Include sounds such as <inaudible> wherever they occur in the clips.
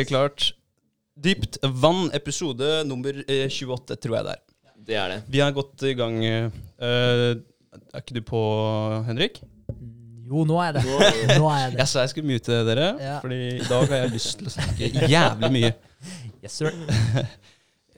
Helt klart. Dypt vann, episode nummer eh, 28, tror jeg det er. Det er det. Vi er godt i gang. Uh, er ikke du på, Henrik? Jo, nå er det. Nå er jeg det. Jeg sa jeg skulle mute dere, Ja. Fordi i dag har jeg lyst til å snakke jævlig mye. Yes, sir.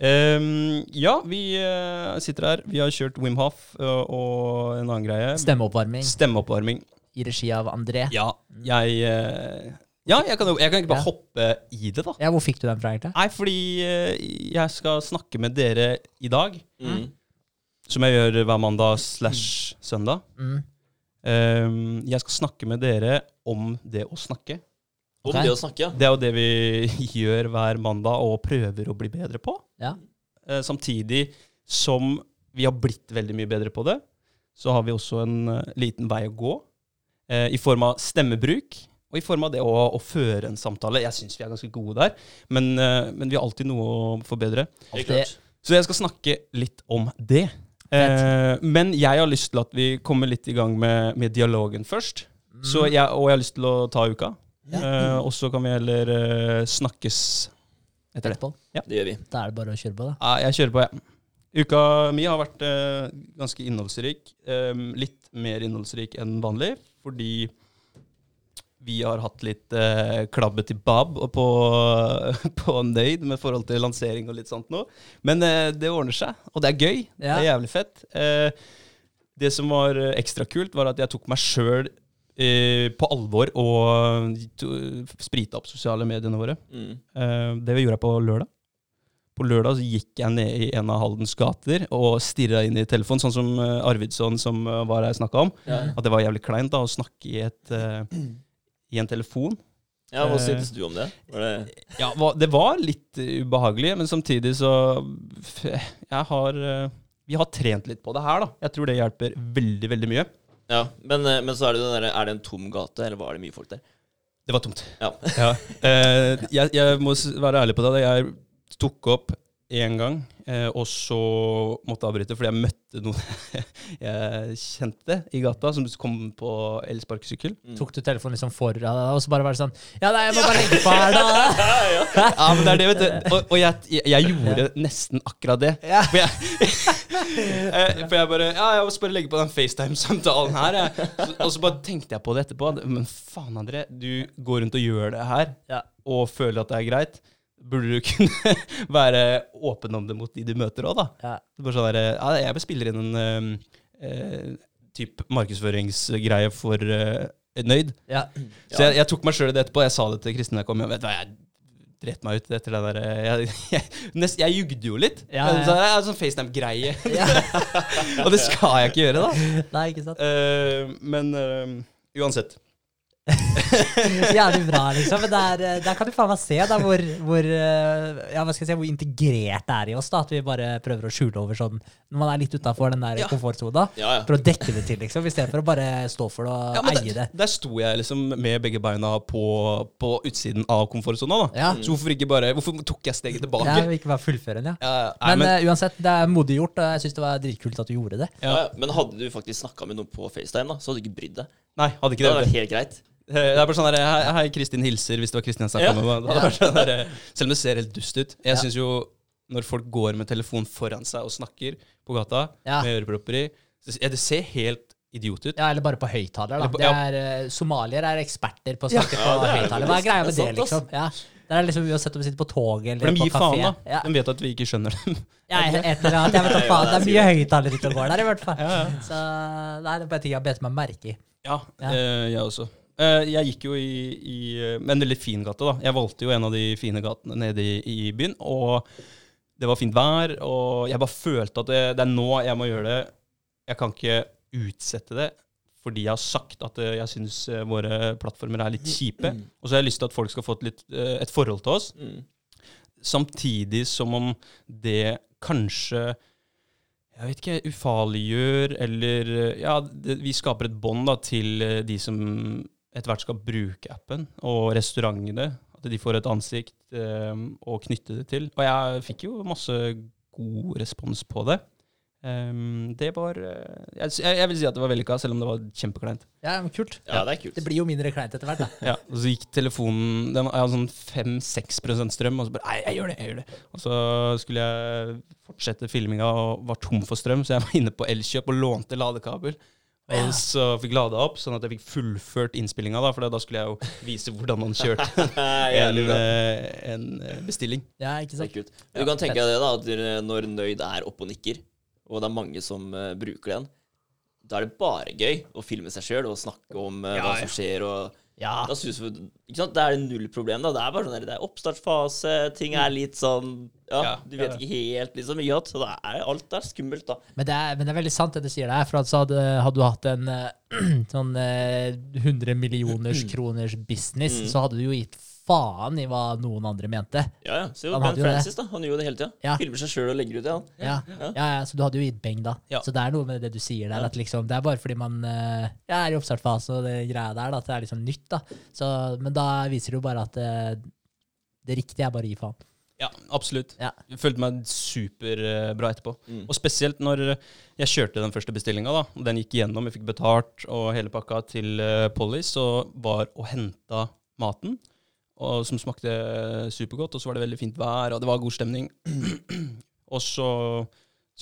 Um, <laughs> ja, vi uh, sitter her. Vi har kjørt Wim Hof uh, og en annen greie. Stemmeoppvarming Stemmeoppvarming. i regi av André. Ja, jeg eh, Ja, jeg kan, jo- jeg kan ikke bare Ja. hoppe i det, da. Ja, Hvor fikk du den fra, egentlig? Nei, fordi eh, jeg skal snakke med dere i dag. Mm. Som jeg gjør hver mandag slash søndag. Mm. Ehm, jeg skal snakke med dere om det å snakke. Om Ok. det å snakke, ja. Det er jo det vi <laughs> gjør hver mandag og prøver å bli bedre på. Ja. Eh, samtidig som vi har blitt veldig mye bedre på det, så har vi også en eh, liten vei å gå. eh, I form av stemmebruk og i form av det å, å føre en samtale. Jeg syns vi er ganske gode der, men, eh, men vi har alltid noe å forbedre. Så jeg skal snakke litt om det. Eh, men jeg har lyst til at vi kommer litt i gang med, med dialogen først. Så jeg, og jeg har lyst til å ta uka. Ja. Eh, og så kan vi heller eh, snakkes etter det. Ja. Det gjør vi. Da er det bare å kjøre på, da. Ja, jeg kjører på, jeg. Uka mi har vært eh, ganske innholdsrik. Eh, litt mer innholdsrik enn vanlig, fordi vi har hatt litt eh, klabbe til bab og på, <laughs> på Nøyd med forhold til lansering og litt sånt noe. Men eh, det ordner seg, og det er gøy. Det er jævlig fett. Eh, det som var eh, ekstra kult, var at jeg tok meg sjøl eh, på alvor og to- sprita opp sosiale mediene våre. Mm. Eh, det gjorde jeg på lørdag. På lørdag så gikk jeg ned i en av Haldens gater og stirra inn i telefonen, sånn som Arvidsson som var her snakka om. Ja. At det var jævlig kleint da å snakke i, et, i en telefon. ja, hva Eh. syntes du om det? Var det Ja, Det var litt eh, ubehagelig, men samtidig så Jeg har eh, Vi har trent litt på det her, da. Jeg tror det hjelper veldig, veldig mye. ja, men, eh, men så er det derre Er det en tom gate, eller var det mye folk der? Det var tomt. Ja. Ja. Jeg, jeg må være ærlig på det. Jeg tok opp én gang, eh, og så måtte jeg avbryte fordi jeg møtte noen <laughs> jeg kjente i gata, som kom på elsparkesykkel. Mm. Tok du telefonen liksom foran deg, og så bare var det sånn Ja, nei, jeg må bare legge på her, da. <laughs> Ja, men det er det, vet du. Og, og jeg, jeg, gjorde nesten akkurat det. Ja. For jeg, <laughs> eh, for jeg bare Ja, jeg må bare legge på den FaceTime-samtalen her. Jeg. Så- Og så bare tenkte jeg på det etterpå. Men faen, André, du går rundt og gjør det her, Ja. og føler at det er greit. Burde du kunne <laughs> være åpen om det mot de du møter òg, da? Ja. Bare sånn der, ja, jeg spiller inn en um, eh, type markedsføringsgreie for uh, Nøyd. Ja. Så jeg, jeg tok meg sjøl i det etterpå. Jeg sa det til Kristin da jeg kom hjem. Vet du hva, jeg dreit meg ut etter det der eh, Jeg, <laughs> jeg, nest, jeg jugde jo litt. Ja, ja. Så en sånn FaceTime-greie. <laughs> Ja. Og det skal jeg ikke gjøre, da. Nei, ikke sant? Uh, men uh, uansett. <laughs> Jævlig bra, liksom. Men der, eh, der kan du faen meg se da, hvor, hvor, eh, ja, hva skal jeg si, hvor integrert det er i oss. da, At vi bare prøver å skjule over sånn Når man er litt utafor den der Ja. komfortsona. Ja, ja. For å dekke det til, liksom. Istedenfor å bare stå for det og Ja, eie der, det. der sto jeg liksom med begge beina på, på utsiden av komfortsona. da. Ja. Så hvorfor ikke bare, hvorfor tok jeg steget tilbake? Ja, ikke bare fullføre den, ja. Ja, nei, Men, eh, uansett, det er modig gjort, og jeg syns det var dritkult at du gjorde det. Ja. ja. Men hadde du faktisk snakka med noen på FaceTime, da, så hadde du ikke brydd deg. nei, hadde ikke det. hadde vært helt greit. <laughs> Det er bare sånn der, hei, Kristin hilser, hvis det var Kristin jeg snakka Ja. med. Det hadde sånn der, selv om det ser helt dust ut. Jeg Ja. synes jo når folk går med telefon foran seg og snakker på gata Ja. med ørepropper i, ja, det ser helt idiot ut. Ja, Eller bare på høyttaler. ja. er, eh, er eksperter på å snakke Ja, på er høyttaler. Hva er greia med Det det, liksom? Ja. Det er liksom Uansett om vi sitter på toget eller For de på gir kafé. faen, da. Ja. De vet at vi ikke skjønner dem. Ja, et eller annet. Jeg vet da Ja, faen. ja, Det er mye er høyttalere ute og går der, i hvert fall. Ja, ja. Så nei, det er bare ting jeg har bedt meg merke i. Ja, Ja. eh, jeg også. Eh, jeg gikk jo i, i eh, en veldig fin gate, da. Jeg valgte jo en av de fine gatene nede i, i byen. Og det var fint vær, og jeg bare følte at det, det er nå jeg må gjøre det. Jeg kan ikke utsette det fordi jeg har sagt at eh, jeg syns våre plattformer er litt kjipe. Og så har jeg lyst til at folk skal få et, litt, et forhold til oss. Mm. Samtidig som om det kanskje jeg vet ikke, ufarliggjør eller Ja, det, vi skaper et bånd til de som etter hvert skal bruke appen, og restaurantene. At de får et ansikt å knytte det til. Og jeg fikk jo masse god respons på det. Um, det var eh, jeg, jeg vil si at det var vellykka, selv om det var kjempekleint. Ja, men kult. Ja, det er kult. Det blir jo mindre kleint etter hvert, da. Ja, og så gikk telefonen Den Jeg hadde sånn 5-6% strøm, og så bare Nei, jeg gjør det, jeg gjør det. Og så skulle jeg fortsette filminga og var tom for strøm, så jeg var inne på Elkjøp og lånte ladekabel. Og så fikk lada opp, sånn at jeg fikk fullført innspillinga, da, for da skulle jeg jo vise hvordan man kjørte <laughs> <laughs> en, eh, en eh, bestilling. Ja, ikke er sant? kult. Du kan tenke deg det, da, at når Nøyd er oppe og nikker, og det er mange som eh, bruker den, da er det bare gøy å filme seg sjøl og snakke om Ja, hva som skjer. og Ja. da synes vi, ikke sant? Da er det null problem. da Det er bare sånn det er oppstartsfase, ting er litt sånn Ja, Ja, du vet ikke helt liksom ja, Så det er alt er skummelt, da. Men det, er, men det er veldig sant det du sier der. For altså hadde, hadde du hatt en eh, <clears throat> sånn eh, 100 millioners kroners business, Mm. så hadde du jo gitt faen i hva noen andre mente. Ja, ja. Se jo Ben. Francis, da. Han gjør jo det hele tida. Ja. Filmer seg sjøl og legger ut det, han. Ja, ja, ja, Så du hadde jo gitt beng da. Ja. Så det er noe med det du sier der, Ja. at liksom, det er bare fordi man eh, ja, er i oppstartsfase og det greia der, da, at det er liksom nytt. da. Så, men da viser det jo bare at eh, det riktige er bare å gi faen. Ja, absolutt. Ja. Jeg følte meg superbra etterpå. Mm. Og spesielt når jeg kjørte den første bestillinga, og Den gikk igjennom, jeg fikk betalt og hele pakka til uh, Polly, så var og henta maten, og, som smakte supergodt. Og så var det veldig fint vær, og det var god stemning. <clears throat> og så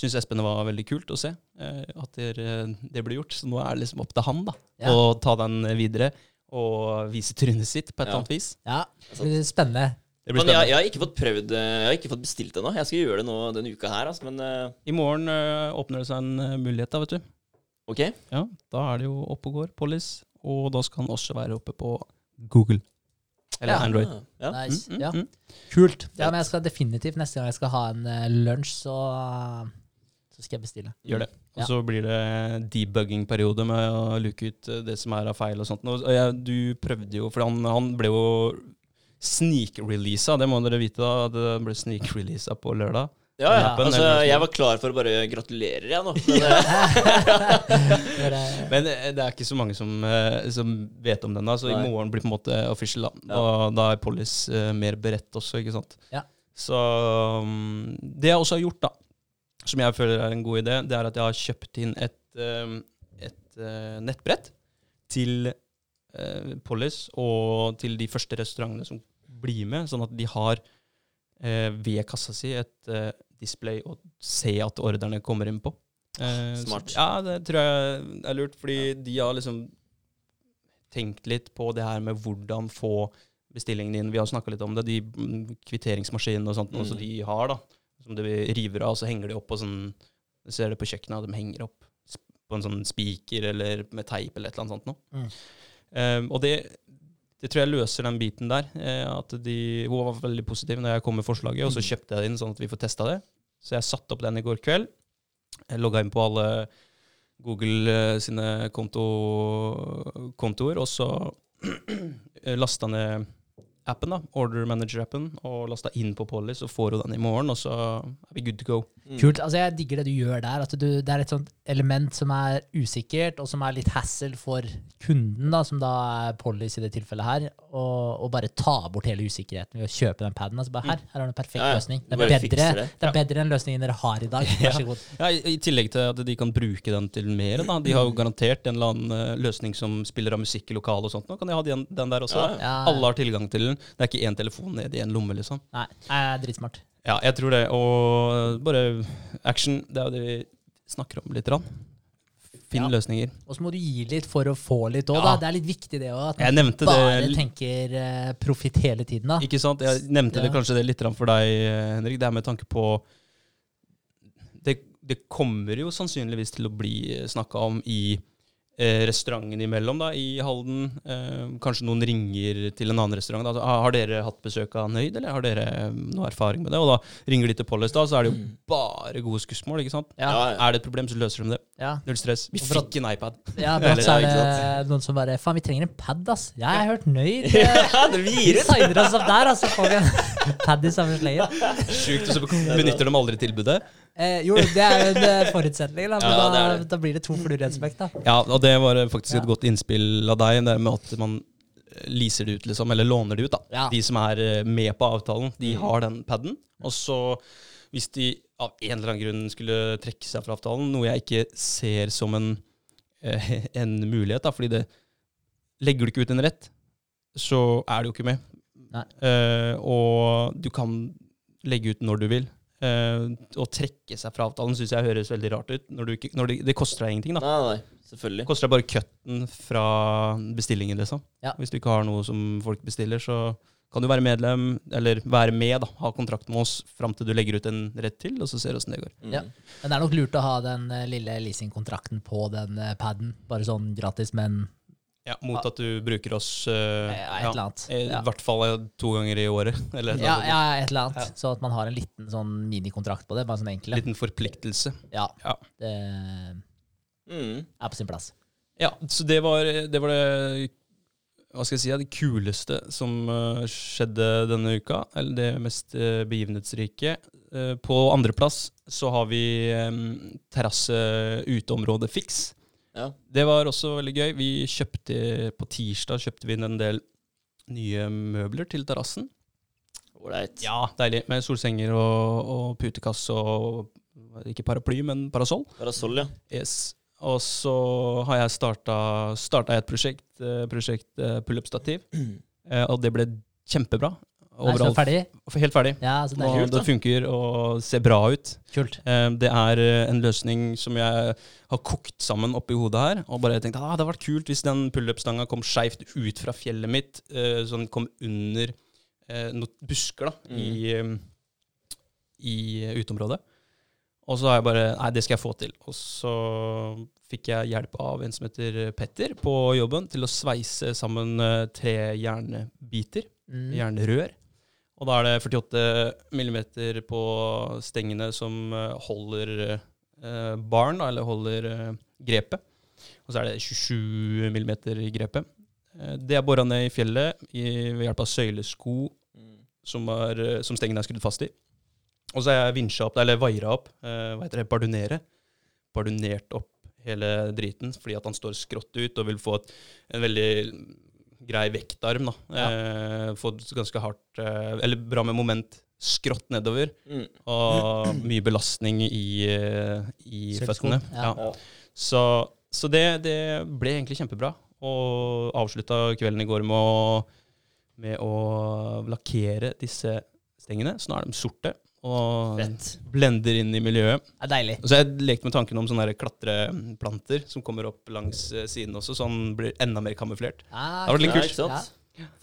syns Espen det var veldig kult å se eh, at det, det ble gjort. Så nå er det liksom opp til han da, Ja. å ta den videre og vise trynet sitt på et Ja. eller annet vis. Ja, spennende. Det blir Men jeg, jeg har ikke fått prøvd eh, Jeg har ikke fått bestilt ennå. Jeg skal gjøre det nå denne uka her, altså, men uh... I morgen uh, åpner det seg en mulighet, da, vet du. OK. Ja, da er det jo oppe og går, Pollis. Og da skal han også være oppe på Google. Eller Ja. Android. Ja. Nice. Mm, mm, ja. mm. Kult. Ja, men jeg skal definitivt neste gang jeg skal ha en uh, lunsj, så, så skal jeg bestille. Gjør det. Og Ja. så blir det debugging-periode med å luke ut det som er av feil og sånt. Og jeg, du prøvde jo, for han, han ble jo sneak-releasa, det må dere vite da. Det ble sneak-releasa på lørdag. Ja, ja. Appen, Altså, jeg var klar for å bare gratulerer, jeg nå. <laughs> Men, eh, <laughs> det- Men det, det er ikke så mange som, eh, som vet om den, da, så Nei. i morgen blir på en måte official. da. Ja. Og da er Pollis eh, mer beredt også, ikke sant. Ja. Så um, Det jeg også har gjort, da, som jeg føler er en god idé, det er at jeg har kjøpt inn et, um, et eh, nettbrett til uh, Pollis og til de første restaurantene som blir med, sånn at de har eh, ved kassa si et eh, display å se at ordrene kommer inn på. Eh, så- ja, det tror jeg er lurt, fordi de har liksom tenkt litt på det her med hvordan få bestillingen inn. Vi har snakka litt om det, de mm, kvitteringsmaskinene og sånt Mm. som de har, da. Som de river av, så henger de opp på sånn Du ser det på kjøkkenet, de henger opp på en sånn spiker eller med teip eller et eller annet sånt noe. Mm. Um, og det, det tror jeg løser den biten der. eh, at de, Hun var veldig positiv når jeg kom med forslaget, og så kjøpte jeg det inn sånn at vi får testa det. Så jeg satte opp den i går kveld. Jeg logga inn på alle Google eh, sine konto, kontoer, og så <clears throat> lasta ned appen, da, Order Manager-appen, og lasta inn på Polly, så får hun den i morgen, og så er vi good to go. mm. Kult. altså Jeg digger det du gjør der. At du, det er et sånt element som er usikkert, og som er litt hassle for kunden, da, som da er Pollys i det tilfellet her. Og, og bare ta bort hele usikkerheten ved å kjøpe den paden. Altså bare her, her har du en perfekt Ja, ja. løsning. Det er, bedre, det. det er bedre enn løsningen dere har i dag. <laughs> Vær så god. Ja, i, I tillegg til at de kan bruke den til mer. Da. De har jo garantert en eller annen eh, løsning som spiller av musikk i lokalet og sånt. Nå kan de ha den, den der også. Ja. Ja, Alle har tilgang til den. Det er ikke én telefon ned i en lomme, liksom. Nei, nei, dritsmart. Ja, jeg tror det. Og bare action, det er jo det vi snakker om litt. Rann. Finn Ja. løsninger. Og så må du gi litt for å få litt òg, Ja. Det er litt viktig, det òg. At man bare det tenker uh, profitt hele tiden, da. Ikke sant? Jeg nevnte det kanskje det litt for deg, eh, Henrik. Det er med tanke på det, det kommer jo sannsynligvis til å bli snakka om i eh, restauranten imellom, da, i Halden. Eh, kanskje noen ringer til en annen restaurant. Da. Altså, "Ah, har dere hatt besøk av Nøyd, eller har dere eh, noe erfaring med det? Og da ringer de til Polles, da, så er det jo bare gode skussmål, ikke sant? Ja. Ja, ja. Er det et problem, så løser de det. Ja. Null stress. Vi for at- fikk en iPad. Ja, <laughs> brått så er det noen som bare Faen, vi trenger en pad, ass. Jeg har hørt nøyd. <laughs> Ja, det Vi gir signer oss opp der, altså. får vi en <laughs> pad i samme slengen. Sjukt, og så benytter de aldri tilbudet. Eh, jo, det er jo en eh, forutsetning, da. Men Ja, da, det det. da blir det to fluer i en smekk. Ja, og det var faktisk Ja. et godt innspill av deg, det med at man eh, leaser det ut, liksom, eller låner det ut. da. De som er eh, med på avtalen, de Mm. har den paden. Og så hvis de av en eller annen grunn skulle trekke seg fra avtalen, noe jeg ikke ser som en, eh, <laughs> en mulighet, da, fordi det legger du ikke ut en rett, så er du jo ikke med. Eh, og du kan legge ut når du vil. Eh, å trekke seg fra avtalen syns jeg høres veldig rart ut. Når du ikke, når det, det koster deg ingenting, da. Nei, nei, selvfølgelig. Koster deg bare cutten fra bestillingen, liksom. Ja. Hvis du ikke har noe som folk bestiller, så kan du være medlem, eller være med, da. Ha kontrakt med oss fram til du legger ut en rett til, og så ser vi åssen det går. Mm. Ja. Men det er nok lurt å ha den eh, lille leasingkontrakten på den eh, paden, bare sånn gratis, men Ja, Mot at du bruker oss uh, <laughs> ja, et eller annet. I Ja. hvert fall to ganger i året. Eller et Ja, eller ja, et eller annet. Så at man har en liten sånn minikontrakt på det, bare sånn En enkle. liten forpliktelse. Ja, Ja. det Mm. er på sin plass. Ja, så det var det, var det hva skal jeg si, det kuleste som skjedde denne uka. Eller det mest begivenhetsrike. På andreplass så har vi um, terrasse uteområde Fix. Ja. Det var også veldig gøy. Vi kjøpte På tirsdag kjøpte vi inn en del nye møbler til terrassen. Ålreit. Ja, deilig. Med solsenger og, og putekasse og ikke paraply, men parasoll. Parasoll, ja. Yes. Og så har jeg starta, starta et prosjekt, eh, prosjekt eh, pullup-stativ, <clears throat> eh, og det ble kjempebra. Er Nei, ferdig? Helt ferdig. Ja, så det Og kult. det funker og ser bra ut. Kult. Eh, Det er eh, en løsning som jeg har kokt sammen oppi hodet her. Og bare tenkt ah, det hadde vært kult hvis den pullup-stanga kom skeivt ut fra fjellet mitt. eh, Så den kom under noen busker da, i, eh, i uteområdet. Og så har jeg bare Nei, det skal jeg få til. Og så fikk jeg hjelp av en som heter Petter på jobben, til å sveise sammen tre jernbiter. Mm. Jernrør. Og da er det 48 millimeter på stengene som eh, holder eh, baren, da, eller holder eh, grepet. Og så er det 27 millimeter i grepet. Det er bora ned i fjellet i, ved hjelp av søylesko som, er, som stengene er skrudd fast i. Og så er jeg vinsja opp, eller vaira opp, hva heter det, bardunere. Bardunert opp hele driten, fordi at han står skrått ut og vil få et, en veldig grei vektarm. da. Eh, fått ganske hardt, eh, eller bra med moment skrått nedover, Mm. og <clears throat> mye belastning i, i føttene. ja. Ja. Så, så det, det ble egentlig kjempebra. Og avslutta kvelden i går med å, med å lakkere disse stengene. Så nå er de sorte og Fett. blender inn i miljøet. Det er deilig. Og så jeg lekt med tanken om sånne der klatreplanter som kommer opp langs eh, siden også, så den blir enda mer kamuflert. Ah, Det var litt kult. Ja.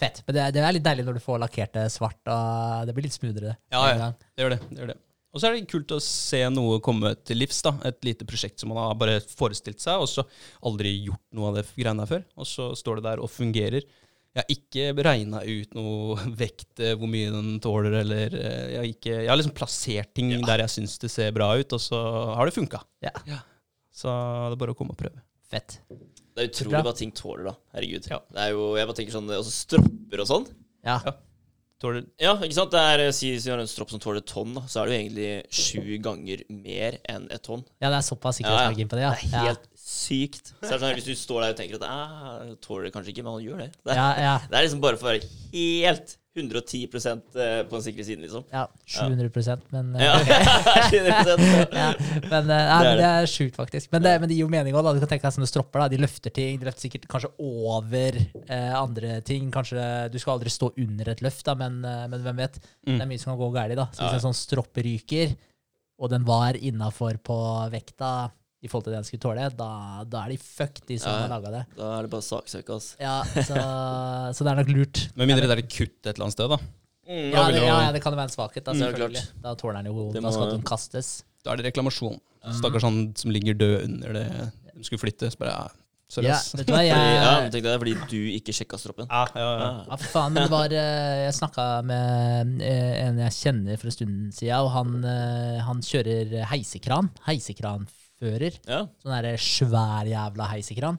Fett. Men det det er litt deilig når du får lakkert det svart, og det blir litt smoothere. Ja, ja. Det gjør det. det, gjør det. Og så er det kult å se noe komme til livs. da, Et lite prosjekt som man har bare forestilt seg, og så aldri gjort noe av det greiene her før. Og så står det der og fungerer. Jeg har ikke regna ut noe vekt, eh, hvor mye den tåler, eller eh, Jeg har, ikke, jeg har liksom plassert ting der jeg syns det ser bra ut, og så har det funka. Ja. Så det er bare å komme og prøve. Fett. Det er utrolig hva ting tåler, da. Herregud. Ja. Det er jo, jeg bare tenker sånn, også Stropper og sånn. Ja. Ja. Tåler Ja, ikke sant? Det er, Si vi har en stropp som tåler et tonn, da, så er det jo egentlig sju ganger mer enn et tonn. ja, det er såpass sikkerhetsmargin på det, ja. Det er helt sykt. Så er det sånn, Hvis du står der og tenker at jeg tåler det kanskje ikke, men han gjør det. Det er, ja. Ja, det er liksom bare for å være helt 110 eh, på den sikre siden, liksom. ja. 700 men eh, <laughs> Ja, <laughs> 100%. ja, men, eh, nei, men det er sjukt, faktisk. Men det, men det gir jo mening òg. Du kan tenke deg sånne stropper. da, De løfter ting. De løfter sikkert kanskje over eh, andre ting. Kanskje Du skal aldri stå under et løft, da, men, men hvem vet. Mm. Det er mye som kan gå galt. Så hvis Ja. en sånn stroppe ryker, og den var innafor på vekta i forhold til det den skulle tåle, da, da er de fucked, de som Ja. har laga det. Da er det bare saksøk, altså. Ja, så, <laughs> så det er nok lurt. Med mindre det er et kutt et eller annet sted, da. Mm, Ja, det, ja, ja, det kan jo være en svakhet. Da, Mm, det selvfølgelig. Da tåler den jo Det Da skal må- den kastes. Da er det reklamasjon. Stakkars han som ligger død under det de skulle flytte. Så bare, ja, Ja, vet du hva, jeg, ja, tenkte tenk det er fordi du ikke sjekka stroppen. Ja, ja, ja. Ja. Ja, for faen, men det var eh, Jeg snakka med eh, en jeg kjenner for en stund siden, og han, eh, han kjører heisekran. Heisekranfører. Ja. Sånn derre svær jævla heisekran.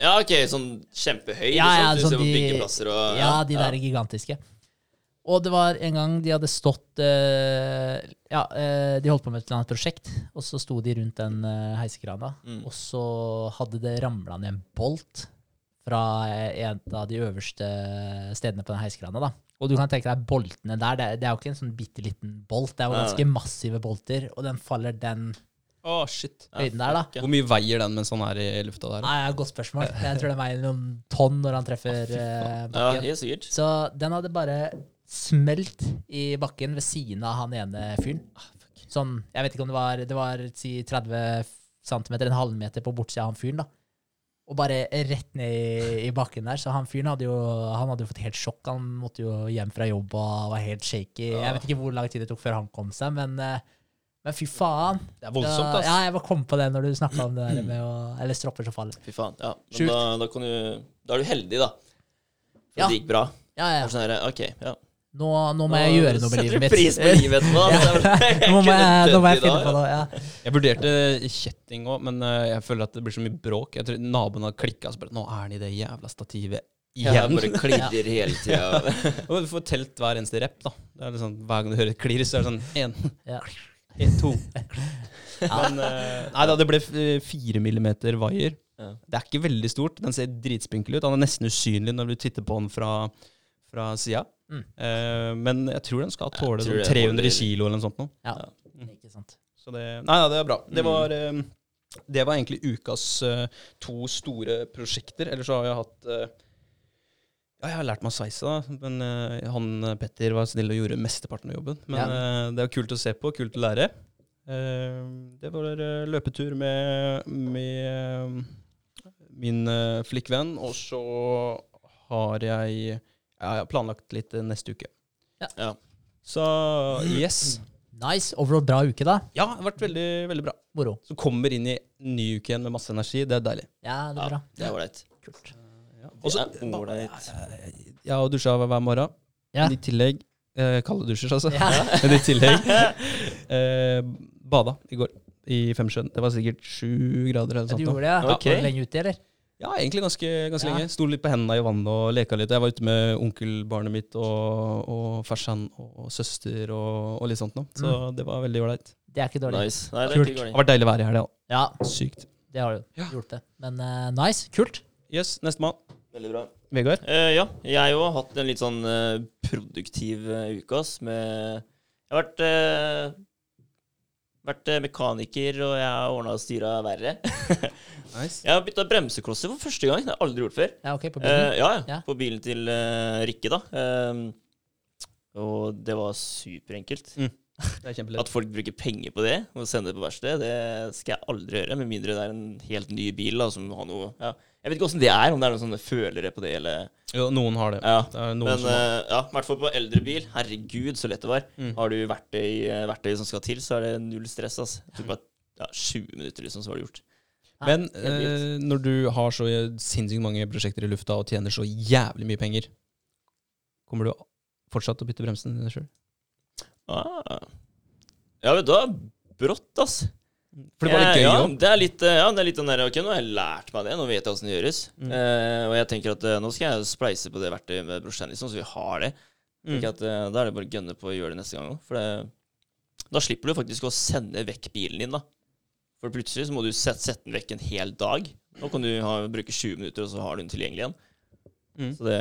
ja, ok, sånn kjempehøy, Ja, ja, sånn, sånn de- og Ja, de der gigantiske. Og det var en gang de hadde stått uh, Ja, uh, de holdt på med et eller annet prosjekt, og så sto de rundt den uh, heisekrana, Mm. og så hadde det ramla ned en bolt fra en av de øverste stedene på den heisekrana. da. Og du kan tenke deg boltene der. Det, det er jo ikke en sånn bitte liten bolt, det er jo ganske massive bolter, og den faller den Å, shit. Høyden der, da. Hvor mye veier den mens han er i lufta der? Nei, det et godt spørsmål. Jeg tror den veier noen tonn når han treffer eh, Ja, bakken. helt sikkert. Så den hadde bare smelt i bakken ved siden av han ene fyren. Sånn, jeg vet ikke om det var Det var si 30 cm, en halvmeter på bortsida av han fyren, da. Og bare rett ned i, i bakken der. Så han fyren hadde jo Han hadde jo fått helt sjokk. Han måtte jo hjem fra jobb og var helt shaky. Jeg vet ikke hvor lang tid det tok før han kom seg, men, eh, men fy faen. Det er voldsomt, Da- ass. Ja, jeg bare kom på det når du snakka om det der med å Eller stropper som faller. Fy faen. Ja. Men da, da, kan du, da er du heldig, da. For Ja. det gikk bra. Ja, ja. sånn her, ok, ja. Nå, nå må jeg gjøre noe med livet mitt. Setter du pris på livet nå? <laughs> <laughs> Nå må jeg, nå må jeg finne på ja. noe. Ja. Jeg vurderte kjetting òg, men eh, jeg føler at det blir så mye bråk. Jeg tror Naboen har klikka Nå er han i det jævla stativet Ja, igjen. bare klirrer <laughs> hele tida. Du får telt hver eneste rep, da. Det er liksom, Hver gang du hører et klirr, så er det sånn én, Ja. Én, to. <laughs> Men eh, Nei da, det ble eh, fire millimeter vaier. Ja. Det er ikke veldig stort. Den ser dritspinkel ut. Han er nesten usynlig når du titter på den fra, fra sida. Mm. Uh, men jeg tror den skal tåle sånn 300 kilo eller noe sånt. Nå. Ja, Mm. ikke sant. Så det Nei nei, det er bra. Det Mm. var, eh, det var egentlig ukas uh, to store prosjekter. Ellers så har jeg hatt Ja, jeg har lært meg å sveise, da. Men uh, han eh, Petter var snill og gjorde mesteparten av jobben. Men Ja. uh, det er kult å se på, kult å lære. Uh, det var løpetur med, med min uh, flikkvenn, og så har jeg ja, jeg har planlagt litt neste uke. Ja. Så yes. Nice. Overall bra uke, da. Ja, det har vært veldig, veldig bra. Moro. Så kommer inn i ny uke igjen med masse energi. Det er deilig. Ja, det er Ja, bra. det er ålreit. Kult. Er ålreit. Jeg har dusja hver morgen. Ja. I tillegg eh, Kalde dusjer, altså. Ja. <laughs> Men i tillegg eh, bada i går i Femsjøen. Det var sikkert sju grader eller Ja, sånt. du gjorde det, ja. Okay. Var du lenge ute, eller? Ja, egentlig ganske, ganske Ja. lenge. Sto litt på hendene i vannet og leka litt. Jeg var ute med onkelbarnet mitt og, og farsan og søster og, og litt sånt noe. Så Mm. det var veldig ålreit. Det er ikke dårlig. Nice. Nei, det er Kult. ikke Det har vært deilig vær i helga. Ja, Sykt. det har jo Ja. gjort det. Men uh, nice. Kult. Yes, nestemann. Veldig bra. Vegard. Uh, ja, jeg òg har hatt en litt sånn uh, produktiv uh, uke, ass. Med Jeg har vært, vært mekaniker, og jeg har ordna og styra verre. <laughs> Nice. Jeg har bytta bremseklosser for første gang. Det har jeg aldri gjort før. Ja, ok, på bilen. ja, ja, Ja. På bilen til Rikke, da. Eh, og det var superenkelt. Det er kjempelett. At folk bruker penger på det og sender det på verksted, det skal jeg aldri gjøre. Med mindre det er en helt ny bil da, som har noe ja. Jeg vet ikke åssen det er, om det er noen sånne følere på det, eller Jo, noen har det. Ja. Det er noen Men som har. eh, ja, i hvert fall på eldre bil. Herregud, så lett det var. Mm. Har du verktøy, eh, verktøy som skal til, så er det null stress. Altså. Det tok bare ja, 20 minutter, liksom, så var det gjort. Men eh, når du har så sinnssykt mange prosjekter i lufta og tjener så jævlig mye penger, kommer du fortsatt til å bytte bremsen sjøl? Ah. Ja, vet du hva? Brått, ass. For det var litt gøy ja, òg. det litt, eh, ja, det er litt den der Ok, nå har jeg lært meg det. Nå vet jeg åssen det gjøres. Mm. Eh, og jeg tenker at eh, nå skal jeg spleise på det verktøyet med brorsan, liksom, så vi har det. Mm. At eh, Da er det bare å gønne på å gjøre det neste gang òg. For det, da slipper du faktisk å sende vekk bilen din, da. For plutselig så må du sette, sette den vekk en hel dag. Nå kan du ha, bruke 20 minutter, og så har du den tilgjengelig igjen. Mm. Så det,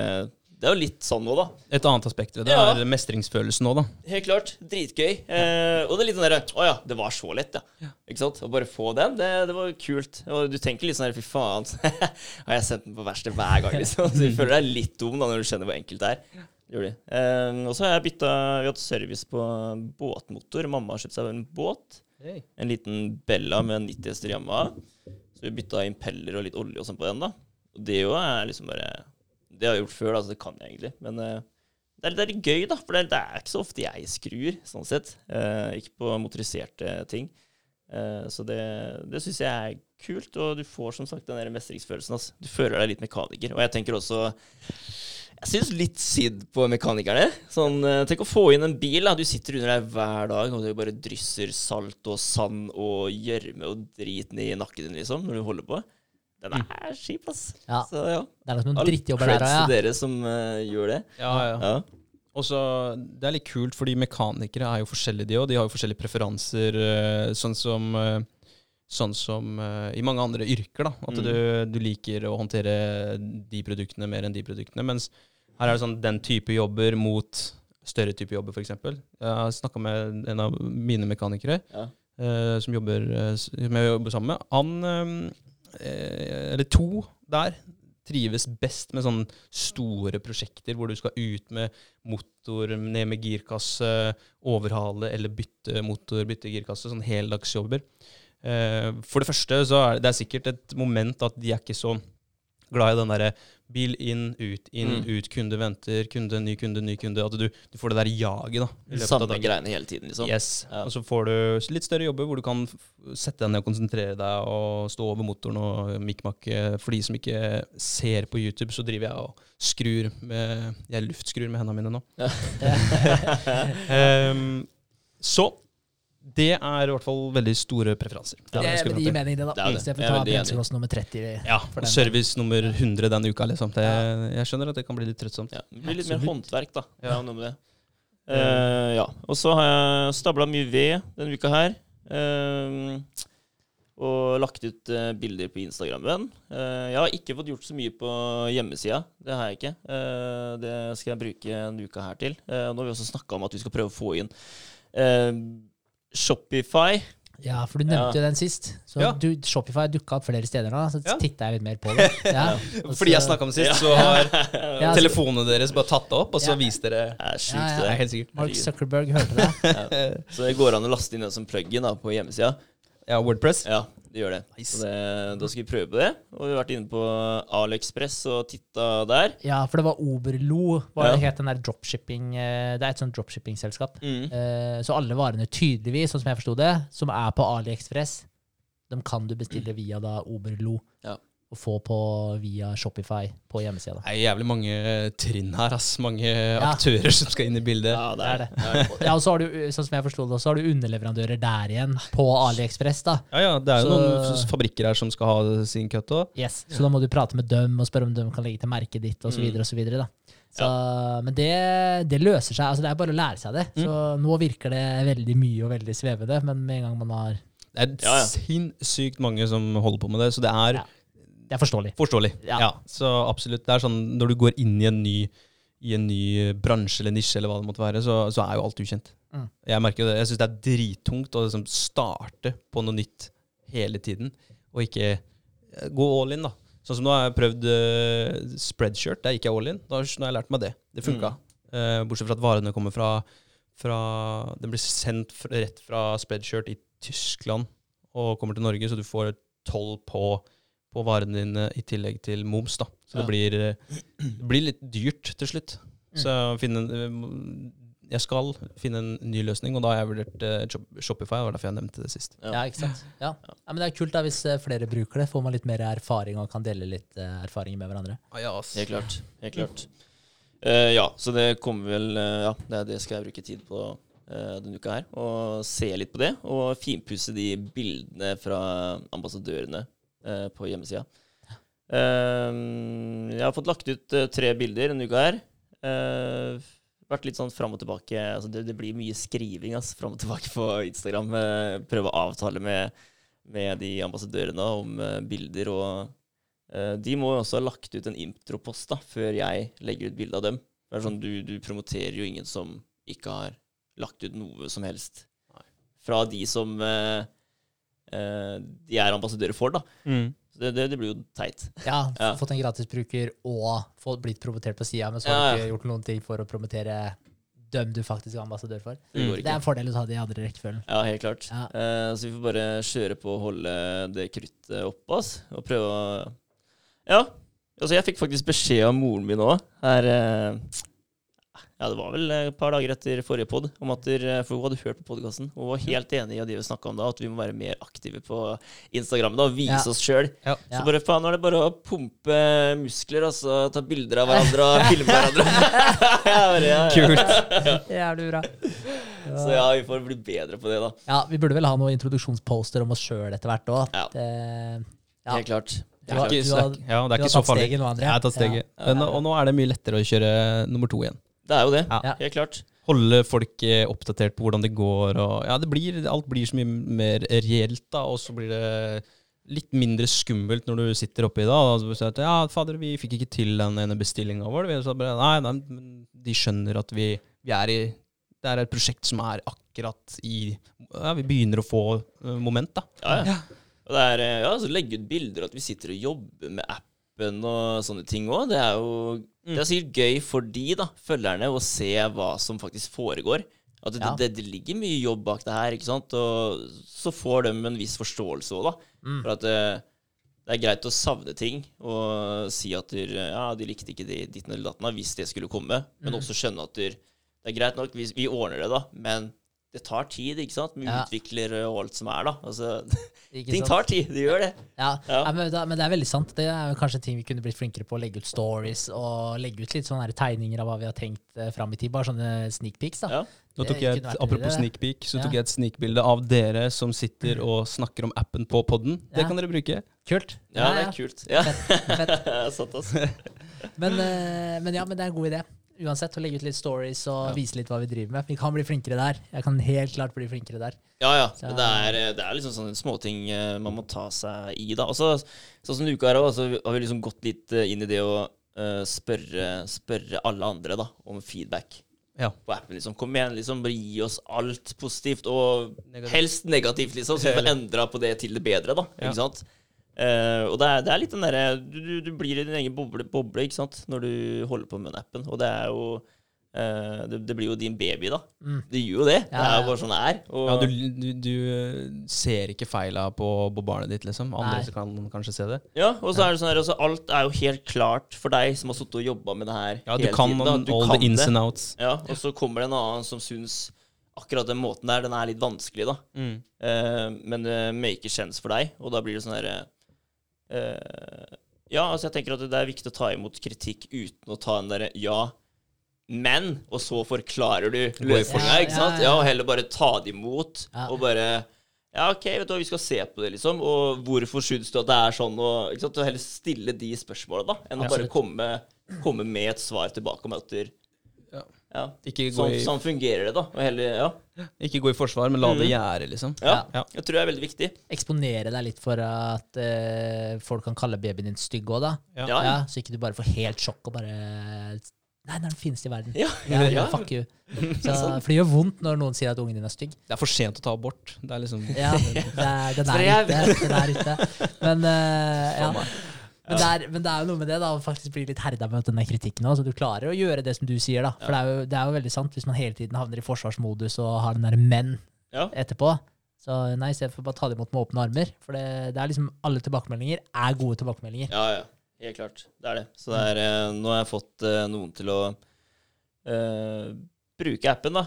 det er jo litt sånn nå, da. Et annet aspekt ved det Ja. er mestringsfølelsen òg, da. Helt klart. Dritgøy. Eh, og det er litt sånn derre Å ja, det var så lett, ja. Ikke sant? Å bare få den, det, det var kult. Og du tenker litt sånn her Fy faen, <laughs> har jeg sendt den på verste hver gang, liksom? Så du føler deg litt dum da når du skjønner hvor enkelt det er. Det de. Eh, og så har jeg bytta Vi har hatt service på båtmotor. Mamma har kjøpt seg en båt. En liten Bella med 90 hester Yamaha. Så vi bytta impeller og litt olje og sånn på den, da. Og det jo er liksom bare Det har jeg gjort før, da, så det kan jeg egentlig. Men uh, det er, litt gøy, da. For det, det er ikke så ofte jeg skrur, sånn sett. Uh, ikke på motoriserte ting. Eh, så det, det syns jeg er kult, og du får som sagt den der mestringsfølelsen. Altså. Du føler deg litt mekaniker. Og jeg tenker også jeg syns litt synd på mekanikerne. Sånn, tenk å få inn en bil. Da. Du sitter under der hver dag og du bare drysser salt og sand og gjørme og drit ned i nakken din, liksom, når du holder på. Den er kjip, ass. Ja. Så ja. Det er noen drittjobber der òg, ja. dere som uh, gjør det. Ja, ja. Ja. Også, Det er litt kult, fordi mekanikere er jo forskjellige, de òg. De har jo forskjellige preferanser, eh, sånn som, eh, sånn som i mange andre yrker. da, At Mm. du, du liker å håndtere de produktene mer enn de produktene. Mens Her er det sånn den type jobber mot større type jobber, f.eks. Jeg har snakka med en av mine mekanikere Ja. eh, som, jobber, som jeg jobber sammen med. Han, eller to der, trives best med sånne store prosjekter hvor du skal ut med motor, ned med girkasse, overhale eller bytte motor, bytte girkasse. Sånn heldagsjobber. Eh, for det første så er det, det er sikkert et moment at de er ikke så glad i den derre bil inn, ut, inn, Mm. ut, kunde venter, kunde, ny kunde, ny kunde. At du, du får det der jaget, da. Samme greiene hele tiden, liksom. Yes. Ja. Og så får du litt større jobber hvor du kan sette deg ned og konsentrere deg og stå over motoren og mikk-makke. For de som ikke ser på YouTube, så driver jeg og skrur med Jeg luftskrur med hendene mine nå. um, <laughs> så det er i hvert fall veldig store preferanser. Det, det, det gir mening, det, da. Det er det. Istedenfor Jeg er å ta nummer 30. Ja, for den service nummer 100 denne uka, liksom. Det, jeg skjønner at det kan bli litt trøttsomt. Ja, det blir litt mer håndverk, da. Ja. Ja. noe med det. Uh, ja. Og så har jeg stabla mye ved denne uka her. Uh, og lagt ut uh, bilder på Instagrammen. Uh, jeg har ikke fått gjort så mye på hjemmesida. Det har jeg ikke. Uh, det skal jeg bruke en uke her til. Nå har vi også snakka om at vi skal prøve å få inn Shopify. Ja, for du nevnte Ja. jo den sist. Så Ja. du, Shopify dukka opp flere steder nå, så Ja. titta jeg litt mer på det. <laughs> Ja. Fordi jeg snakka om det sist, så har <laughs> Ja, telefonene deres bare tatt det opp, og så Ja. viste dere Det er sjukt, Ja, ja. Det er helt sikkert. Mark Zuckerberg hørte det. <laughs> Så det går an å laste inn det som plug-in på hjemmesida. Ja, Wordpress. Ja, det gjør det. Nice. Det. Da skal vi prøve på det. Og vi har vært inne på AliExpress og titta der. Ja, for det var Oberlo. Hva Ja. het den der dropshipping eh, Det er et sånt dropshipping-selskap. Mm. Eh, Så alle varene tydeligvis, sånn som jeg forsto det, som er på AliExpress, de kan du bestille via da Oberlo. Ja. Og få på via Shopify på hjemmesida. Det er jævlig mange trinn her, ass. Mange aktører som skal inn i bildet. Ja, det er det. Ja, og så har du, sånn som jeg forstod det, så har du underleverandører der igjen, på AliExpress. da. Ja, ja, det er jo Så- noen fabrikker her som skal ha sin cut òg. Yes. Så da må du prate med dem og spørre om de kan legge til merket ditt osv. Mm. Så videre, da. Så, Men det, det løser seg. altså Det er bare å lære seg det. Så nå virker det veldig mye og veldig svevende, men med en gang man har Det er Ja, ja. sinnssykt mange som holder på med det, så det er Ja. Det er forståelig. forståelig. Ja. Ja. Så absolutt. Det er sånn når du går inn i en ny, i en ny bransje eller nisje, eller hva det måtte være, så, så er jo alt ukjent. Mm. Jeg merker jo det. Jeg syns det er drittungt å liksom starte på noe nytt hele tiden, og ikke eh, gå all in, da. Sånn som nå har jeg prøvd uh, spreadshirt. Der gikk jeg all in. Da, nå har jeg lært meg det. Det funka. Eh, bortsett fra at varene kommer fra, fra Den blir sendt rett fra spreadshirt i Tyskland og kommer til Norge, så du får toll på, på varene dine i tillegg til moms. da. Så Ja. det, blir, eh, det blir litt dyrt til slutt. Så finne en, eh, jeg skal finne en ny løsning, og da har jeg vurdert eh, Shopify. Det var derfor jeg nevnte det sist. Ja. Ikke sant? Ja. ja, Men det er kult da hvis flere bruker det. Får man litt mer erfaring og kan dele litt erfaringer med hverandre. Ah, ja, ass. Helt klart. Helt klart. Uh, ja, så det kommer vel uh, Ja, det, det skal jeg bruke tid på uh, denne uka her. Og se litt på det. Og finpusse de bildene fra ambassadørene eh, på hjemmesida. Eh, jeg har fått lagt ut eh, tre bilder denne uka her. Eh, vært litt sånn fram og tilbake. Altså det, det blir mye skriving ass, fram og tilbake på Instagram. Prøve å avtale med, med de ambassadørene om bilder og De må jo også ha lagt ut en intropost da, før jeg legger ut bilde av dem. Det sånn, du, du promoterer jo ingen som ikke har lagt ut noe som helst fra de som de er ambassadører for. da. Mm. Så det, det, det blir jo teit. Ja, <laughs> Ja. Fått en gratisbruker og fått blitt promotert på sida, men så har Ja, du ja. ikke gjort noen ting for å promotere dem du faktisk er ambassadør for. Det Mm. Det er en fordel å ta det i andre rekkefølgen. Ja, helt klart. Ja. Uh, så vi får bare kjøre på og holde det kruttet oppe oss, og prøve å Ja. Altså, jeg fikk faktisk beskjed av moren min òg her eh, Ja, det var vel et par dager etter forrige pod, om at der, for hun hadde hørt på podkasten og var helt enig i det vi snakka om da, at vi må være mer aktive på Instagram da, og vise Ja. oss sjøl. Ja. Så bare faen, nå er det bare å pumpe muskler, altså. Ta bilder av hverandre <laughs> og filme hverandre. <laughs> ja, bare, ja, ja. Kult. <laughs> Jævlig bra. Så ja, vi får bli bedre på det, da. Ja, vi burde vel ha noen introduksjonsposter om oss sjøl etter hvert òg. Ja. Ja. Helt klart. Du Det har- er ikke, du har- ja, det er ikke så farlig. Jeg har tatt steget. Ja. Men, og nå er det mye lettere å kjøre nummer to igjen. Det er jo det. Ja. Helt klart. Holde folk eh, oppdatert på hvordan det går. Og, ja, det blir, alt blir så mye mer reelt, da, og så blir det litt mindre skummelt når du sitter oppi det. Og så sier at, ja, fader, vi fikk ikke til den ene bestillinga vår. Vi bare, nei, nei, men de skjønner at vi, vi er i Det er et prosjekt som er akkurat i Ja, vi begynner å få eh, moment, da. Ja, ja. Og det er, eh, ja, så legge ut bilder at vi sitter og jobber med appen og sånne ting òg. Det er jo det er sikkert gøy for de, da, følgerne, å se hva som faktisk foregår. At det, Ja. det, det ligger mye jobb bak det her, ikke sant. Og så får de en viss forståelse òg, da. For at det, det er greit å savne ting og si at der, ja, de likte ikke det ditten eller datten, hvis det skulle komme. Men også skjønne at der, det er greit nok, vi, vi ordner det, da. Men det tar tid, ikke sant. Vi Ja. utvikler og alt som er, da. Altså, <laughs> ting sant? tar tid. Det gjør det. Ja, Ja. ja. men, da, men det er veldig sant. Det er kanskje en ting vi kunne blitt flinkere på. Å legge ut stories og legge ut litt sånne tegninger av hva vi har tenkt eh, fram i tid. Bare sånne sneak peeks. da. Ja. Nå tok jeg et, Apropos bedre, sneak peek, så Ja. tok jeg et snikbilde av dere som sitter og snakker om appen på podden. Det Ja. kan dere bruke. Kult. Ja, det er kult. Ja. Fett. Altså. <laughs> <laughs> Men, eh, men ja, men det er en god idé. Uansett, å legge ut litt stories og vise litt hva vi driver med. Vi kan bli flinkere der. Jeg kan helt klart bli flinkere der. Ja, ja. Så- Men det er, det er liksom sånne småting eh, man må ta seg i, da. Og så, sånn som uka her òg, så har vi liksom gått litt eh, inn i det å uh, spørre, spørre alle andre da, om feedback Ja. på appen. liksom. Kom igjen, liksom. Bare gi oss alt positivt, og Negativt. helst negativt, liksom. Så vi får <laughs> endra på det til det bedre, da. Ja. Ikke sant? Eh, og det er, det er litt den derre du, du, du blir i din egen boble, boble, ikke sant, når du holder på med den appen. Og det er jo uh, det, det blir jo din baby, da. Det gjør jo det. Det er jo bare sånn det er. Og, Ja, du, du, du eh, ser ikke feila på, på barnet ditt, liksom. Andre kan kanskje se det. Ja, og så er det sånn her, altså, alt er jo helt klart for deg som har sittet og jobba med det her Ja, du hele kan tiden. da. Du all kan the ins and outs. Ja, og så kommer det en annen som syns akkurat den måten der, den er litt vanskelig, da. Mm. Uh, men det maker sense for deg, og da blir det sånn herre Ja, altså jeg tenker at det er viktig å ta imot kritikk uten å ta en derre ja, men, og så forklarer du løsninga, ikke sant? Ja, og heller bare ta det imot, og bare ja, OK, vet du hva, vi skal se på det, liksom. Og hvorfor syns du at det er sånn? Og, ikke sant? og heller stille de spørsmåla, da, enn å bare komme, komme med et svar tilbake om at Ja. ja. Ikke, gå Sånn, i, sånn fungerer det, da. Og heller, ja. ikke gå i forsvar, men la det Mhm. gjære, liksom. ja. Ja. Jeg tror det er veldig viktig. Eksponere deg litt for at uh, folk kan kalle babyen din stygg òg, da. Ja. Ja, ja. så ikke du bare får helt sjokk og bare Nei, den er den fineste i verden. Ja, <laughs> Ja, ja. Fuck you. <laughs> Så, for det gjør vondt når noen sier at ungen din er stygg. Det er for sent å ta abort. Det er liksom Ja, det er, den, er ute, den er ute. Men, uh, ja. Men, det er, men det er jo noe med det da, å faktisk bli litt herda med denne kritikken òg, så du klarer å gjøre det som du sier. da. For det, er jo, det er jo veldig sant, hvis man hele tiden havner i forsvarsmodus og har den derre men Ja. etterpå. Så nei, istedenfor bare ta det imot med åpne armer. For det, det er liksom alle tilbakemeldinger er gode tilbakemeldinger. Ja, ja. Helt klart. Det er det. Så det er, eh, nå har jeg fått eh, noen til å eh, bruke appen, da.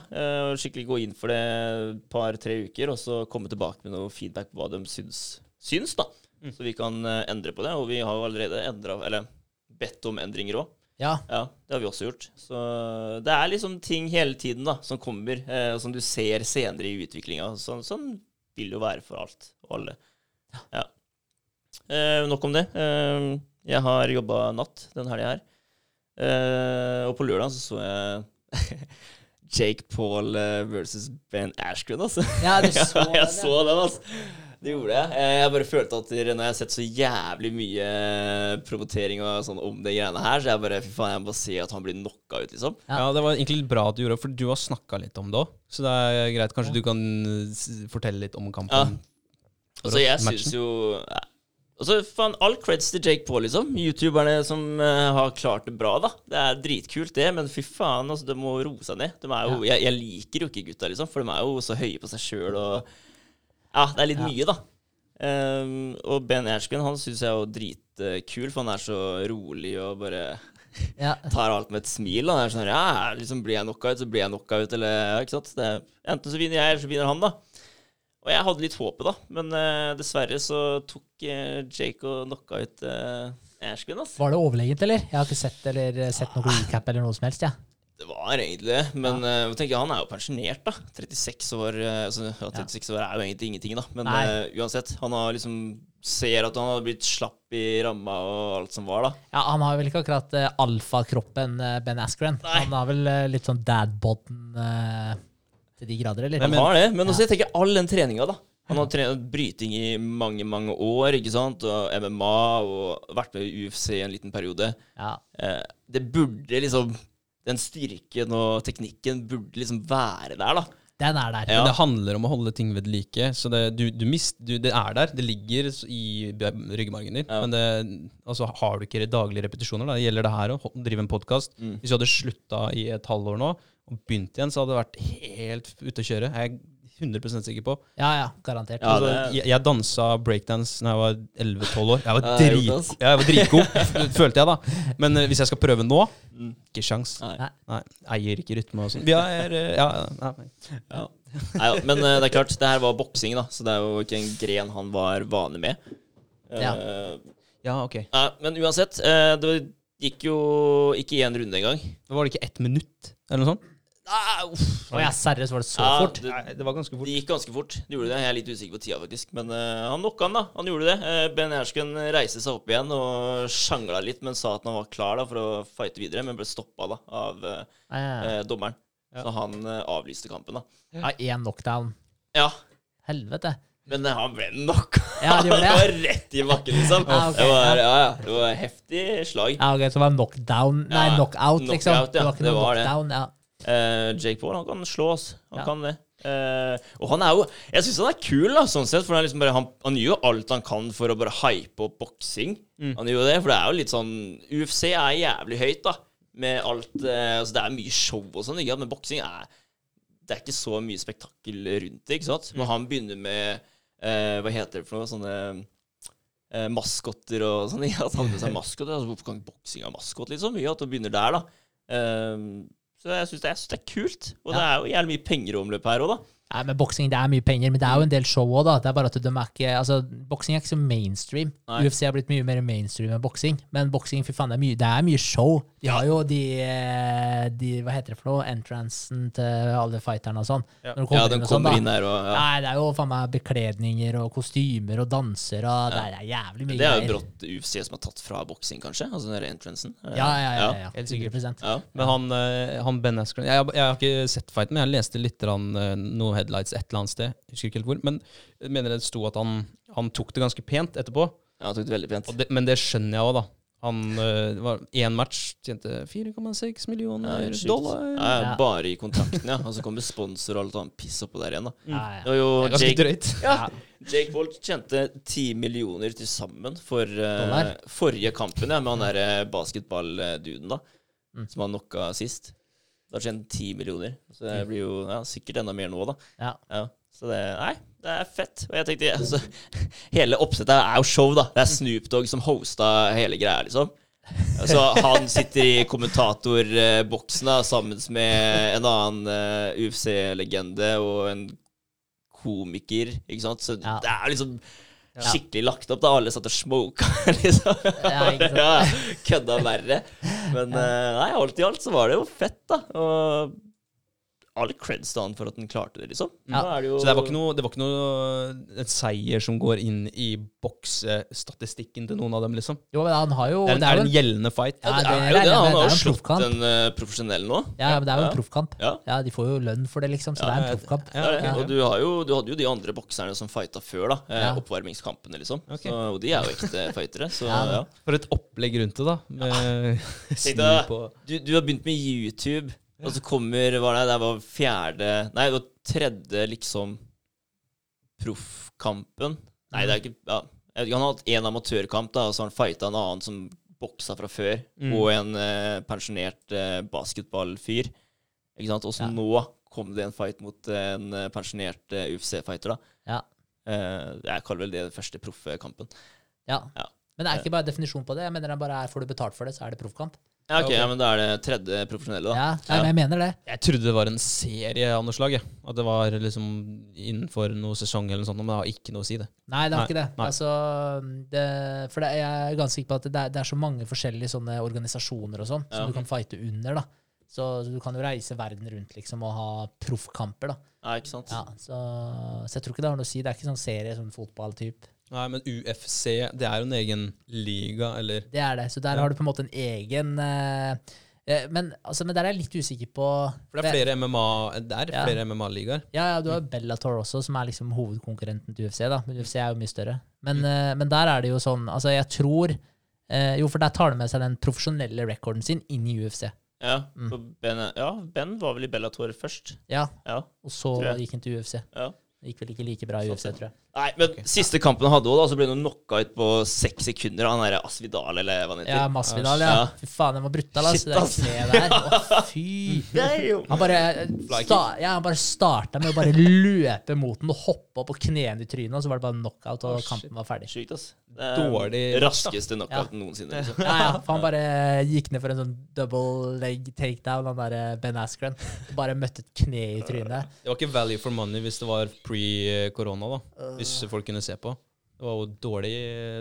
og skikkelig gå inn for det et par-tre uker, og så komme tilbake med noe feedback på hva de syns, syns da. Så vi kan eh, endre på det. Og vi har jo allerede endra, eller bedt om endringer òg. Ja, Ja, det har vi også gjort. Så det er liksom ting hele tiden da, som kommer, eh, som du ser senere i utviklinga. Sånn, sånn vil det jo være for alt og alle. Ja. Eh, nok om det. Eh, jeg har jobba natt den helga her. Eh, og på lørdag så så jeg <laughs> Jake Paul eh, versus Ben Ashgren, altså. ja du <laughs> så ja, jeg det. så den, altså. Det gjorde jeg. Eh, Jeg bare følte at når jeg har sett så jævlig mye promotering og sånn om det greiene her, så jeg bare Fy faen, jeg må bare se at han blir knocka ut, liksom. Ja. Ja, det var egentlig bra at du gjorde det, for du har snakka litt om det òg. Så det er greit. Kanskje du kan eh, fortelle litt om kampen? Ja. Altså, jeg syns jo ja. Altså, faen, all creds til Jake Paul, liksom. Youtuberne som uh, har klart det bra, da. Det er dritkult, det, men fy faen, altså, de må roe seg ned. De er jo, jeg, jeg liker jo ikke gutta, liksom, for de er jo så høye på seg sjøl og Ja, det er litt mye, da. Um, og Ben Ashken, han syns jeg er jo dritkul, for han er så rolig og bare Ja. tar alt med et smil. Han er sånn, ja, liksom Blir jeg knockout, så blir jeg knockout. Eller, ja, ikke sant? Det enten så vinner jeg, eller så vinner han, da. Og jeg hadde litt håpet, da. Men uh, dessverre så tok uh, Jake og knocka ut uh, Ashken. Altså. Var det overlegent, eller? Jeg har ikke sett, eller, sett noe recap eller noe som helst. Ja. Det var egentlig det. Men ja. uh, tenker, han er jo pensjonert, da. 36 år eh, altså, ja, 36 år er jo egentlig ingenting, da. Men eh, uansett, han har liksom ser at han har blitt slapp i ramma og alt som var, da. Ja, Han har vel ikke akkurat uh, alfakroppen uh, Ben Askren. Nei. Han har vel uh, litt sånn dadboden uh, til de grader, eller? Men Han men- har det. Men også, jeg tenker all den treninga, da. Han har trent bryting i mange, mange år, ikke sant? Og MMA, og vært med i UFC en liten periode. Ja. Det burde liksom Den styrken og teknikken burde liksom være der, da. Den er der. Ja. Men det handler om å holde ting ved like. Så det, du, du mist, du, det er der. Det ligger i ryggmargen din. Ja. Men det, altså, har du ikke daglige repetisjoner, da gjelder det her å drive en podkast. Mm. Hvis du hadde slutta i et halvår nå og begynt igjen, så hadde det vært helt ute å kjøre. Jeg 100% sikker på. Ja, ja, garantert. Ja, altså, det- jeg, jeg dansa breakdance da jeg var 11-12 år. Jeg var, drit, altså. jeg var dritgod, <laughs> følte jeg da. Men eh, hvis jeg skal prøve nå, Mm. ikke sjans. Nei. Nei, eier ikke rytme og sånn. Vi er, eh, ja, ja, nei. Ja. Ja, men eh, det er klart, det her var boksing, da, så det er jo ikke en gren han var vane med. Eh, Ja. ja, ok. nei, men uansett, eh, det gikk jo ikke én runde engang. Da var det ikke ett minutt, eller noe sånt? Ah, uff. Å ja, seriøst, var det så fort? det, Nei, det var ganske fort. det gikk ganske fort. Det gjorde det. Jeg er litt usikker på tida, faktisk. Men uh, han knocka han, da. Han gjorde det. Uh, ben Askren reiste seg opp igjen og sjangla litt, men sa at han var klar da for å fighte videre, men ble stoppa da av uh, ah, ja, ja. eh, dommeren. Ja. Så han avlyste kampen, da. Ja, én knockdown. Ja, Helvete. men han ble knocka. Ja, det <laughs> det. var rett i bakken, liksom. Ja, okay. det, var, ja. ja, det var heftig slag. Ja, okay, Så det var knockdown Nei, Ja, knockout, liksom. knockout, ja. Det var Det var det. knockdown. Ja. Eh, Jake Paul, han kan slå oss. Han Ja. kan det. Uh, og han er jo Jeg syns han er kul, da, sånn sett. For han, liksom bare, han, han gjør jo alt han kan for å bare hype opp boksing. Mm. Han gjør jo det, for det er jo litt sånn UFC er jævlig høyt, da. Med alt uh, Altså, det er mye show og sånn, ikke sant? men boksing er Det er ikke så mye spektakkel rundt det, ikke sant? Når han begynner med Hva heter det for noe? Sånne uh, maskotter og sånn. <laughs> At han med seg maskotter. Altså, hvorfor kan boksing ha maskot, liksom? Mye at det begynner der, da. Ehm, så jeg syns det, det er kult. Og det er jo jævlig mye penger i omløp her òg, da. Nei, men Boksing det er mye penger, men det er jo en del show òg, da. Det er bare at de er ikke Altså, Boksing er ikke så mainstream. Nei. UFC har blitt mye mer mainstream enn boksing. Men boksing, fy faen, det er mye, det er mye show. De har jo de, eh, de Hva heter det for noe? Entrancen til alle fighterne og sånn. Ja. de du Ja, de sånn, kommer inn her og ja. Nei, det er jo faen meg bekledninger og kostymer og danser og det er jævlig mye Det er jo brått UFC som har tatt fra boksing, kanskje? Altså den der entrancen. Ja, ja, ja. ja, ja. helt sikkert. 100%. Ja. Men han, eh, han Ben Askren jeg, jeg har ikke sett fighten, men jeg leste litt rann, noen headlights et eller annet sted. Jeg husker ikke helt hvor. Men jeg mener det sto at han, han tok det ganske pent etterpå. Ja, han tok det veldig pent. Og det, men det skjønner jeg òg, da. Han uh, var én match, tjente 4,6 millioner ja, dollar. Ja, ja, Ja. bare i kontrakten, ja. Og så kommer sponsor og alt annet piss oppå der igjen, da. Ja, ja. Det var jo Jake, drøyt. ja, Jake Paul tjente 10 millioner til sammen for uh, forrige kampen, ja, med han derre basketballduden, da. Mm. Som han knocka sist. Da tjente han 10 millioner. Så det blir jo ja, sikkert enda mer nå, da. Ja. Så det Nei, det er fett. Og jeg tenkte altså, <laughs> Hele oppsettet er jo show, da. Det er Snoop Dogg som hosta hele greia, liksom. Så han sitter i kommentatorboksen sammen med en annen eh, UFC-legende og en komiker, ikke sant. Så Ja. det er liksom skikkelig lagt opp. da Alle satt og smoka, <laughs> liksom. Ja, ja, kødda verre. Men eh, nei, alt i alt så var det jo fett, da. Og alle creds til han for at han klarte det, liksom. Ja. Nå er det jo Så det var ikke noe, det var ikke noe en seier som går inn i boksestatistikken til noen av dem, liksom. Jo, men han har jo Det er en, det er en en- gjeldende fight. Ja, det det er jo det. det, Han har jo en slått en uh, profesjonell nå. Ja, men det er jo Ja. en proffkamp. Ja. Ja, de får jo lønn for det, liksom, så det er en proffkamp. Ja. Og du, har jo, du hadde jo de andre bokserne som fighta før, da. Eh, Ja. Oppvarmingskampene, liksom. Okay. Så, og de er jo ekte <laughs> fightere. Så Ja. ja. For et opplegg rundt det, da. Med Tenk <laughs> snu på du, du har begynt med YouTube, og så kommer hva er det, det var fjerde Nei, det var tredje, liksom Proffkampen. Nei, det er ikke ja. Han har hatt én amatørkamp, da, og så har han fighta en annen som boksa fra før, Mm. og en eh, pensjonert eh, basketballfyr. Ikke sant? Og så Ja. nå kom det en fight mot en eh, pensjonert eh, UFC-fighter, da. Ja. Eh, jeg kaller vel det den første proffkampen. Ja. Ja. Men det er ikke bare definisjon på det. Jeg mener det bare er Får du betalt for det, så er det proffkamp. Ja, ok, ja, men da er det tredje profesjonelle, da. Ja, nei, men jeg mener det. Jeg trodde det var en serie av noe slag. Ja. At det var liksom innenfor noen sesong eller noe sånt, men det har ikke noe å si, det. Nei, det har ikke det. Altså, det for det, jeg er ganske sikker på at det er, det er så mange forskjellige sånne organisasjoner og sånn som du kan fighte under. da. Så, så du kan jo reise verden rundt liksom og ha proffkamper. da. Ja, ikke sant? Ja, så, så jeg tror ikke det har noe å si. Det er ikke sånn serie, sånn fotballtyp. Nei, men UFC, det er jo en egen liga, eller Det er det. Så der Ja. har du på en måte en egen eh, Eh, Men, altså, men der er jeg litt usikker på For det er flere MMA Det er Ja. flere MMA-ligaer. Ja, ja, du har Bellator også, som er liksom hovedkonkurrenten til UFC. da, men UFC er jo mye større. Men, eh, men der er det jo sånn Altså, jeg tror eh, Jo, for der tar de med seg den profesjonelle rekorden sin inn i UFC. Ja, Mm. for ben, ja, Ben var vel i Bellator først. Ja, Ja. og så gikk han til UFC. ja. Det gikk vel ikke like bra i UFC, tror jeg. Nei, men siste kampen han hadde òg, så ble han knocka ut på seks sekunder av han derre Asvidal, eller hva han Ja. Masvidal, Ja. ja. Fy faen, den var brutal, ass. Shit, ass. Det der. Å, <laughs> fy. Han bare, sta ja, han bare starta med å bare løpe mot den og hoppe opp på knærne i trynet, og så var det bare knockout, og oh, kampen var ferdig. Sjukt, ass. Det Dårlig Raskeste knockouten noensinne. Liksom. Ja, ja, for han bare gikk ned for en sånn double leg takedown, han derre Ben Askren. Bare møtte et kne i trynet. Det var ikke value for money hvis det var pre-korona, da. Hvis folk kunne se på. Det var jo dårlig,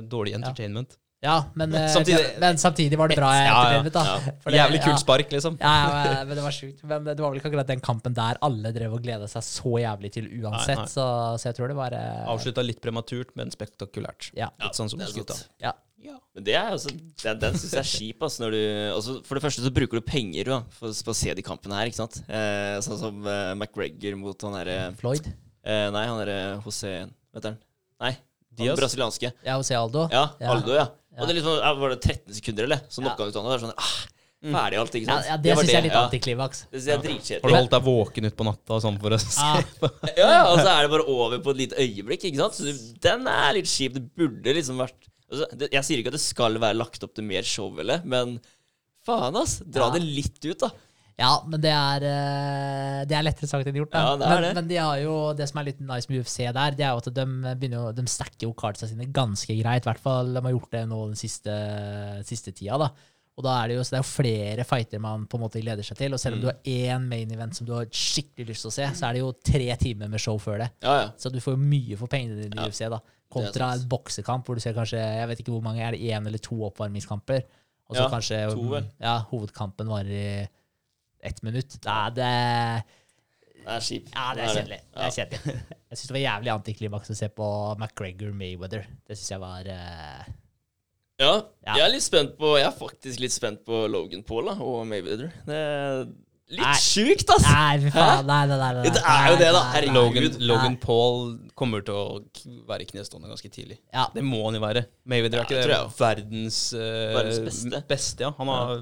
dårlig entertainment. Ja, men, men Samtidig- ja, men samtidig var det bra Ja, ja, entertainment, da. ja. For det- Jævlig ja. kult spark, liksom. Ja, ja, men det var sjukt. Men det var vel ikke akkurat den kampen der alle drev og gleda seg så jævlig til uansett. Nei, nei. Så, så jeg tror det var eh, Avslutta litt prematurt, men spektakulært. Ja. Litt sånn som gutta. ja. Men det er altså, den, den syns jeg er kjip. Altså, når du, altså, for det første så bruker du penger da, for, for å se de kampene her. ikke sant? Eh, sånn som eh, McGregor mot han derre Floyd. eh, Nei, han derre José Vet du han? Nei, han Diaz? brasilianske. Ja, José Aldo. Ja, Ja. Aldo, ja. Ja. Og det er liksom, ja, Var det 13 sekunder, eller? Så knocka han ut han. Og det er sånn ah, Ferdig alt, ikke sant? ja, det det syns jeg er litt ja. antiklimaks. Det synes jeg er Har du holdt deg våken ut på natta og sånn for å se på? <laughs> Ja, ja, og så er det bare over på et lite øyeblikk, ikke sant? Så den er litt kjip. Det burde liksom vært altså, det, Jeg sier ikke at det skal være lagt opp til mer show, eller, men faen, ass. Dra Ja. det litt ut, da. Ja, men det er, eh, det er lettere sagt enn gjort. Ja, det er det. men de har jo, det som er litt nice med UFC der, det er jo at de begynner de stacker jo cardsa sine ganske greit. I hvert fall de har gjort det nå den siste, siste tida. da. Og da er det jo, så det er jo flere fighter man på en måte gleder seg til. Og selv om Mm. du har én main event som du har skikkelig lyst til å se, så er det jo tre timer med show før det. Ja, ja. Så du får jo mye for pengene dine i UFC, da. Kontra en boksekamp hvor du ser kanskje jeg vet ikke hvor mange, er det én eller to oppvarmingskamper? Og så kanskje to, ja, hovedkampen varer i ett minutt. Er, det, Det er kjipt. ja, det er kjedelig. Det er kjedelig. Jeg syns det var jævlig antiklimaks å se på McGregor Mayweather. Det syns jeg var uh... Ja, jeg er litt spent på Jeg er faktisk litt spent på Logan Paul da, og Mayweather. Det er litt Nei. sjukt, altså! Nei, faen. Nei, nei, nei, nei, Det er jo det, da. Herregud. Logan, Logan Paul kommer til å være knestående ganske tidlig. Ja. Det må han jo være. Mayweather er ikke det tror jeg. verdens, eh, Verdens beste. ja. Han har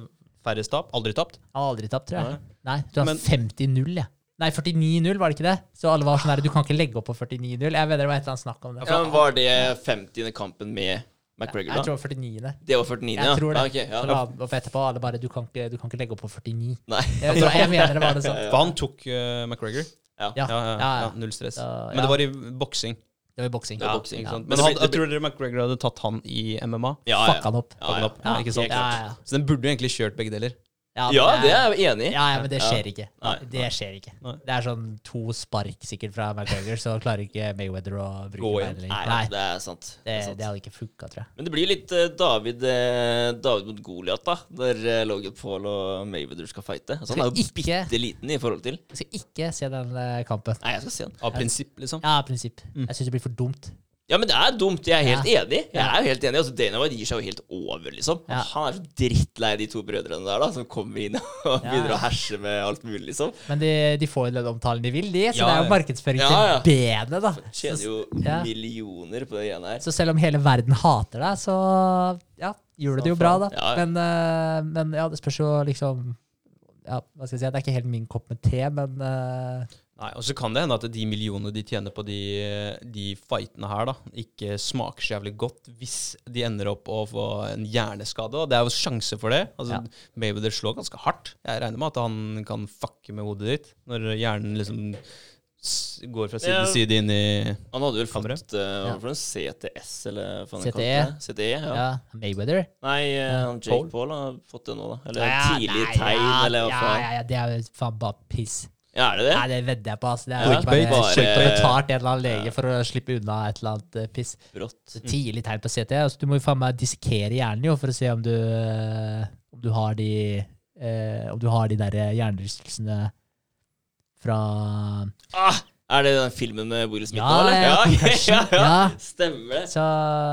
færrest tap. Aldri tapt. Han har aldri tapt, tror jeg. Nei, du har Men- 50-0, jeg. Nei, 49-0, var det ikke det? Så alle var sånn her, du kan ikke legge opp på 49-0. Jeg vet det var et eller annet snakk om det. Ja, men Var det 50. kampen med McGregor, Jeg da? tror 49. Det var 49., Jeg ja? tror det. Ja, ok, ja. Så la opp etterpå, alle bare du kan, ikke, du kan ikke legge opp på 49. Nei. Jeg, tror, jeg mener det var det sånn. For han tok eh, McGregor. Ja. Ja, Ja, ja, ja, ja, ja. null stress. Ja, Men ja. det var i boksing. Det var i boksing. Ja, boksing, ja. Men Men han, jeg tror dere McGregor hadde tatt han i MMA. Ja, Fucka han opp. Ja, Fuck han ja. opp. Ja, ikke sant? Ja, ja. Så den burde jo egentlig kjørt begge deler. Ja, Ja, det er jeg enig i. Ja, ja, men det skjer ikke. Nei, Det skjer ikke. Det er sånn to spark sikkert fra McGregor, så klarer ikke Mayweather å bruke Gå lenger. Nei, Nei, det er sant. Det det, er sant. det hadde ikke funka, tror jeg. Men det blir litt eh, David, eh, David mot Goliat, da. Der eh, Logan Paul og Mayweather skal fighte. Altså, han er jo ikke- bitte liten i forhold til Jeg skal ikke se den kampen. Nei, jeg skal se den. Av prinsipp, liksom. Ja, av prinsipp. Mm. Jeg syns det blir for dumt. Ja, men det er dumt. Jeg er helt Ja. enig. Jeg er jo helt enig. Altså, Dana White gir seg jo helt over, liksom. Ja. Han er så drittlei de to brødrene der, da, som kommer inn <laughs> og begynner å herse med alt mulig, liksom. Men de, de får jo den omtalen de vil, de. Så det er jo markedsføring til benet, da. Tjener jo ja. millioner på det greiene her. Så selv om hele verden hater deg, så ja, gjør du det jo bra, da. Men, uh, men ja, det spørs jo liksom ja, hva skal jeg si, Det er ikke helt min kopp med te, men eh, Nei, Og så kan det hende at de millionene de tjener på de, de fightene her, da, ikke smaker så jævlig godt hvis de ender opp å få en hjerneskade. Og det er jo sjanse for det. Altså, Ja. Mayweather slår ganske hardt. Jeg regner med at han kan fucke med hodet ditt når hjernen liksom går fra side Ja. til side inn i Han hadde vel fått uh, Ja. For en CTS, eller hva faen CTE. kalte det? CTE, ja. ja, Mayweather Nei, uh, Jake Paul? Paul har fått det nå, da. Eller Ja, tidlig nei, tegn, ja, eller hva ja, faen. ja, ja, det er jo faen bare piss. Ja, er det det? Nei, det vedder jeg på. Altså. Det er Ja, bare, bare- betalt en eller annen lege for å slippe unna et eller annet uh, piss. Brått. Tidlig tegn på CT. Altså, du må jo faen meg dissekere hjernen jo, for å se om du, uh, om du har de uh, Om du har de der hjernerystelsene fra Ah, er det den filmen med Will Smith Ja, nå, eller? ja, ja, ja. <laughs> Ja. Stemmer det. Så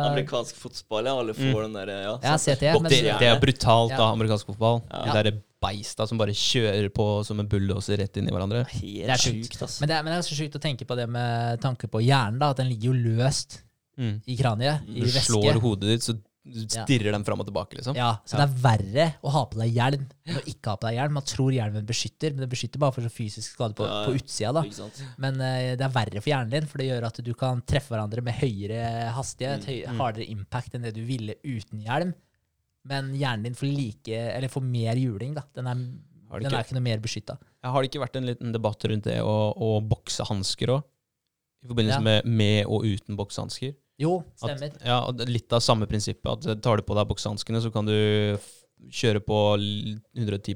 Amerikansk fotball, ja. Alle får den derre ja, Ja. Men- det, det er brutalt, Ja. da, amerikansk fotball. Ja. Det derre beist da, som bare kjører på som en bulldoser rett inn i hverandre. Det er sjukt. ass. Men det, er, men det er så sjukt å tenke på det med tanke på hjernen, da, at den ligger jo løst Mm. i kraniet, i Du væske. slår hodet ditt, så stirrer den fram og tilbake, liksom. Ja, så det er verre å ha på deg hjelm enn å ikke ha på deg hjelm. Man tror hjelmen beskytter, men det beskytter bare for så fysisk skade på, Ja, ja. på utsida. da. Men uh, det er verre for hjernen din, for det gjør at du kan treffe hverandre med høyere hastighet, Mm, høy, hardere impact enn det du ville uten hjelm. Men hjernen din får like, eller får mer juling. da. Den er, den ikke- er ikke noe mer beskytta. Ja, Har det ikke vært en liten debatt rundt det å, å bokse hansker òg? I forbindelse Ja. med med og uten boksehansker? Jo, At- stemmer. Ja, det er litt av samme prinsippet. At tar du på deg boksehanskene, så kan du kjøre på 110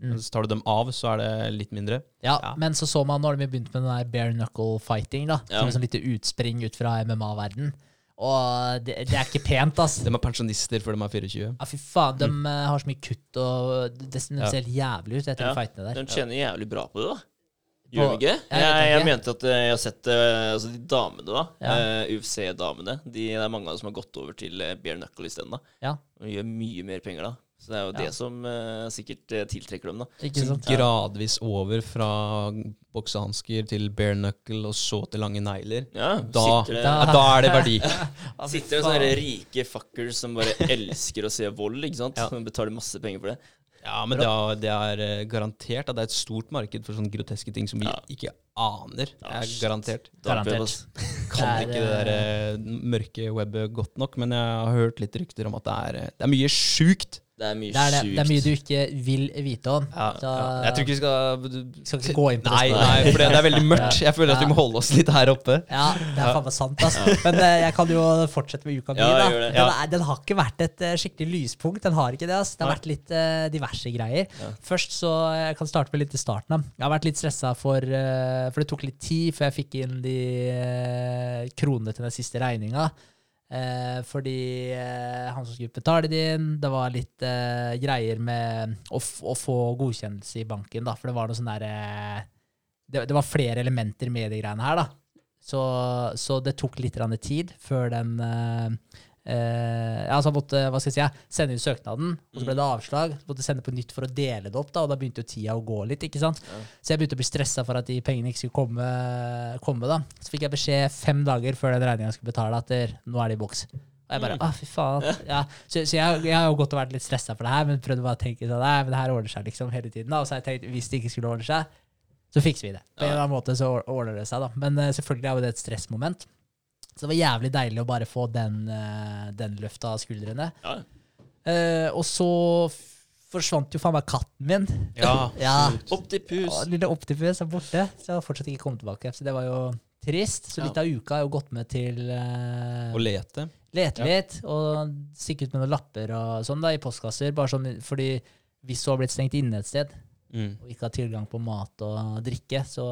Mm. Så tar du dem av, så er det litt mindre. Ja, Ja. Men så så man når de begynte med den der bare knuckle fighting, da, Ja. som et sånn lite utspring ut fra MMA-verden. Og det, det er ikke pent, ass. De er pensjonister før de er 24. Ja, fy faen, de mm. har så mye kutt, og det, ser Ja. helt jævlig ut etter Ja, de fightene der. De tjener jævlig bra på det, da. Gjør de ikke? Jeg Jeg, jeg, mente at eh, jeg har sett eh, altså de damene, da. Ja. Uh, UFC-damene. De, det er mange av dem som har gått over til bare knuckle isteden. Ja. De gjør mye mer penger, da. Så det er jo Ja. det som uh, sikkert eh, tiltrekker dem, da. Ikke Så sant? gradvis over fra boksehansker til bare knuckle, og så til lange negler. Ja, Da, det, ja, da er det verdi. <laughs> Ja, fy sitter det sånne rike fuckers som bare elsker å se vold, ikke sant? Ja. Som betaler masse penger for det. Ja, men det er, det er eh, garantert at det er et stort marked for sånne groteske ting som vi Ja. ikke aner. Det er garantert. Garantert. <laughs> Kan Det er, ikke det der mørke webbet godt nok, men jeg har hørt litt rykter om at det er, det er mye sjukt. Det er mye Det er, det, sjukt. det er mye du ikke vil vite om. Ja, Så, Jeg tror ikke vi skal skal ikke gå inn på det. Nei, for det, det er veldig mørkt. Jeg føler at vi må holde oss litt her oppe. Ja, det er faen meg sant, ass. Men eh, jeg kan jo fortsette med uka mi. Ja. Den, Ja. den har ikke vært et eh, skikkelig lyspunkt. Den har ikke det, Altså. Det har vært litt uh, diverse greier. Ja. Først så Jeg kan starte med litt i starten. da. Jeg har vært litt stressa for For det tok litt tid før jeg fikk inn de kronene til den siste regninga. Eh, fordi eh, han som skulle betale det inn, det var litt eh, greier med å, å få godkjennelse i banken, da. For det var noe sånn derre det, det var flere elementer med de greiene her, da. Så, så det tok litt tid før den eh, altså måtte hva skal jeg si, sende inn søknaden, og så ble det avslag. Så måtte jeg sende på nytt for å dele det opp, da, og da begynte jo tida å gå litt. ikke sant? Ja. Så jeg begynte å bli stressa for at de pengene ikke skulle komme. komme da. Så fikk jeg beskjed fem dager før den regninga skulle betale, at nå er det i boks. Og jeg bare, ah, fy faen. Ja, så så jeg, jeg har jo godt og vært litt stressa for det her, men prøvde bare å tenke sånn, nei, men det her ordner seg liksom hele tiden. da, Og så har jeg tenkt, hvis det ikke skulle ordne seg, så fikser vi det. På en eller annen måte så ordner det seg, da. Men uh, selvfølgelig er jo det et stressmoment. Så det var jævlig deilig å bare få den, uh, den løfta av skuldrene. Ja. Eh, og så forsvant jo faen meg katten min. Ja, <laughs> Ja, Optipus. Ja, Lille Optipus er borte, så jeg har fortsatt ikke kommet tilbake. Så det var jo trist. Så Ja. litt av uka har jo gått med til uh, Å lete. lete Ja. litt, og stikke ut med noen lapper og sånn da, i postkasser. Bare sånn, fordi hvis du har blitt stengt inne et sted, Mm. og ikke har tilgang på mat og drikke, så,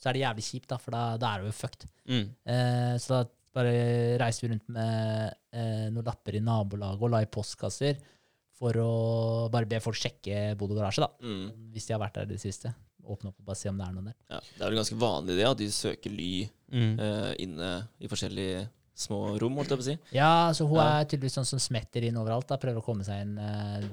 så er det jævlig kjipt, da, for da, da er det jo fucked. Mm. Eh, så da bare reiste vi rundt med eh, noen lapper i nabolaget og la i postkasser for å bare be folk sjekke bod og garasje, da. Mm. Hvis de har vært der i det siste. Åpne opp og bare se om det er noen der. Ja. Det er vel ganske vanlig det, at de søker ly Mm. eh, inne i forskjellige små rom, holdt jeg på å si. Ja, så hun Ja. er tydeligvis sånn som smetter inn overalt. da, Prøver å komme seg inn eh,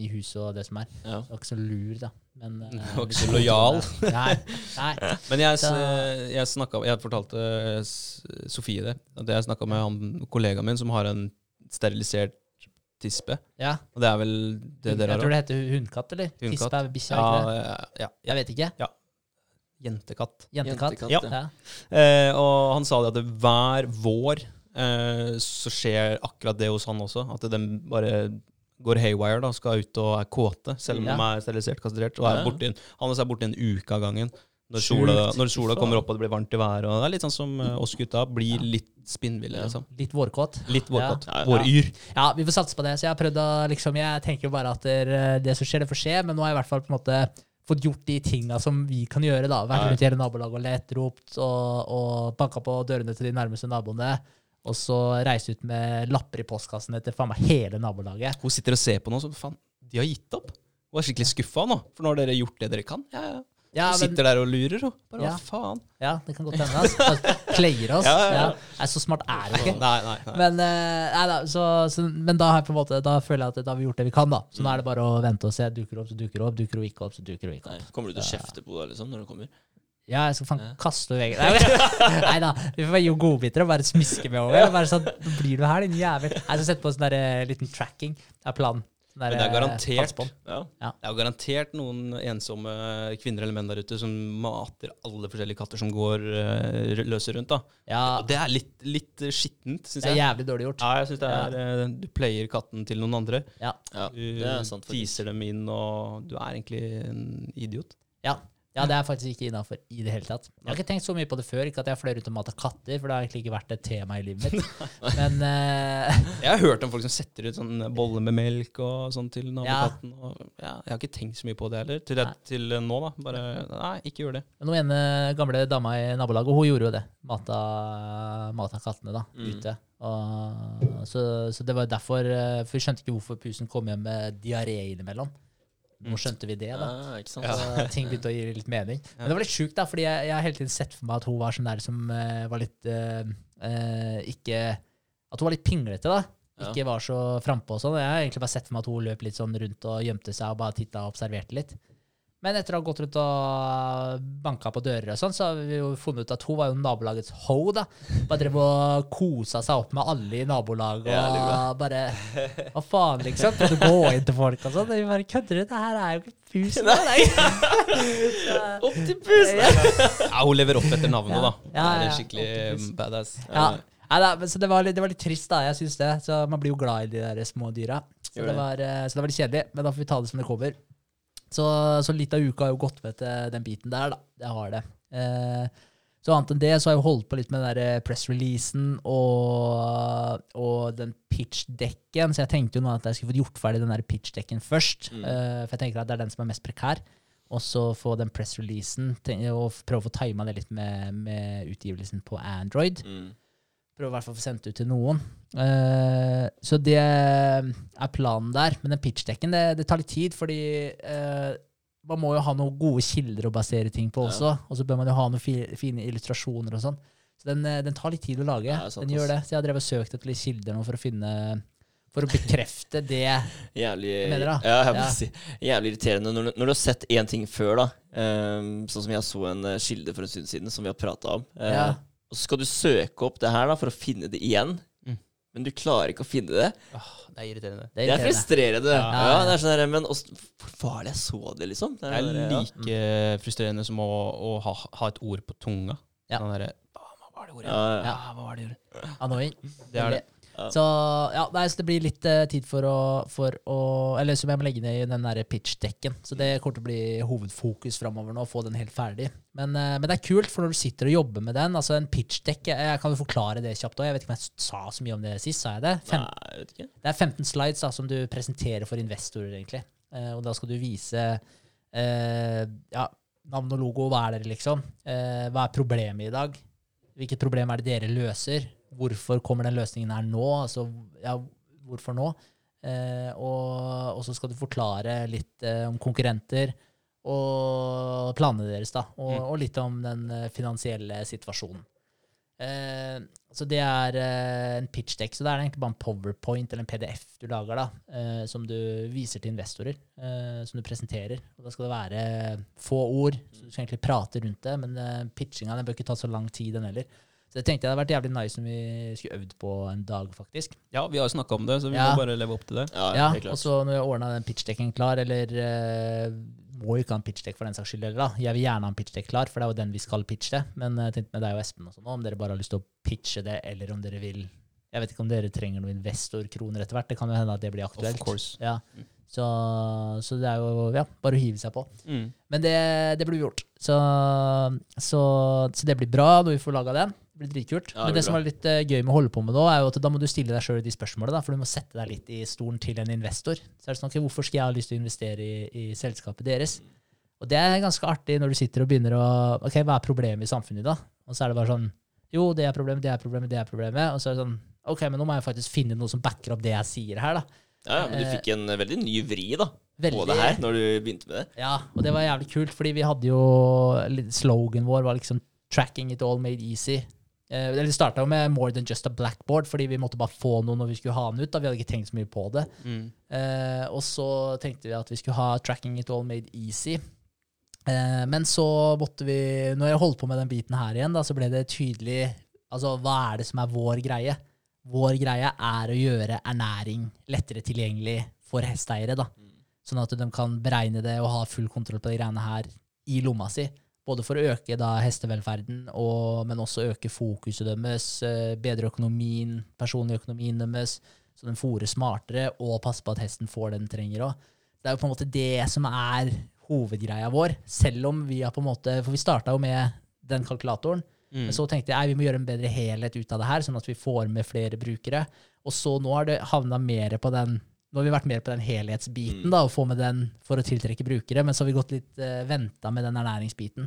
i huset og det som er. Ja. Hun var ikke så lur, da. Men, <laughs> eh, Hun var ikke så lojal. Nei. nei. <laughs> Men jeg, Da- s- jeg, snakket, jeg fortalte Sofie det. At jeg snakka med han kollegaen min som har en sterilisert tispe. Ja. Og det er vel det dere har? jeg tror det heter hundkatt, eller? Hundkatt. Tispe er bikkja? Ja, ja, ja. Jeg vet ikke. Jentekatt. Jentekatt. Jentekatt, Ja. Ja. Eh, og han sa det at det hver vår eh, så skjer akkurat det hos han også. At den bare går haywire da, skal ut og er kåte, selv om Ja. de er sterilisert, kastrert. Og er borti, han er borte en uke av gangen. Når sola, når sola kommer opp og det blir varmt i været. Det er litt sånn som eh, oss gutta. Blir litt spinnville, liksom. Litt vårkåt. Litt vårkåt. Ja. Våryr. Ja, vi får satse på det. Så jeg har prøvd å liksom Jeg tenker jo bare at det, det som skjer, det får skje. Men nå har jeg i hvert fall på en måte fått gjort de tinga som vi kan gjøre. da Vært rundt i hele nabolaget og lett, ropt og, og banka på dørene til de nærmeste naboene. Og så reise ut med lapper i postkassene til faen meg hele nabolaget. Hun sitter og ser på nå, så faen, de har gitt opp. Hun er skikkelig skuffa nå, for nå har dere gjort det dere kan. Ja, ja. Ja, sitter men, der og lurer, hun. bare Ja. hva faen? ja, det kan godt hende. Altså. Player oss. <laughs> Ja, ja. Nei, så smart er hun ikke. Nei, nei, nei. Men, eh, nei, da, så, så, men da, måte, da føler jeg at da har vi gjort det vi kan. da Så nå er det bare å vente og se. Dukker opp, så dukker opp. Dukker hun ikke opp, så dukker hun ikke opp. Kommer du til å kjefte på henne liksom, når du kommer? Ja, jeg skal faen kaste over veggen. <laughs> Nei, da, vi får bare gi godbiter og bare smiske med over. Bare sånn, Nå blir du her, din jævel. Jeg skal sette på sånn der, eh, liten tracking. Det er planen. Sånn der, Men det er eh, garantert. Ja. Det er garantert noen ensomme kvinner eller menn der ute som mater alle forskjellige katter som går uh, løse rundt. da. Ja, det er litt, litt skittent, syns det er jævlig dårlig gjort. Ja, jeg synes det er, eh, Du player katten til noen andre. Ja. ja, Du det er sant, faktisk. teaser dem inn, og du er egentlig en idiot. Ja. Ja, det er faktisk ikke innafor i det hele tatt. Jeg har ikke tenkt så mye på det før. Ikke at jeg fløy rundt og mata katter, for det har egentlig ikke vært et tema i livet mitt. <laughs> <laughs> Men uh, Jeg har hørt om folk som setter ut sånn bolle med melk og sånn til nabokatten. Og, ja, jeg har ikke tenkt så mye på det heller. Til, det, til nå, da. Bare Nei, ikke gjør det. Men hun ene gamle dama i nabolaget, hun gjorde jo det. Mata, mata kattene da, Mm. ute. Og, så, så det var derfor eh, For vi skjønte ikke hvorfor pusen kom hjem med diaré innimellom. Nå skjønte vi det, da. Ah, ikke sant? Så <laughs> ting begynte å gi litt mening. Men det var litt sjukt, da, fordi jeg, jeg har hele tiden sett for meg at hun var sånn der som uh, var litt uh, Ikke At hun var litt pinglete, da. Ikke var så frampå og sånn. Jeg har egentlig bare sett for meg at hun løp litt sånn rundt og gjemte seg og bare titta og observerte litt. Men etter å ha gått rundt og banka på dører og sånn, så har vi jo funnet ut at hun var jo nabolagets ho, da. Bare drev og kosa seg opp med alle i nabolaget og bare <laughs> Hva faen, liksom? Prøvde å gå inn til folk og sånn. Vi bare kødder du? Det her er jo ikke pus. <laughs> Opp til pusen! Ja, hun lever opp etter navnet, da. Ja, ja, ja. er skikkelig badass. Ja. Nei, da, men så det var, litt, det var litt trist, da. Jeg syns det. Så man blir jo glad i de der små dyra. Så det, det. var, eh, så det var litt kjedelig, men da får vi ta det som det kommer. Så, så litt av uka har jo gått med til den biten der, da. Det har det. Eh, så annet enn det så har jeg jo holdt på litt med den der eh, press-releasen og, og den pitch-dekken. Så jeg tenkte jo nå at jeg skulle få gjort ferdig den der pitch-dekken først. Mm. Eh, for jeg tenker at det er den som er mest prekær. Og så få den press-releasen og prøve å få tima det litt med, med utgivelsen på Android. Mm. Prøve i hvert fall å få sendt ut til noen. Uh, så det er planen der. Men den pitchdekken, det, det tar litt tid, fordi uh, man må jo ha noen gode kilder å basere ting på Ja. også. Og så bør man jo ha noen fi, fine illustrasjoner og sånn. Så den, eh, den tar litt tid å lage. Ja, sant, den gjør det. Så jeg har drevet og søkt etter litt kilder nå for å finne For å bekrefte det. <laughs> Jævlig mener da. Ja, jeg må Ja. si, jævlig irriterende når, du- når du har sett én ting før, da. um, sånn som jeg så en kilde for en stund siden, som vi har prata om. Uh, Ja. Og så skal du søke opp det her da for å finne det igjen. Mm. Men du klarer ikke å finne det. Åh, det er irriterende. Det Det er frustrerende. Ja, Ja. det er sånn der, Men hvor var det jeg så det, liksom? Det Det er like der, ja. frustrerende som å, å ha, ha et ord på tunga. Ja. Sånn derre Hva var det ordet? Ja, hva var det ordet? Annoying. Det er det. Ja. Så ja, nei, så det blir litt uh, tid for å, for å Eller jeg må legge ned i den der pitch-dekken. Så det kommer til å bli hovedfokus framover nå, å få den helt ferdig. Men, uh, men det er kult, for når du sitter og jobber med den Altså en pitch-dekk Jeg, jeg kan jo forklare det kjapt òg. Jeg vet ikke om jeg sa så mye om det sist. Sa jeg det? Fem, Nei, jeg vet ikke. det er 15 slides da, som du presenterer for investorer, egentlig. Uh, og da skal du vise ja, navn og logo. Hva er dere, liksom? Hva er problemet i dag? Hvilket problem er det dere løser? Hvorfor kommer den løsningen her nå? Altså, ja, hvorfor nå? Eh, og, og så skal du forklare litt eh, om konkurrenter og planene deres, da. Og, Mm. og litt om den eh, finansielle situasjonen. Eh, så det er eh, en pitch deck. Så det er egentlig bare en powerpoint eller en PDF du lager, da, eh, som du viser til investorer. Som du presenterer. Og da skal det være få ord, så du skal egentlig prate rundt det. Men eh, pitchinga bør ikke ta så lang tid, den heller. Så det tenkte jeg hadde vært jævlig nice om vi skulle øvd på en dag, faktisk. Ja, vi har jo snakka om det, så vi Ja. må bare leve opp til det. Ja, Ja, helt og så når jeg ordna den pitchdekken klar, eller eh, må jo ikke ha en pitchdekk for den saks skyld heller, da. Jeg vil gjerne ha en pitchdekk klar, for det er jo den vi skal pitche. Men jeg tenkte med deg og Espen og sånn, om dere bare har lyst til å pitche det, eller om dere vil Jeg vet ikke om dere trenger noen investorkroner etter hvert. Det kan jo hende at det blir aktuelt. Of course. Ja. Så, så det er jo ja, bare å hive seg på. Mm. Men det, det blir gjort. Så, så, så det blir bra når vi får laga den. Det blir dritkult. Ja, det Men det som bra. er litt eh, gøy med å holde på med nå, er jo at da må du stille deg sjøl de spørsmålene. Da, for du må sette deg litt i stolen til en investor. Så er det sånn, ok, Hvorfor skal jeg ha lyst til å investere i, i selskapet deres? Og det er ganske artig når du sitter og begynner å Ok, hva er problemet i samfunnet da? Og så er det bare sånn Jo, det er problemet, det er problemet, det er problemet. Og så er det sånn Ok, men nå må jeg faktisk finne noe som backer opp det jeg sier her, da. Ja, men du fikk en veldig ny vri, da. på det her når du begynte med det? Ja, og det var jævlig kult, fordi vi hadde jo Slogan vår var liksom 'Tracking it all made easy'. Eh, eller starta med 'More than just a blackboard', fordi vi måtte bare få noe når vi skulle ha den ut. da Vi hadde ikke tenkt så mye på det. Mm. Eh, og så tenkte vi at vi skulle ha 'Tracking it all made easy'. Eh, men så måtte vi Når jeg holdt på med den biten her igjen, da, så ble det tydelig Altså, hva er det som er vår greie? Vår greie er å gjøre ernæring lettere tilgjengelig for hesteeiere. da. Sånn at de kan beregne det og ha full kontroll på de greiene her i lomma si. Både for å øke da hestevelferden, og, men også øke fokuset deres, eh, bedre økonomien, personlig økonomien deres, så de fôrer smartere og passe på at hesten får det den trenger òg. Det er jo på en måte det som er hovedgreia vår, selv om vi har på en måte For vi starta jo med den kalkulatoren. Mm. Men så tenkte jeg vi må gjøre en bedre helhet ut av det her, sånn at vi får med flere brukere. Og så nå har det havna mer på den Nå har vi vært mer på den helhetsbiten, da, og få med den for å tiltrekke brukere, men så har vi gått litt uh, venta med den ernæringsbiten.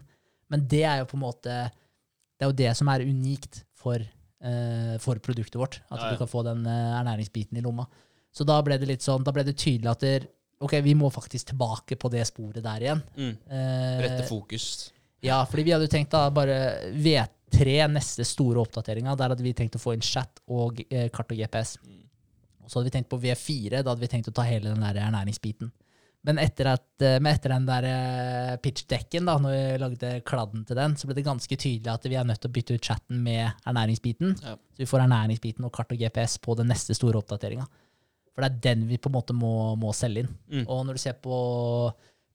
Men det er jo på en måte Det er jo det som er unikt for, uh, for produktet vårt. At Ja, ja. du kan få den uh, ernæringsbiten i lomma. Så da ble det litt sånn, da ble det tydelig at der, ok, vi må faktisk tilbake på det sporet der igjen. Mm. Eh, Rette fokus. ja, fordi vi hadde jo tenkt da bare V3, neste store oppdateringa, der hadde vi tenkt å få inn chat og kart og GPS. Og så hadde vi tenkt på V4, da hadde vi tenkt å ta hele den der ernæringsbiten. Men etter, at, eh, etter den der pitchdekken, da, når vi lagde kladden til den, så ble det ganske tydelig at vi er nødt til å bytte ut chatten med ernæringsbiten. Ja. Så vi får ernæringsbiten og kart og GPS på den neste store oppdateringa. For det er den vi på en måte må, må selge inn. Mm. Og når du ser på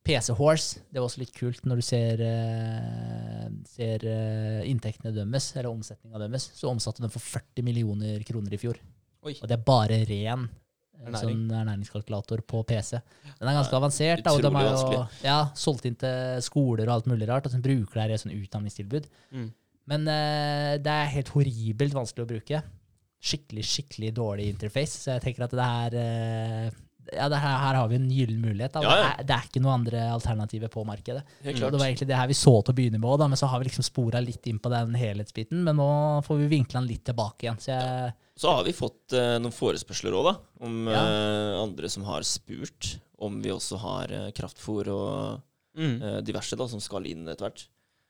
PC Horse, det var også litt kult når du ser, eh, ser eh, inntektene deres, eller omsetninga deres, så omsatte den for 40 millioner kroner i fjor. Oi. Og det er bare ren eh, Ernæring. sånn ernæringskalkulator på PC. Den er ganske avansert. Da, og de er jo ja, solgt inn til skoler og alt mulig rart, og som bruker det her i sånn utdanningstilbud. Mm. Men uh, det er helt horribelt vanskelig å bruke. Skikkelig, skikkelig dårlig interface. Så jeg tenker at det her eh, ja, det her, her har vi en gyllen mulighet. Ja, ja. Det, er, det er ikke noen andre alternativer på markedet. Det var egentlig det her vi så til å begynne med òg, men så har vi liksom spora litt inn på den helhetsbiten. Men nå får vi vinkla den litt tilbake igjen. Så jeg, Så har vi fått uh, noen forespørsler òg, da. Om eh, andre som har spurt om vi også har uh, kraftfôr og Mm. diverse da, som skal inn etter hvert.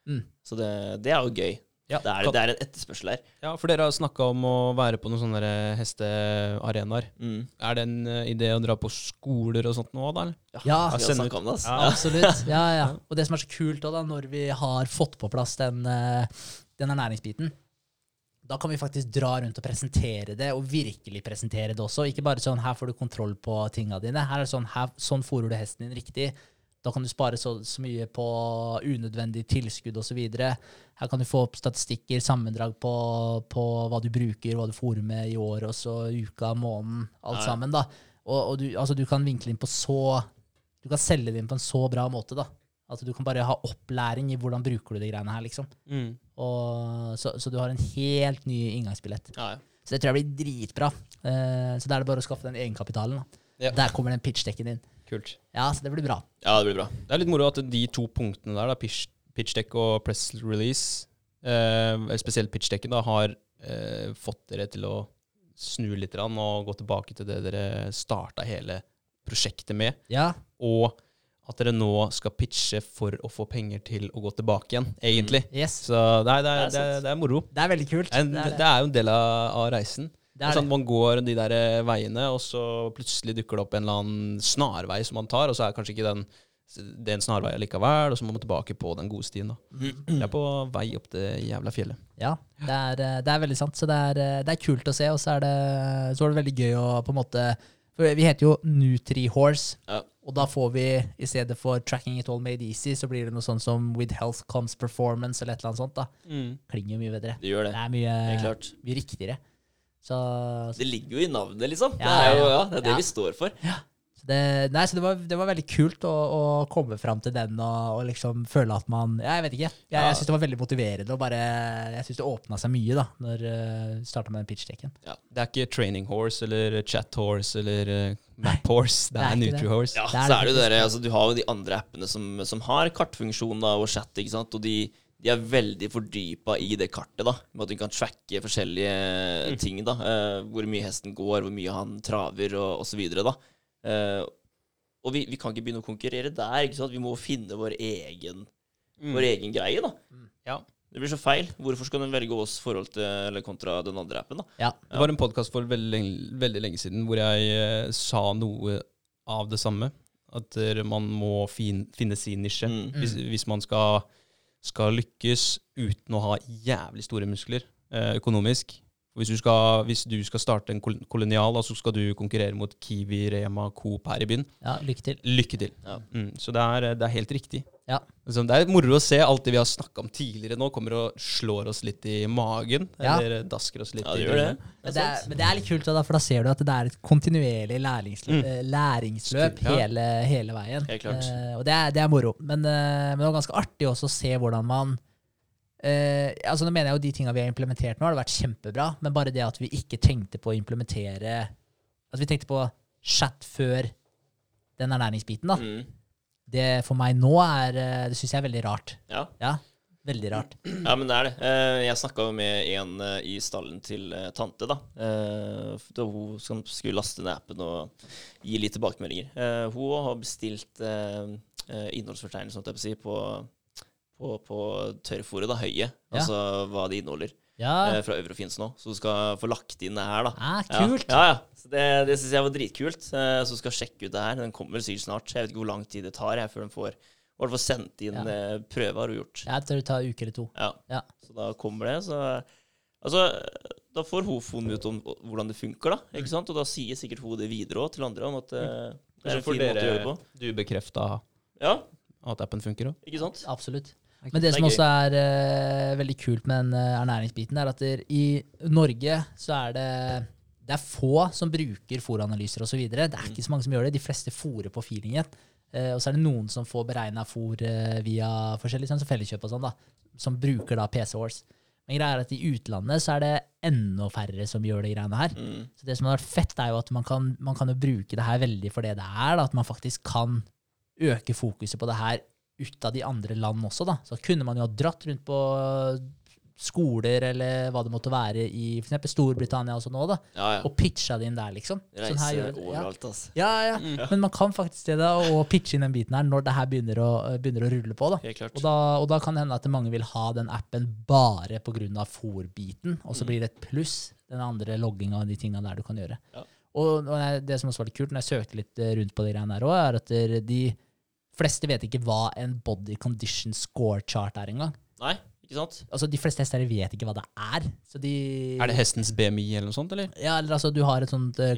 Mm. Så det, det er jo gøy. Ja, det, er, det er en etterspørsel her. Ja, for dere har snakka om å være på noen sånne der hestearenaer. Mm. Er det en eh, idé å dra på skoler og sånt nå, da? eller? Ja, Vi har snakka om det, altså. Ja. Absolutt. <laughs> Ja, ja. Og det som er så kult også, da, når vi har fått på plass den, eh, den ernæringsbiten, da kan vi faktisk dra rundt og presentere det, og virkelig presentere det også. Ikke bare sånn 'her får du kontroll på tinga dine'. Her er det sånn, her, sånn fôrer du hesten din riktig. Da kan du spare så, så mye på unødvendig tilskudd osv. Her kan du få opp statistikker, sammendrag på, på hva du bruker, hva du fôrer med i år, og så uka, måneden, alt ja. sammen. da. Og, og du, altså, du kan vinkle inn på så Du kan selge det inn på en så bra måte, da. At du kan bare ha opplæring i hvordan bruker du de greiene her, liksom. Mm. Og, så, så du har en helt ny inngangsbillett. Ja, ja. Så det tror jeg blir dritbra. Uh, så da er det bare å skaffe den egenkapitalen. da. Ja. Der kommer den pitchdekken din. Kult. Ja, så det blir bra. ja, det blir bra. Det er litt moro at de to punktene der, da, pitch, pitchdeck og press release, eh, spesielt pitchdekken, da, har eh, fått dere til å snu litt og gå tilbake til det dere starta hele prosjektet med, Ja, og at dere nå skal pitche for å få penger til å gå tilbake igjen, egentlig. yes. Så nei, det, er, Det er det, er, det er moro. Det er veldig kult. Det er, en, Det det er jo en del av, av reisen. Det er sånn, man går de der eh, veiene, og så plutselig dukker det opp en eller annen snarvei som man tar, og så er kanskje ikke den det er en snarvei likevel, og så må man tilbake på den gode stien. da. Jeg er på vei opp det jævla fjellet. Ja, det er, eh, det er veldig sant. Så det er, eh, det er kult å se, og så er, det, så er det veldig gøy å på en måte For vi heter jo Nutri-Horse, Ja. og da får vi i stedet for 'Tracking it all made easy', så blir det noe sånn som 'With health comes performance', eller et eller annet sånt. da. Klinger mye bedre. Det gjør Det det. er mye, Helt klart. mye riktigere. Så, Det ligger jo i navnet, liksom. Det er jo ja, ja, det, er det Ja. vi står for. så det, nei, så det, var, det var veldig kult å, å komme fram til den og, og liksom føle at man ja, Jeg vet ikke. Jeg, Ja. jeg syns det var veldig motiverende. Og bare, jeg syns det åpna seg mye da når uh, starta med den pitchdekken. Det er ikke training horse eller chat horse eller uh, map horse. Det det er er Nutri horse. Ja, Det er så det er det jo dere, altså, Du har jo de andre appene som, som har kartfunksjon da, og chat, ikke sant? og de, de er veldig fordypa i det kartet. da, Med at du kan tracke forskjellige Mm. ting. da, eh, Hvor mye hesten går, hvor mye han traver og osv. Uh, Og vi, vi kan ikke begynne å konkurrere der. ikke sant? Vi må finne vår egen, Mm. vår egen greie, da. Ja. Det blir så feil. Hvorfor skal den velge oss forhold til, eller kontra den andre appen, da? Ja. Det var en podkast for veldig lenge, veldig lenge siden hvor jeg eh, sa noe av det samme. At eh, man må fin, finne sin nisje. Mm. Hvis, hvis man skal, skal lykkes uten å ha jævlig store muskler eh, økonomisk. Hvis du, skal, hvis du skal starte en kolonial, så så skal du konkurrere mot Kiwi, Rema, Coop her i byen. ja, lykke til. Lykke til. Ja. Mm, så det er, det er helt riktig. Ja. Altså, det er moro å se alt det vi har snakka om tidligere nå, kommer og slår oss litt i magen. Ja. Eller dasker oss litt Ja, det i gjør det. Men det, er, men det er litt kult, da, for da ser du at det er et kontinuerlig læringsløp, mm. læringsløp Ja. hele, hele veien. Helt klart. Uh, og det er, det er moro. Men, uh, men det var ganske artig også å se hvordan man eh, altså Nå mener jeg jo de tinga vi har implementert nå, har det vært kjempebra, men bare det at vi ikke tenkte på å implementere At vi tenkte på chat før den ernæringsbiten, da. Mm. Det for meg nå er eh, Det syns jeg er veldig rart. Ja. Ja, veldig rart. Ja, men det er det. Eh, Jeg snakka med en i stallen til tante, da. Da hun som skulle laste ned appen og gi litt tilbakemeldinger. Hun har bestilt innholdsfortegnelse, på på, på, tørrfôret, da, høye. Altså hva det inneholder. Ja, eh, Fra Eurofins nå. Så du skal få lagt inn det her, da. ah, Ja, kult. Ja, ja. Så det det syns jeg var dritkult. Eh, Så skal sjekke ut det her. Den kommer sikkert snart. Jeg vet ikke hvor lang tid det tar jeg, før den får i hvert fall sendt inn Ja. eh, prøve, har du gjort. Jeg tror det tar en uke eller to. Ja. Ja. Så da kommer det. Så Altså, da får funnet ut om hvordan det funker, da. Mm. Ikke sant? Og da sier sikkert hun det videre òg til andre om at mm. det er en fin måte å gjøre det på. du bekrefta Ja, at appen funker òg. ikke sant? Absolutt. Men det Det som også er uh, veldig kult med den uh, ernæringsbiten, er at der, i Norge så er det det er få som bruker fòranalyser osv. Det er ikke så mange som gjør det. De fleste fòrer på feelingen. Uh, og så er det noen som får beregna fòr via forskjellige sånn som Felleskjøp og sånn, da, som bruker da PC Horse. Men greia er at i utlandet så er det enda færre som gjør de greiene her. Mm. Så det som har vært fett, er jo at man kan, man kan jo bruke det her veldig for det det er. Da, at man faktisk kan øke fokuset på det her ut av de andre land også. Da. Så kunne man jo ha dratt rundt på skoler eller hva det måtte være i eksempel Storbritannia også nå, da, Ja, ja. og pitcha det inn der, liksom. Sånn Reise ja. overalt, altså. Ja, ja. <laughs> Men man kan faktisk det da, og pitche inn den biten her når det her begynner å, begynner å rulle på. da. Og da, og da kan det hende at mange vil ha den appen bare pga. fòr-biten, og så blir det et pluss den andre logginga og de tinga der du kan gjøre. Ja. Og og det som også var litt kult, når jeg søkte litt eh, rundt på de greiene der òg, er at de fleste vet ikke hva en body condition score chart er engang. Nei, ikke sant? Altså, de fleste hester vet ikke hva det er. Så de Er det hestens BMI eller noe sånt, eller? Ja, eller altså, du har et sånt uh,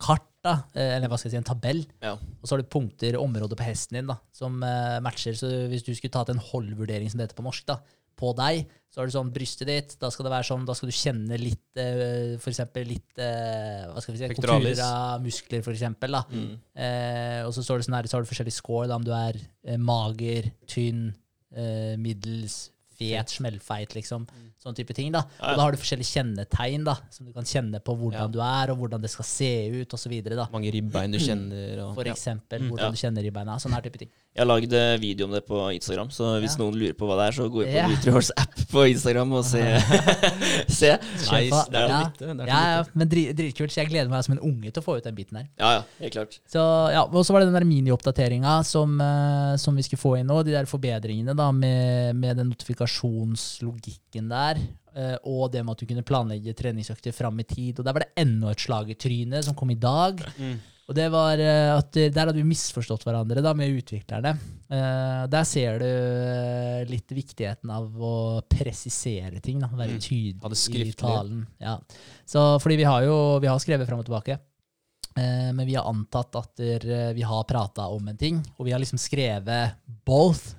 kart, da, eh, eller hva skal jeg si, en tabell, Ja. og så har du punkter, områder på hesten din, da, som uh, matcher. Så hvis du skulle tatt en hold-vurdering, som det heter på norsk, da, på deg, så har du sånn brystet ditt, da skal det være sånn, da skal du kjenne litt, eh, for litt, eh, hva skal vi si, konturer av muskler, eksempel. Mm. Eh, og så står det sånn her, så har du forskjellige score, da, om du er eh, mager, tynn, eh, middels, fet, smellfeit, liksom. Sånn type ting, da. Og da har du forskjellige kjennetegn, da, som du kan kjenne på hvordan Ja. du er, og hvordan det skal se ut, da. Mange ribbein du kjenner. Og, For eksempel, ja. hvordan Ja. du kjenner ribbeina. beina, sånne her type ting. Jeg har lagd eh, video om det på Instagram, så hvis noen lurer på hva det er, så gå inn på Ja. NutriHorse app på Instagram og se. <laughs> se. Nice, det er ja. er Ja, men dri, dritkult, så jeg gleder meg som en unge til å få ut den biten der. Ja, ja, helt klart. Så ja, Og så var det den der minioppdateringa som, eh, som vi skulle få inn nå. De der forbedringene da med, med den notifikasjonslogikken der. eh, og det med at du kunne planlegge treningsøkter fram i tid. Og der var det enda et slag i trynet som kom i dag. Mm. Og det var eh, at der hadde vi misforstått hverandre da med utviklerne. Eh, der ser du litt viktigheten av å presisere ting. da, Være Mm. tydelig i talen. Ja. Så, fordi vi har jo vi har skrevet fram og tilbake. Men vi har antatt at vi har prata om en ting, og vi har liksom skrevet both,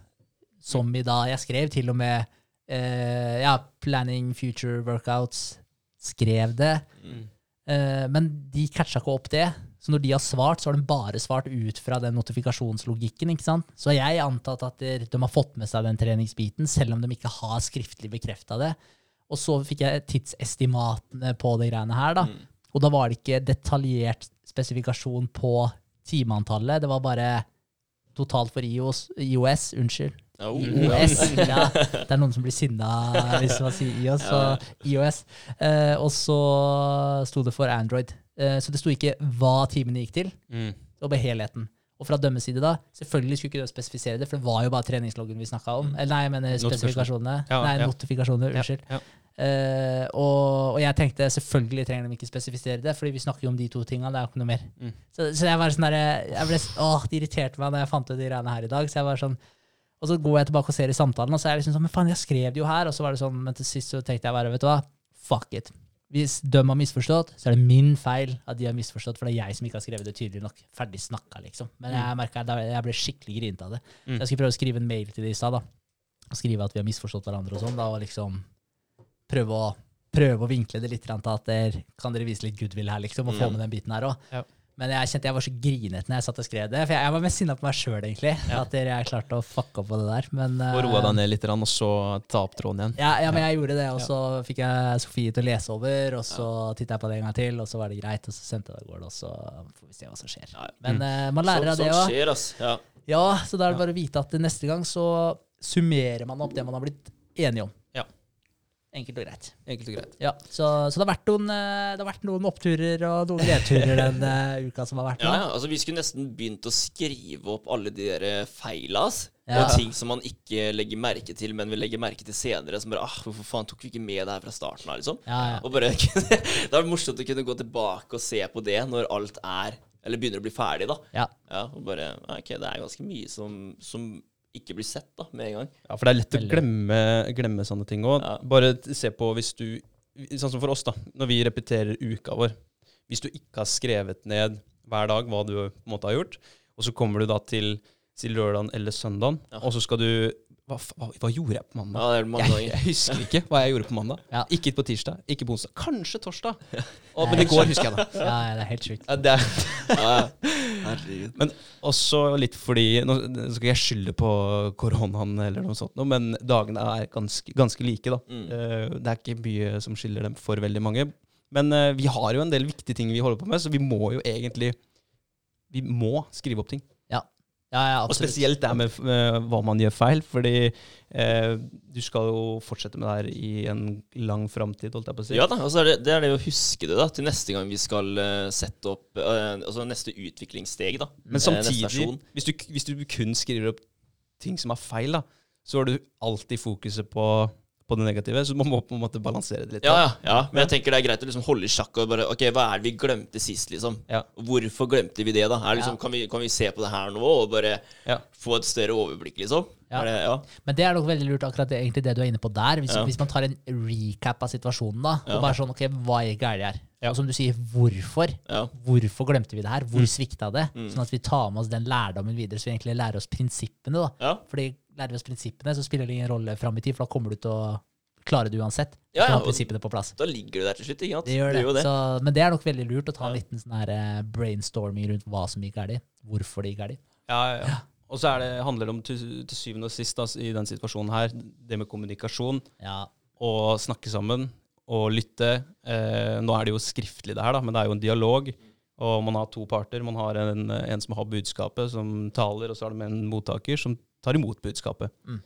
som i da Jeg skrev til og med eh, ja, Planning Future Workouts. Skrev det. Mm. Eh, men de catcha ikke opp det. Så når de har svart, så har de bare svart ut fra den notifikasjonslogikken. ikke sant? Så jeg antatt at de, de har fått med seg den treningsbiten, selv om de ikke har skriftlig bekrefta det. Og så fikk jeg tidsestimatene på de greiene her, da. Mm. Og da var det ikke detaljert spesifikasjon på timeantallet. Det var bare totalt for IOS, IOS unnskyld. Oh. IOS. <laughs> Ja, det er noen som blir sinna hvis man sier IOS, så IOS. Eh, og så sto det for Android. Eh, så det sto ikke hva timene gikk til, Mm. var bare helheten. Og fra dømmes side, da, selvfølgelig skulle ikke du spesifisere det, for det var jo bare treningsloggen vi snakka om. Eller nei, jeg mener spesifikasjonene. Ja, nei, ja. notifikasjoner. Unnskyld. Ja. Eh, og, og jeg tenkte selvfølgelig trenger de ikke spesifisere det, fordi vi snakker jo om de to tingene. Det er jo ikke noe mer. Mm. Så, så jeg var sånn der, jeg ble, åh, Det irriterte meg da jeg fant ut de greiene her i dag. Så jeg var sånn, Og så går jeg tilbake og ser i samtalen, og så er jeg liksom sånn Men faen, jeg skrev det jo her. Og så var det sånn, men til sist så tenkte jeg bare, vet du hva, fuck it. Hvis de har misforstått, så er det min feil at de har misforstått, for det er jeg som ikke har skrevet det tydelig nok. Ferdig snakka, liksom. Men jeg merka da- jeg ble skikkelig grinete av det. Mm. Så jeg skulle prøve å skrive en mail til de i stad, da. Og skrive at vi har misforstått hverandre og sånn, da, og liksom prøve å, prøve å vinkle det litt til at der kan dere vise litt goodwill her, liksom, og få Mm. med den biten her òg. Ja. Men jeg kjente jeg var så grinete når jeg satt og skrev det. For jeg, var mest sinna på meg sjøl, egentlig. At jeg klarte å fucke opp på det der. Men, Og roa eh, deg ned litt, og så ta opp tråden igjen. ja, ja, men jeg gjorde det, og så fikk jeg Sofie til å lese over, og så tittet jeg på det en gang til, og så var det greit, og så sendte jeg det av gårde, og så får vi se hva som skjer. Ja, ja. Men mm. man lærer av det òg. skjer, ass. Ja. Ja, så da er det bare å vite at neste gang så summerer man opp det man har blitt enige om. Enkelt og greit. Enkelt og greit. Ja, så, så det, har vært noen, eh, det har vært noen oppturer og noen nedturer den <laughs> eh, uka som har vært Ja, ja, altså Vi skulle nesten begynt å skrive opp alle de der feila. Ja. Og ting som man ikke legger merke til, men vil legge merke til senere. Som bare ah, Hvorfor faen tok vi ikke med det her fra starten av? liksom? Og bare, <laughs> Det er morsomt å kunne gå tilbake og se på det når alt er Eller begynner å bli ferdig, da. Ja. Ja, og bare Ok, det er ganske mye som, som ikke blir sett da, med en gang. Ja, for det er lett å glemme, glemme sånne ting òg. Ja. Bare se på hvis du Sånn som for oss, da. Når vi repeterer uka vår. Hvis du ikke har skrevet ned hver dag hva du på en måte har gjort, og så kommer du da til si lørdagen eller søndagen, Ja. og så skal du hva, hva, hva gjorde jeg på mandag? Ja, er Jeg, jeg husker ikke hva jeg gjorde på mandag. Ja. Ikke på tirsdag, ikke på onsdag. Kanskje torsdag. Å, men i går husker jeg det. Ja, ja, det er helt sjukt. Ja, det er, Ja, ja. Men også litt fordi Nå skal ikke jeg skylde på koronaen eller noe sånt, men dagene er ganske, ganske like. da. Mm. Eh, Det er ikke mye som skiller dem for veldig mange. Men eh, vi har jo en del viktige ting vi holder på med, så vi må jo egentlig Vi må skrive opp ting. Ja, ja, Og spesielt det med med, hva man gjør feil, fordi eh, du skal jo fortsette med det her i en lang framtid, holdt jeg på å si. Ja da, og så er det, det er det å huske det da, til neste gang vi skal eh, sette opp eh, Altså neste utviklingssteg, da. Men Eh, samtidig, hvis du, hvis du kun skriver opp ting som er feil, da, så har du alltid fokuset på, på det negative. Så man må på en måte balansere det litt. Ja, ja, ja, men jeg tenker det er greit å liksom holde i sjakk og bare Ok, hva er det vi glemte sist, liksom? Ja. Hvorfor glemte vi det, da? Er det liksom, kan, vi, kan vi se på det her nå og bare Ja. få et større overblikk, liksom? Ja. Er det, ja. Men det er nok veldig lurt, akkurat det, egentlig det du er inne på der. Hvis, Ja. hvis man tar en recap av situasjonen, da, Ja. og bare sånn OK, hva gikk galt her? Ja. Og som du sier, hvorfor? ja. Hvorfor glemte vi det her? Mm. Hvor svikta det? Sånn at vi tar med oss den lærdommen videre, så vi egentlig lærer oss prinsippene. da. Ja. Fordi lærer vi oss prinsippene, så spiller det ingen rolle fram i tid, for da kommer du til å klare det uansett. Ja, ja, prinsippene på plass. Da ligger du der til slutt, ikke sant? Det gjør det. det. Så, men det er nok veldig lurt å ta en Ja. liten sånn eh, brainstorming rundt hva som gikk galt. Hvorfor det gikk galt. Ja, ja, ja. Og så det, handler det om til, til syvende og sist altså, i den situasjonen her, det med kommunikasjon Ja. og snakke sammen og lytte. Eh, nå er det jo skriftlig det her, da, men det er jo en dialog. Og man har to parter. Man har en, en som har budskapet, som taler, og så har det en mottaker som tar imot budskapet. Mm.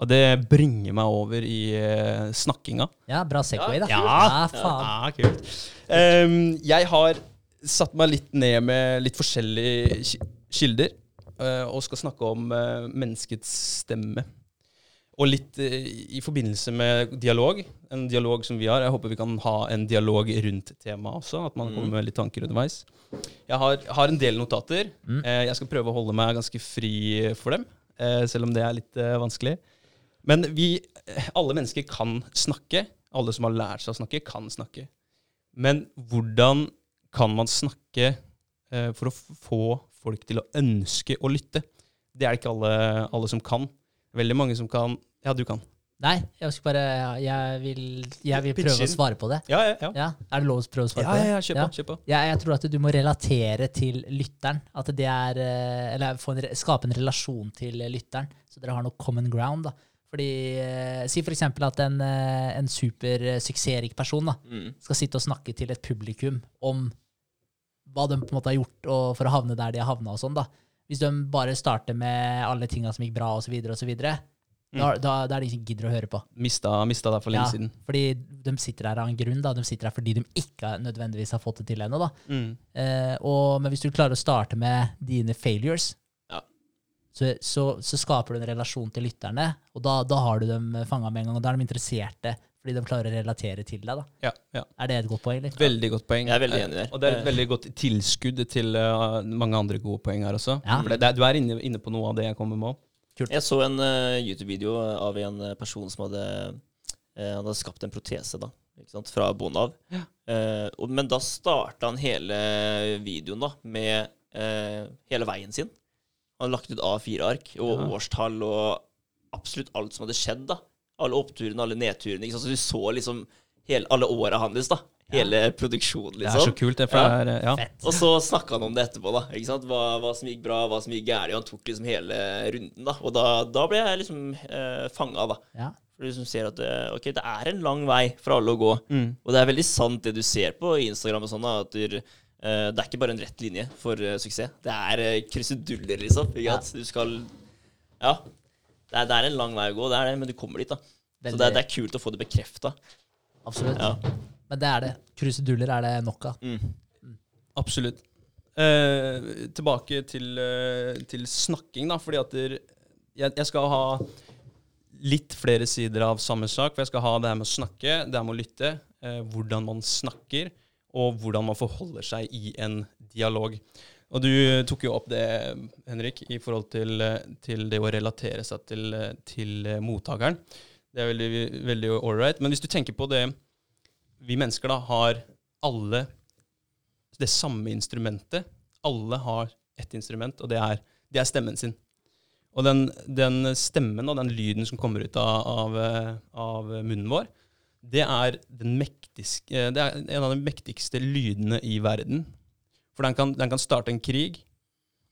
Og det bringer meg over i uh, snakkinga. ja, bra Segway, da. Ja, ja faen. Ja, kult. Um, jeg har satt meg litt ned med litt forskjellige kilder, uh, og skal snakke om uh, menneskets stemme. Og litt i forbindelse med dialog, en dialog som vi har. Jeg håper vi kan ha en dialog rundt temaet også, at man kommer med litt tanker underveis. Jeg har, har en del notater. Mm. Jeg skal prøve å holde meg ganske fri for dem, selv om det er litt eh, vanskelig. Men vi, alle mennesker kan snakke. Alle som har lært seg å snakke, kan snakke. Men hvordan kan man snakke eh, for å få folk til å ønske å lytte? Det er det ikke alle, alle som kan. Veldig mange som kan Ja, du kan. Nei, jeg skal bare Jeg vil, jeg vil prøve å svare på det. Ja, ja, ja. Ja, Er det lov å prøve å svare Ja, på det? ja, ja, kjør på. kjøp på. Ja, jeg tror at du må relatere til lytteren. At det er eh, Eller få en, skape en relasjon til lytteren, så dere har noe common ground. da. Fordi, eh, Si for eksempel at en, eh, en super eh, person da, Mm. skal sitte og snakke til et publikum om hva de på en måte har gjort og for å havne der de har havna. og sånn da. Hvis de bare starter med alle tinga som gikk bra, osv., så, videre, Da, da, da er det ingen som gidder å høre på. Mista, mista det for lenge Ja, siden. fordi de sitter der av en grunn. da. De sitter der fordi de ikke nødvendigvis har fått det til ennå. Mm. Eh, og, men hvis du klarer å starte med dine failures, Ja. så, så, så skaper du en relasjon til lytterne, og da, da har du dem fanga med en gang. Og da er de interesserte, fordi de klarer å relatere til deg. da. Ja, ja. Er det et godt poeng? eller? Veldig godt poeng. Jeg er veldig enig der. Og det er et Eh. veldig godt tilskudd til uh, mange andre gode poeng her også. Ja. For det, det, du er inne, inne på noe av det jeg kommer med òg. Jeg så en uh, YouTube-video av en eh, person som hadde, uh, hadde skapt en protese da, fra bånn av. Ja. Uh, men da starta han hele videoen da, med hele veien sin. Han hadde lagt ut A4-ark og Ja. årstall og absolutt alt som hadde skjedd. da. Alle oppturene, alle nedturene. Så du så liksom hele, alle åra hans. da. Hele produksjonen, liksom. Det er så liksom. kult. Det, for Ja. det er, ja. Fett. Og så snakka han om det etterpå, da. Ikke sant? Hva, hva som gikk bra, hva som gikk gærent. Han tok liksom hele runden, da. Og da, da ble jeg liksom eh, fanga, da. Ja. For du liksom ser at det, ok, det er en lang vei for alle å gå. Mm. Og det er veldig sant det du ser på Instagram og sånn, da, at du, eh, det er ikke bare en rett linje for eh, suksess. Det er uh, kruseduller, liksom. Ikke Ja. sant? Du skal Ja. Det er, det er en lang vei å gå, det er det, men du kommer dit, da. Så det, er- det er kult å få det bekrefta. Absolutt. Ja. Men det er det. Kruseduller er det nok av. Mm. Absolutt. Eh, tilbake til, eh, til snakking, da. Fordi at der, jeg, jeg skal ha litt flere sider av samme sak. For jeg skal ha det her med å snakke, det her med å lytte, eh, hvordan man snakker, og hvordan man forholder seg i en dialog. Og du tok jo opp det, Henrik, i forhold til, eh, til det å relatere seg til, eh, til eh, mottakeren. Det er veldig, veldig ålreit. Men hvis du tenker på det Vi mennesker da har alle det samme instrumentet. Alle har ett instrument, og det er, det er stemmen sin. Og den, den stemmen og den lyden som kommer ut av, av, eh, av munnen vår, det er, den mektiske, det er en av de mektigste lydene i verden. For den kan, den kan starte en krig,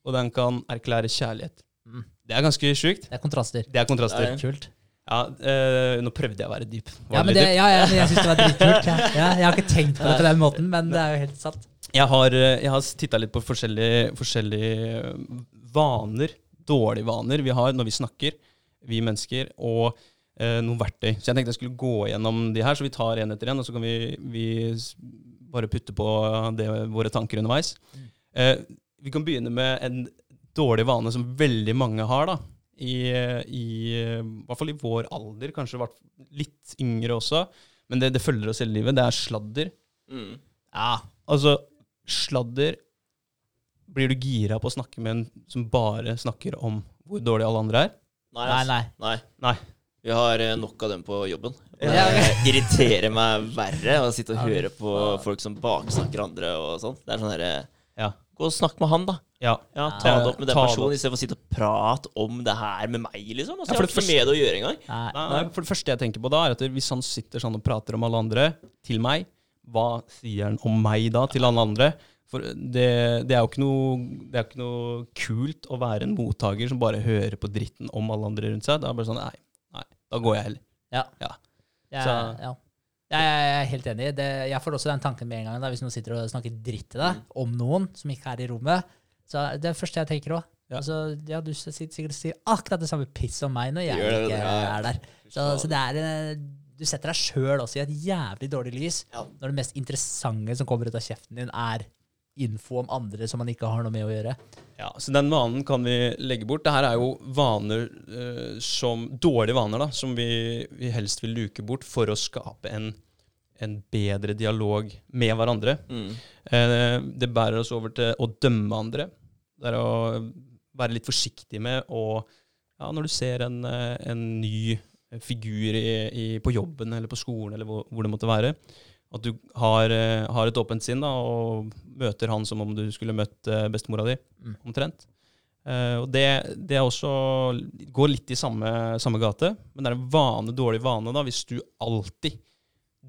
og den kan erklære kjærlighet. Mm. Det er ganske sjukt. Det er kontraster. Det er kontraster. Det er Kult. Ja, øh, nå prøvde jeg å være dyp. Ja, men det, dyp? ja, ja, jeg syns det var <laughs> dritkult. Ja. Ja, jeg har ikke tenkt på det på den måten, men det er jo helt sant. Jeg har, eh, jeg har titta litt på forskjellige, forskjellige eh, vaner, dårlige vaner, vi har når vi snakker, vi mennesker, og øh, noen verktøy. Så jeg tenkte jeg skulle gå gjennom de her, så vi tar en etter en, og så kan vi, vi bare putte på det, våre tanker underveis. Eh, vi kan begynne med en dårlig vane som veldig mange har, da. I, i, hvert fall i vår alder, kanskje litt yngre også. Men det, det følger oss hele livet. Det er sladder. Mm. Ja, altså Sladder Blir du gira på å snakke med en som bare snakker om hvor dårlig alle andre er? Nei, altså. nei. nei. Nei. Vi har eh, nok av dem på jobben. Det irriterer meg verre å sitte og høre på folk som baksnakker andre og sånn. Det er sånn herre Ja. Gå og snakk med han, da. Ja. Ja. Ta det opp med den Ta det personen istedenfor å sitte og prate om det her med meg, liksom. Altså, Ja, for jeg har det ikke med det å gjøre engang. Nei. Nei, nei, for det første jeg tenker på da, er at hvis han sitter sånn og prater om alle andre til meg, hva sier han om meg da til alle andre? For det, det, er jo ikke noe, det er jo ikke noe kult å være en mottaker som bare hører på dritten om alle andre rundt seg. Det er bare sånn Nei, nei da går jeg heller. Ja. Ja. Jeg, Så- ja. Jeg er helt enig. Det, jeg får også den tanken med en gang. Da, hvis noen sitter og snakker dritt til deg om noen som ikke er i rommet. Så det er det det første jeg tenker òg. Ja. Altså, ja, du sitter sikkert og sier akkurat det samme piss om meg når jeg Gjør det, ikke ja, ja. er der. Så, så det er eh, Du setter deg sjøl også i et jævlig dårlig lys Ja. når det mest interessante som kommer ut av kjeften din, er info om andre som man ikke har noe med å gjøre. Ja, så den vanen kan vi legge bort. Dette er jo vaner eh, som Dårlige vaner, da, som vi, vi helst vil luke bort for å skape en, en bedre dialog med hverandre. Mm. Eh, det bærer oss over til å dømme andre. Det er å være litt forsiktig med å Ja, når du ser en, eh, en ny figur i, i, på jobben eller på skolen eller hvor, hvor det måtte være, at du har, eh, har et åpent sinn da, og møter han som om du skulle møtt bestemora di, Mm. omtrent. Uh, og det, det også går litt i samme, samme gate, men det er en vane, dårlig vane da, hvis du alltid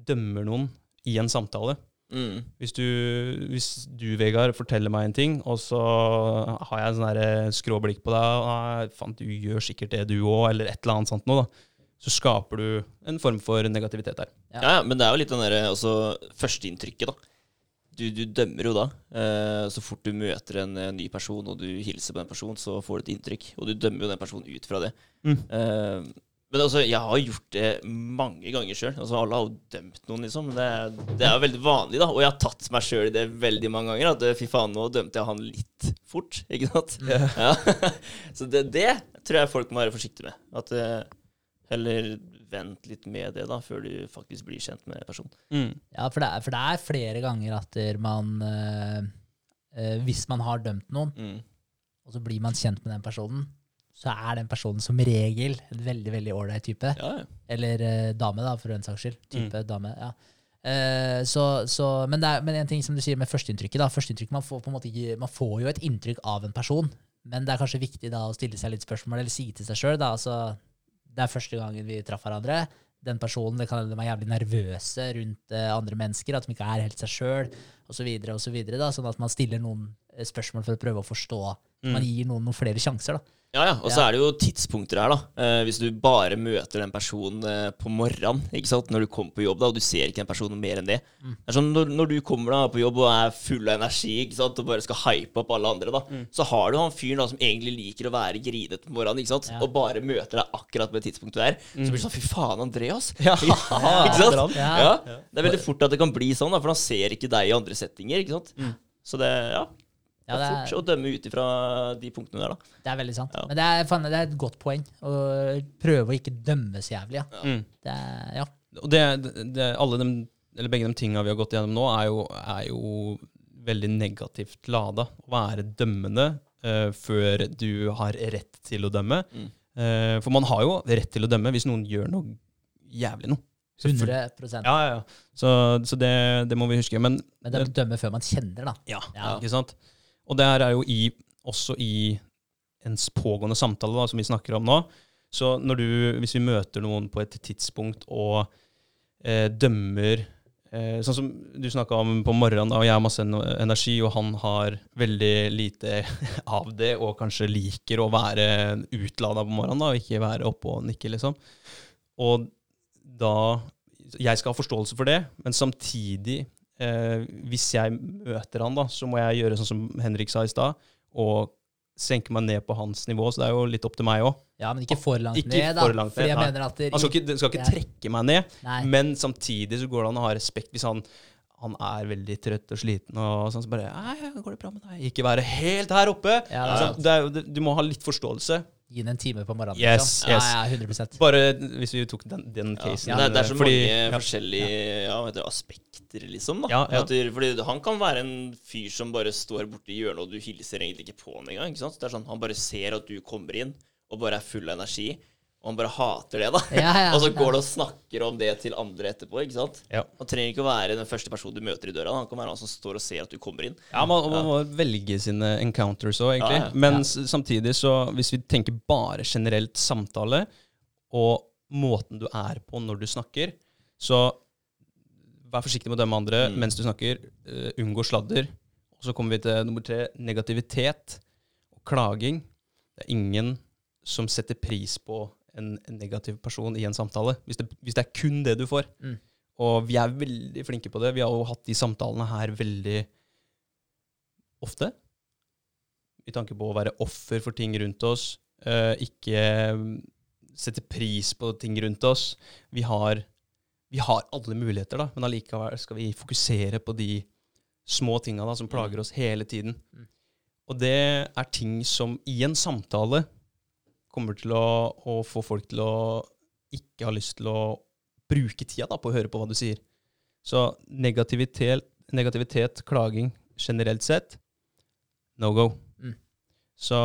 dømmer noen i en samtale. Mm. Hvis du, hvis du, Vegard, forteller meg en ting, og så har jeg en sånn der skråblikk på deg og faen, du gjør sikkert det, du òg, eller et eller annet sånt noe, da. Så skaper du en form for negativitet der. Ja. ja, men det er jo litt den derre altså, førsteinntrykket, da. Du, du dømmer jo da. Eh, så fort du møter en, eh, ny person, og du hilser på den personen, så får du et inntrykk. Og du dømmer jo den personen ut fra det. Mm. Eh, Men altså, jeg har gjort det mange ganger sjøl. Altså, alle har jo dømt noen, liksom. Det, det er jo veldig vanlig, da. Og jeg har tatt meg sjøl i det veldig mange ganger. At eh, fy faen, nå dømte jeg han litt fort. Ikke sant? Ja. <laughs> Så det, det tror jeg folk må være forsiktige med. At eh, heller vent litt med det, da, før du faktisk blir kjent med personen. Mm. Ja, for det, er, for det er flere ganger at man øh, øh, Hvis man har dømt noen, Mm. og så blir man kjent med den personen, så er den personen som regel en veldig veldig ålreit type. Ja, ja. Eller eh, dame, da, for den saks skyld. Type dame, ja. Eh, så, så, men, det er, men en ting som du sier med førsteinntrykket. da, man, får på en måte ikke, man får jo et inntrykk av en person, men det er kanskje viktig da å stille seg litt spørsmål, eller si til seg sjøl. Altså, det er første gangen vi traff hverandre. Den personen, det kan de er jævlig nervøse rundt eh, andre mennesker, at de ikke er helt seg sjøl, osv., osv. Sånn at man stiller noen eh, spørsmål for å prøve å forstå. Man gir noen noen flere sjanser, da. Ja, ja. Og så Ja. er det jo tidspunkter her, da. Eh, hvis du bare møter den personen eh, på morgenen ikke sant? når du kommer på jobb, da, og du ser ikke den personen mer enn det. Mm. Det er sånn, når, når du kommer da på jobb og er full av energi ikke sant? og bare skal hype opp alle andre, da, så har du han fyren da som egentlig liker å være grinet på morgenen, ikke sant? Mm. Ja. og bare møter deg akkurat på det tidspunktet der. Så blir det sånn Fy faen, Andreas. Ja. <laughs> ikke sant? Ja. Ja. Det er veldig fort at det kan bli sånn, da, for han ser ikke deg i andre settinger. ikke sant? Så det, ja, det er fort å dømme ut ifra de punktene der, da. det er veldig sant. Ja. Men det er, fan, det er et godt poeng å prøve å ikke dømme så jævlig. Ja. Mm. Det er, ja. Og det, det, alle de, eller begge de tinga vi har gått gjennom nå, er jo, er jo veldig negativt lada. Å være dømmende uh, før du har rett til å dømme. Mm. Uh, for man har jo rett til å dømme hvis noen gjør noe jævlig noe. 100 Ja, ja, ja. Så, så det, det må vi huske. Men Men det er å dømme før man kjenner, da. ja, Ja. ikke sant? Og det her er jo i, også i en pågående samtale da, som vi snakker om nå. Så når du, hvis vi møter noen på et tidspunkt og eh, dømmer eh, Sånn som du snakka om på morgenen, og jeg har masse energi, og han har veldig lite <laughs> av det, og kanskje liker å være utlada på morgenen da, og ikke være oppe og nikke, liksom. Og da Jeg skal ha forståelse for det, men samtidig eh, hvis jeg møter han, da, så må jeg gjøre sånn som Henrik sa i stad, og senke meg ned på hans nivå. Så det er jo litt opp til meg òg. Ja, men ikke for langt Ikke ned, da. for langt ned, jeg mener at det, Han skal ikke, skal ikke trekke meg ned, Nei. men samtidig så går det an å ha respekt hvis han han er veldig trøtt og sliten, og sånn, så bare Nei, går det bra med deg? Ikke være helt her oppe. Ja, det det er du må ha litt forståelse. Gi den en time på morgenen. Yes, liksom. yes. Ja, ja, 100% Bare hvis vi tok den, den casen. Ja, det, er- det er så fordi- mange ja. forskjellige aspekter, liksom. da Ja, ja. At fordi Han kan være en fyr som bare står borti hjørnet, og du hilser egentlig ikke på ham engang. ikke sant? Det er sånn, Han bare ser at du kommer inn, og bare er full av energi. Og han bare hater det, da. Ja, ja, <laughs> og så ja. går det og snakker om det til andre etterpå. ikke sant? Ja. Han trenger ikke å være den første personen du møter i døra. Han kan være han som står og ser at du kommer inn. Ja, man, man må velge sine encounters òg, egentlig. Ja, ja. Men samtidig, så hvis vi tenker bare generelt samtale, og måten du er på når du snakker, så vær forsiktig med å dømme andre Mm. mens du snakker. Uh, unngå sladder. Og så kommer vi til nummer tre, negativitet og klaging. Det er ingen som setter pris på en, en negativ person i en samtale, hvis det, hvis det er kun det du får. Mm. Og vi er veldig flinke på det. Vi har jo hatt de samtalene her veldig ofte. I tanke på å være offer for ting rundt oss. uh, ikke mm, sette pris på ting rundt oss. Vi har, vi har alle muligheter, da, men allikevel skal vi fokusere på de små tinga da, som plager oss hele tiden. Mm. Og det er ting som i en samtale kommer til å, å få folk til å ikke ha lyst til å bruke tida da, på å høre på hva du sier. Så negativitet, negativitet klaging generelt sett, no go. Mm. Så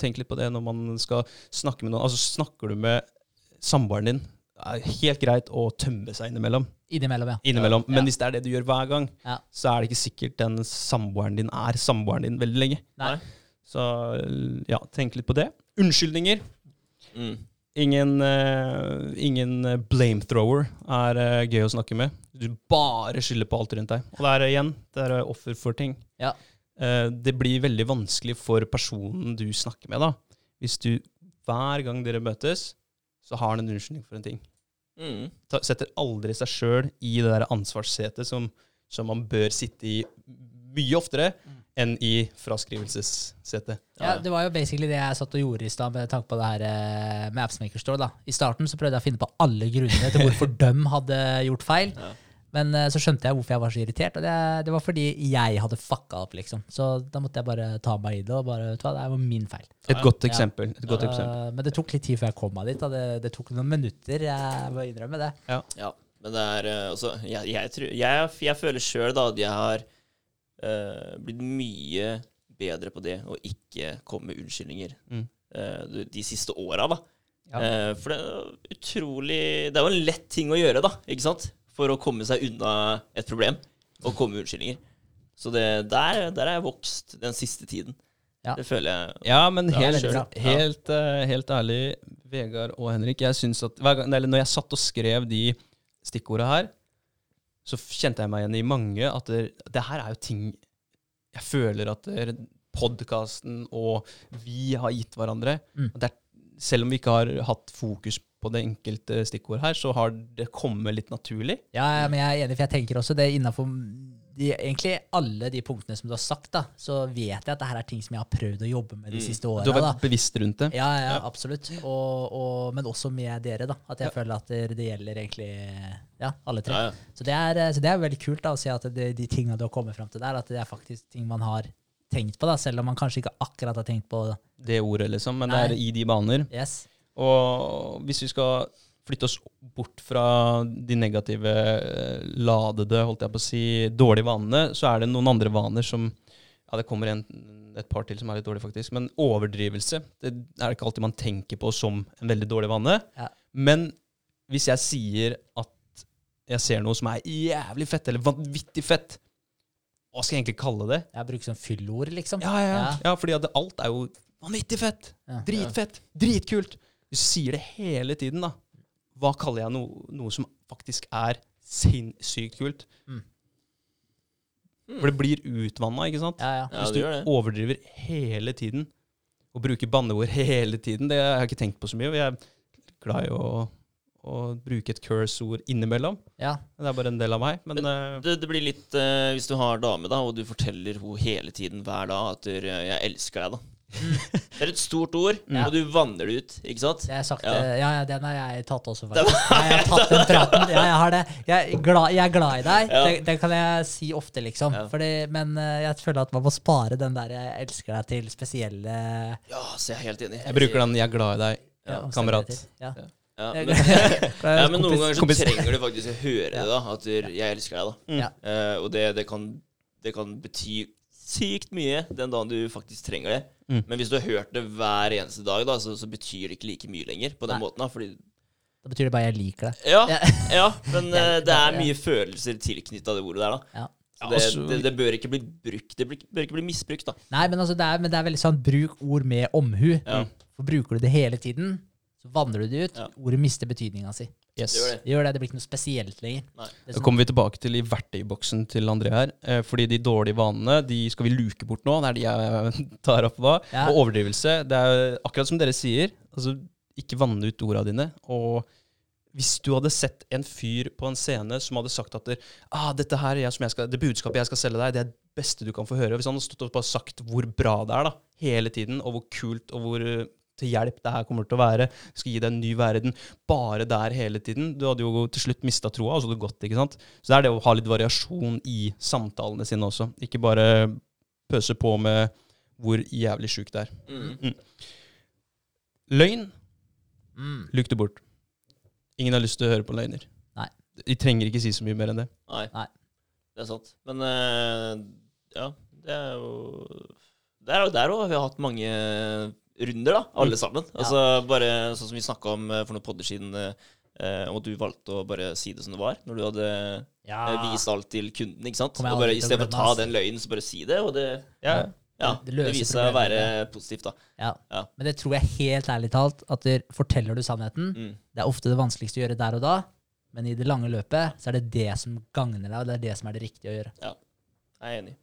tenk litt på det når man skal snakke med noen. Altså Snakker du med samboeren din, det er helt greit å tømme seg innimellom. Innimellom, ja. innimellom. Ja. Men hvis det er det du gjør hver gang, Ja. så er det ikke sikkert den samboeren din er samboeren din veldig lenge. Nei. Så ja, tenk litt på det. Unnskyldninger. Mm. Ingen, uh, ingen eh, blamethrower er uh, gøy å snakke med. Du bare skylder på alt rundt deg. Og det er igjen, det er offer for ting. Ja. Uh, det blir veldig vanskelig for personen du snakker med, da. Hvis du hver gang dere møtes, så har han en unnskyldning for en ting. Mm. Ta, setter aldri seg sjøl i det der ansvarssetet som, som man bør sitte i mye oftere enn i fraskrivelsessetet. Ja, det var jo basically det jeg satt og gjorde i stad med tanke på det her eh, med Appsmaker Store. da. I starten så prøvde jeg å finne på alle grunnene til hvorfor <laughs> døm hadde gjort feil. Ja. Men eh, så skjønte jeg hvorfor jeg var så irritert, og det, det var fordi jeg hadde fucka opp, liksom. Så da måtte jeg bare ta meg i det, og bare, vet du hva, det var min feil. Et godt eksempel. Et godt eksempel. Uh, men det tok litt tid før jeg kom meg dit. Da. Det, det tok noen minutter, jeg må innrømme det. Ja, men det er eh, altså Jeg, jeg, tror, jeg, jeg føler sjøl da at jeg har eh, blitt mye bedre på det å ikke komme med unnskyldninger Mm. uh, de, siste åra, da. Ja. Uh, for det er utrolig Det er jo en lett ting å gjøre, da, ikke sant? For å komme seg unna et problem. Og komme med unnskyldninger. Så det, der, der er jeg vokst den siste tiden. Ja. Det føler jeg Ja, men helt, ja, helt, eh, helt ærlig, Vegard og Henrik, jeg syns at gang, eller når jeg satt og skrev de stikkorda her, så kjente jeg meg igjen i mange at det, det her er jo ting jeg føler at podkasten og vi har gitt hverandre. Mm. Er, selv om vi ikke har hatt fokus på det enkelte stikkord her, så har det kommet litt naturlig. Ja, ja, men jeg er enig, for jeg tenker også det innafor de, egentlig alle de punktene som du har sagt, da, så vet jeg at det her er ting som jeg har prøvd å jobbe med de Mm. siste Du har vært bevisst rundt det. Ja, ja, absolutt. Og, og, men også med dere, da. At jeg føler at det, gjelder egentlig ja, alle tre. Ja, ja. Så, det er, så det er veldig kult da, å se at det, de tinga du har kommet fram til der, at det er faktisk ting man har tenkt på, da, selv om man kanskje ikke akkurat har tenkt på Det ordet, liksom. Men det er i de baner. Yes. Og hvis vi skal flytte oss bort fra de negative, eh, ladede, holdt jeg på å si, dårlige vanene, så er det noen andre vaner som Ja, det kommer en, et par til som er litt dårlige, faktisk. Men overdrivelse det er det ikke alltid man tenker på som en veldig dårlig vane. Ja. Men hvis jeg sier at jeg ser noe som er jævlig fett, eller vanvittig fett, hva skal jeg egentlig kalle det? Jeg bruker sånn fyllord, liksom. Ja, ja, ja. Ja. fordi alt er jo vanvittig fett. Dritfett. Dritkult. Du sier det hele tiden, da, hva kaller jeg noe, noe som faktisk er sinnssykt kult? Mm. For det blir utvanna, ikke sant? Ja, ja. Hvis du ja, overdriver hele tiden, og bruker banneord <laughs> hele tiden, det har jeg ikke tenkt på så mye. og Jeg er glad i å, å bruke et curse-ord innimellom. ja. Det er bare en del av meg. Men, men Det, det blir litt uh, Hvis du har dame, da, og du forteller henne hele tiden hver dag at du, eh, 'jeg elsker deg', da. Det er et stort ord, Ja. og du vanner det ut, ikke sant? Det er sagt, Ja. ja. ja, den har jeg tatt også, faktisk. Jeg har tatt den praten. Ja, jeg har det. Jeg er glad, jeg er glad i deg. Ja. Det, det kan jeg si ofte, liksom. Ja. Fordi, men eh, jeg føler at man må spare den der 'jeg elsker deg' til spesielle Ja, så jeg er helt enig. jeg bruker den 'jeg er glad i deg', ja, kamerat. Ja. Ja, men, <laughs> ja, men noen ganger så trenger du faktisk å høre det, da. At du, 'jeg elsker deg', da. Ja. Uh, og det, det, kan, det kan bety sykt mye den dagen du faktisk trenger det. Mm. Men hvis du har hørt det hver eneste dag, da, så, så betyr det ikke like mye lenger på den Nei. måten. da, fordi Da betyr det bare 'jeg liker deg'. Ja, Ja. <laughs> men eh, det er mye følelser tilknytta det ordet der, da. Ja. Det, altså- det, det bør ikke bli brukt. Det bør ikke bli misbrukt, da. Nei, men, altså, det er, men det er veldig sånn bruk ord med omhu. Ja. For bruker du det hele tiden, så vanner du det ut. Ja. Ordet mister betydninga si. Yes. Gjør det. Det gjør det. Det blir ikke noe spesielt lenger. Nei. Det sånn- kommer vi tilbake til i verktøyboksen til André her. Eh, fordi de dårlige vanene de skal vi luke bort nå. Det er de jeg <laughs> tar opp da. Ja. Og overdrivelse. Det er akkurat som dere sier. Altså, ikke vanne ut orda dine. Og hvis du hadde sett en fyr på en scene som hadde sagt at det, ah, dette her er jeg, som jeg skal, det budskapet jeg skal selge deg, det er det beste du kan få høre. Hvis han hadde stått og bare sagt hvor bra det er da, hele tiden, og hvor kult og hvor til hjelp det her kommer til å være, skal gi deg en ny verden, bare der hele tiden. Du hadde jo til slutt mista troa, og så hadde det gått. ikke sant? Så det er det å ha litt variasjon i samtalene sine også. Ikke bare pøse på med hvor jævlig sjukt det er. Mm. Løgn Mm. luk det bort. Ingen har lyst til å høre på løgner. Nei. De trenger ikke si så mye mer enn det. Nei. Nei. Det er sant. Men uh, ja, det er jo Der òg har vi hatt mange runder, da, alle sammen. Altså Bare sånn som vi snakka om eh, for noen podder siden, eh, og at du valgte å bare si det som det var, når du hadde Ja. eh, vist alt til kunden, ikke sant? Og bare Istedenfor å ta den løgnen, så bare si det, og det Ja. Ja, Det det, viser seg å være positivt, da. Ja. Ja. Men det tror jeg helt ærlig talt at der, forteller du sannheten. Mm. Det er ofte det vanskeligste å gjøre der og da, men i det lange løpet så er det det som gagner deg, og det er det som er det riktige å gjøre. Jeg er enig.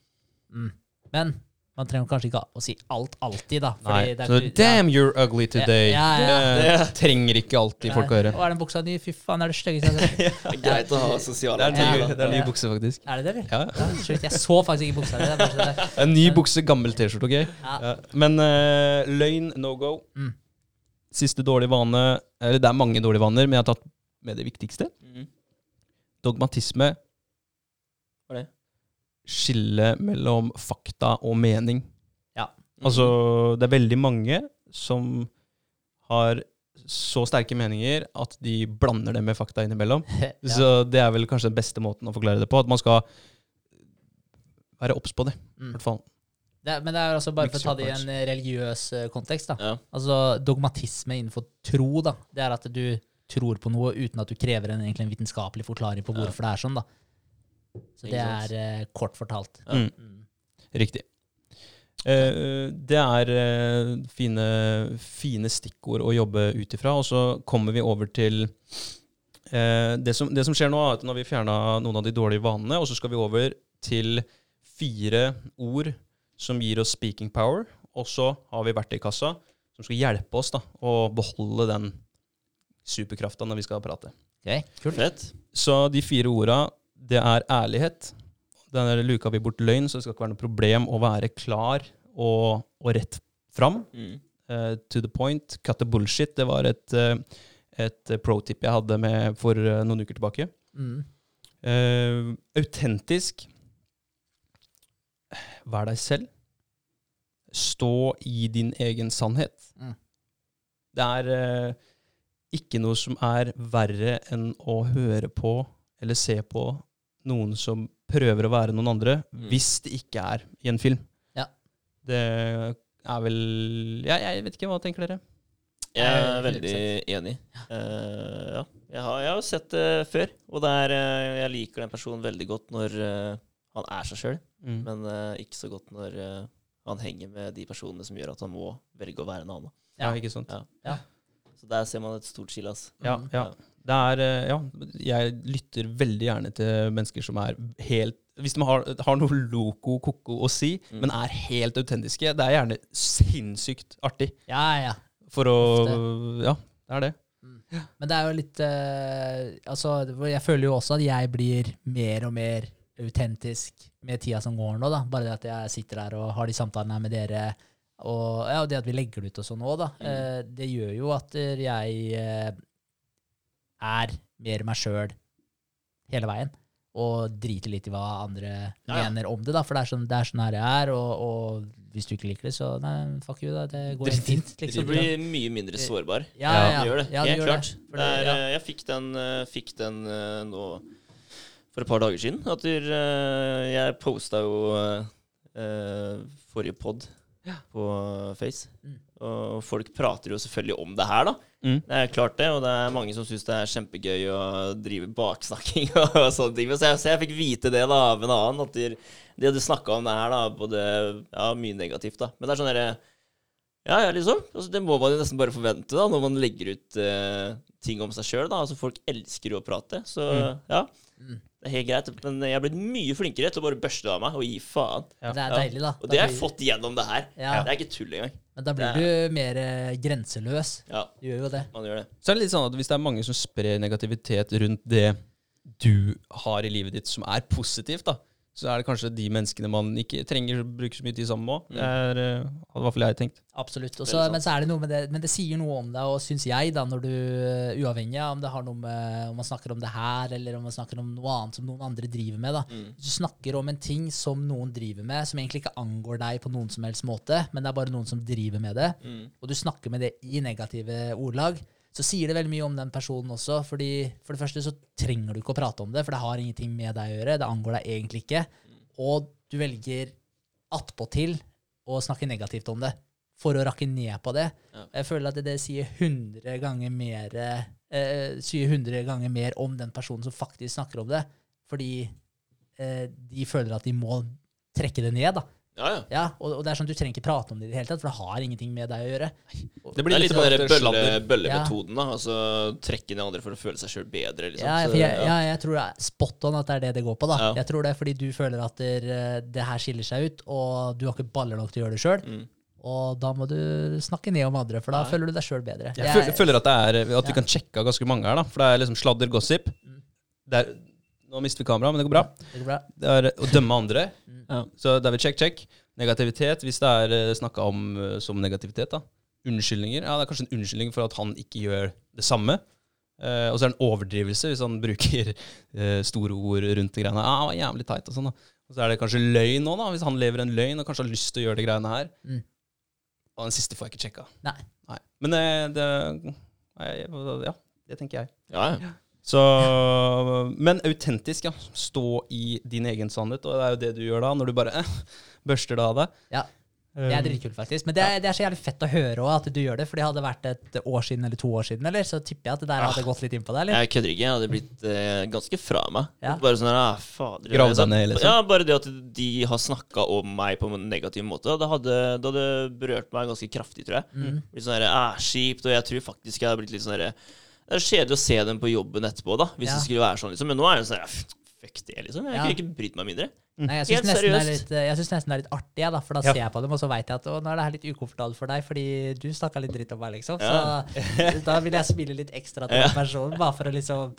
Mm. Men Man trenger kanskje ikke å si alt alltid, da. Nei. det er Så ikke- damn, you're ugly today. Ja, ja, Det trenger ikke alltid folk å høre. Og er den buksa ny? Fy faen, er det styggeste jeg har sett. <laughs> Det er greit å ha sosiale Det er en ny, det er ny bukse, faktisk. Er det det, eller? Ja, ja. Ja. Jeg så faktisk ikke buksa di. En ny bukse, gammel T-skjorte, ok? Ja. Ja. Men uh, løgn, no go. Mm. Siste dårlige vane Eller det er mange dårlige vaner, men jeg har tatt med det viktigste. Mm. Dogmatisme. Skille mellom fakta og mening. Ja. Altså, det er veldig mange som har så sterke meninger at de blander det med fakta innimellom. <laughs> Ja. Så det er vel kanskje den beste måten å forklare det på. At man skal være obs på det, i Mm. hvert fall. Det, er- men det er altså bare for å ta det i en eh, religiøs eh, kontekst. da. Ja. Altså Dogmatisme innenfor tro, da. Det er at du tror på noe uten at du krever en, en vitenskapelig forklaring på Ja. hvorfor det er sånn. da. Så det er eh, kort fortalt. Ja. Mm. Mm. Riktig. Eh, det er eh, fine, fine stikkord å jobbe ut ifra. Og så kommer vi over til eh, det, som, det som skjer nå, er at nå har vi fjerna noen av de dårlige vanene, og så skal vi over til fire ord som gir oss speaking power. Og så har vi verktøykassa som skal hjelpe oss da, å beholde den superkrafta når vi skal prate. Okay, kult. Fett. Så de fire orda, det er ærlighet. Denne luka vi bort løgn, så det skal ikke være noe problem å være klar og, og rett fram. Mm. Uh, to the point. Cut the bullshit. Det var et, uh, et pro-tip jeg hadde med for uh, noen uker tilbake. Mm. Autentisk. Vær deg selv. Stå i din egen sannhet. Mm. Det er ikke noe som er verre enn å høre på eller se på noen som prøver å være noen andre, Mm. hvis det ikke er i en film. Ja. Det er vel ja, Jeg vet ikke, hva tenker dere? Jeg er veldig enig. Uh, ja. Jeg har, jeg har sett det før, og det er, uh, jeg liker den personen veldig godt når eh, han er seg sjøl, Mm. men ikke så godt når han henger med de personene som gjør at han må velge å være en annen. Ja, ikke sant? Ja. Så der ser man et stort skille. ass. Ja, ja. Er eh, Ja, jeg lytter veldig gjerne til mennesker som er helt Hvis de har, har noe loco koko å si, Mm. men er helt autentiske, det er gjerne sinnssykt artig. Ja, ja. For å Ja, det er det. Men det er jo litt uh, Altså, jeg føler jo også at jeg blir mer og mer autentisk med tida som går nå, da. Bare det at jeg sitter her og har de samtalene her med dere, og, ja, og det at vi legger det ut og sånn òg, da. uh, det gjør jo at jeg er mer meg sjøl hele veien. Og driter litt i hva andre Ja, ja. mener om det, da. For det er sånn, det er sånn her jeg er, og, og hvis du ikke liker det, så nei, fuck you, da. Det går helt fint. Du Liksom. blir mye mindre sårbar. Ja, ja, ja. Du gjør det. Ja, du Helt klart. det. Er, ja. eh, Jeg fikk den, eh, fikk den eh, nå for et par dager siden. At der, eh, jeg posta jo uh, forrige pod på Face. Mm. Og folk prater jo selvfølgelig om det her, da. Mm. Det er klart det, og det er mange som syns det er kjempegøy å drive baksnakking <laughs> og sånne ting. Så jeg, så jeg fikk vite det da av en annen, at de, de hadde snakka om det her, da, både Ja, mye negativt, da. Men det er sånn derre Ja, ja, liksom. Altså, det må man jo nesten bare forvente da, når man legger ut uh, ting om seg sjøl. Altså, folk elsker jo å prate, så Mm. ja. Mm. Det er helt greit. Men jeg er blitt mye flinkere til å bare børste det av meg og gi faen. Ja. Det er deilig, da. Og Da det har jeg blir- fått gjennom det her. Ja. Det er ikke tull engang. Men da blir du mer eh, grenseløs. Ja, Du gjør jo det. man gjør det. Så er det litt sånn at hvis det er mange som sprer negativitet rundt det du har i livet ditt som er positivt, da, så er det kanskje de menneskene man ikke trenger å bruke så mye tid sammen med. Det er, eh, hadde i hvert fall jeg tenkt. Absolutt. Også, men så er det noe med det Men det sier noe om deg, og syns jeg, da, når du Uavhengig av om det har noe med Om man snakker om det her, eller om man snakker om noe annet som noen andre driver med, da. Mm. Hvis du snakker om en ting som noen driver med, som egentlig ikke angår deg på noen som helst måte, men det er bare noen som driver med det, Mm. og du snakker med det i negative ordlag, så sier det veldig mye om den personen også. fordi For det første så trenger du ikke å prate om det, for det har ingenting med deg å gjøre. Det angår deg egentlig ikke. Og du velger attpåtil å snakke negativt om det for å rakke ned på det. Ja. Jeg føler at det, det sier 100 ganger mer eh, sier 100 ganger mer om den personen som faktisk snakker om det, fordi eh, de føler at de må trekke det ned. da. Ja, ja. Ja, og, og det er sånn, Du trenger ikke prate om det i det hele tatt, for det har ingenting med deg å gjøre. Det Det blir det litt til bølle, bøllemetoden, da. Altså trekke ned andre for å føle seg sjøl bedre, liksom. Ja, Så, jeg, ja. jeg tror det er spot on at det er det det går på. da. Ja. Jeg tror det er fordi du føler at det, det her skiller seg ut, og du har ikke baller nok til å gjøre det sjøl. Mm. Og da må du snakke ned om andre, for da Nei. føler du deg sjøl bedre. Jeg føler, føler at, det er, at vi Ja. kan sjekke av ganske mange her, da. For det er liksom sladder, gossip. Det er, nå mister vi kameraet, men det går bra. Det går bra. Det er å dømme andre. Ja. Så det er vi check, check. Negativitet, hvis det er snakka om eh, som negativitet, da. Unnskyldninger. Ja, det er kanskje en unnskyldning for at han ikke gjør det samme. Eh, og så er det en overdrivelse hvis han <laughs> bruker eh, store ord rundt de greiene. Var jævlig teit og sånn, da. Og så er det kanskje løgn nå, da, hvis han lever en løgn og kanskje har lyst til å gjøre de greiene her. Mm. Og den siste får jeg ikke sjekka. Nei. Nei. Men eh, det nei, Ja, det tenker jeg. Ja, ja. Så, men autentisk, ja. Stå i din egen sannhet. Og det er jo det du gjør da, når du bare eh, børster det av deg. Ja, det er dritkult, faktisk. Men det er, det er så jævlig fett å høre også, at du gjør det. For det hadde vært et år siden eller to år siden, eller? Så tipper jeg at det der hadde gått litt inn på deg, eller? Jeg kødder ikke. Jeg hadde blitt eh, ganske fra meg. Ja. Bare sånn ah, fader Grav deg ned, liksom? Ja, bare det at de har snakka om meg på en negativ måte. Det hadde, det hadde berørt meg ganske kraftig, tror jeg. Mm. Litt sånn her, ah, kjipt, og jeg tror faktisk jeg hadde blitt litt sånn her Det er kjedelig å se dem på jobben etterpå, da, hvis Ja. det skulle være sånn, liksom. Men nå er det sånn Fuck det, liksom. Jeg Ja. kunne ikke brydd meg mindre. Nei, jeg syns nesten, nesten det er litt artig, da, for da Ja. ser jeg på dem, og så veit jeg at nå er det her litt ukomfortabelt for deg, fordi du snakka litt dritt om meg, liksom. Ja. Så da vil jeg smile litt ekstra til den personen, bare for å liksom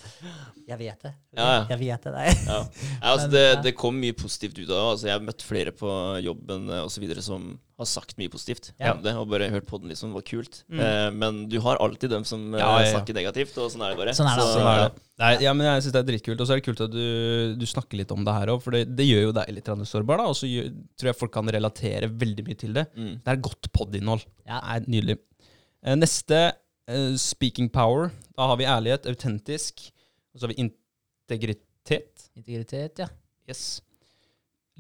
Jeg vet det. Jeg vet det. Nei. Ja. Ja, altså <laughs> det, det kom mye positivt ut av det. Altså jeg har møtt flere på jobben osv. så videre som har sagt mye positivt Ja. om det, og bare hørt på den liksom, Det var kult. Eh, men du har alltid dem som eh, Ja, ja, ja. snakker negativt, og sånn er det bare. Sånn er det Så. Sånn er det. Nei, ja, men jeg synes det er dritkult. Og så er det kult at du, du snakker litt om det her òg, for det, det gjør jo deg litt sårbar. da, Og så tror jeg folk kan relatere veldig mye til det. Mm. Det er godt podinnhold. Ja. Det er nydelig. Eh, Neste, eh, speaking power. Da har vi ærlighet, autentisk. Og så har vi integritet. Integritet, ja. Yes.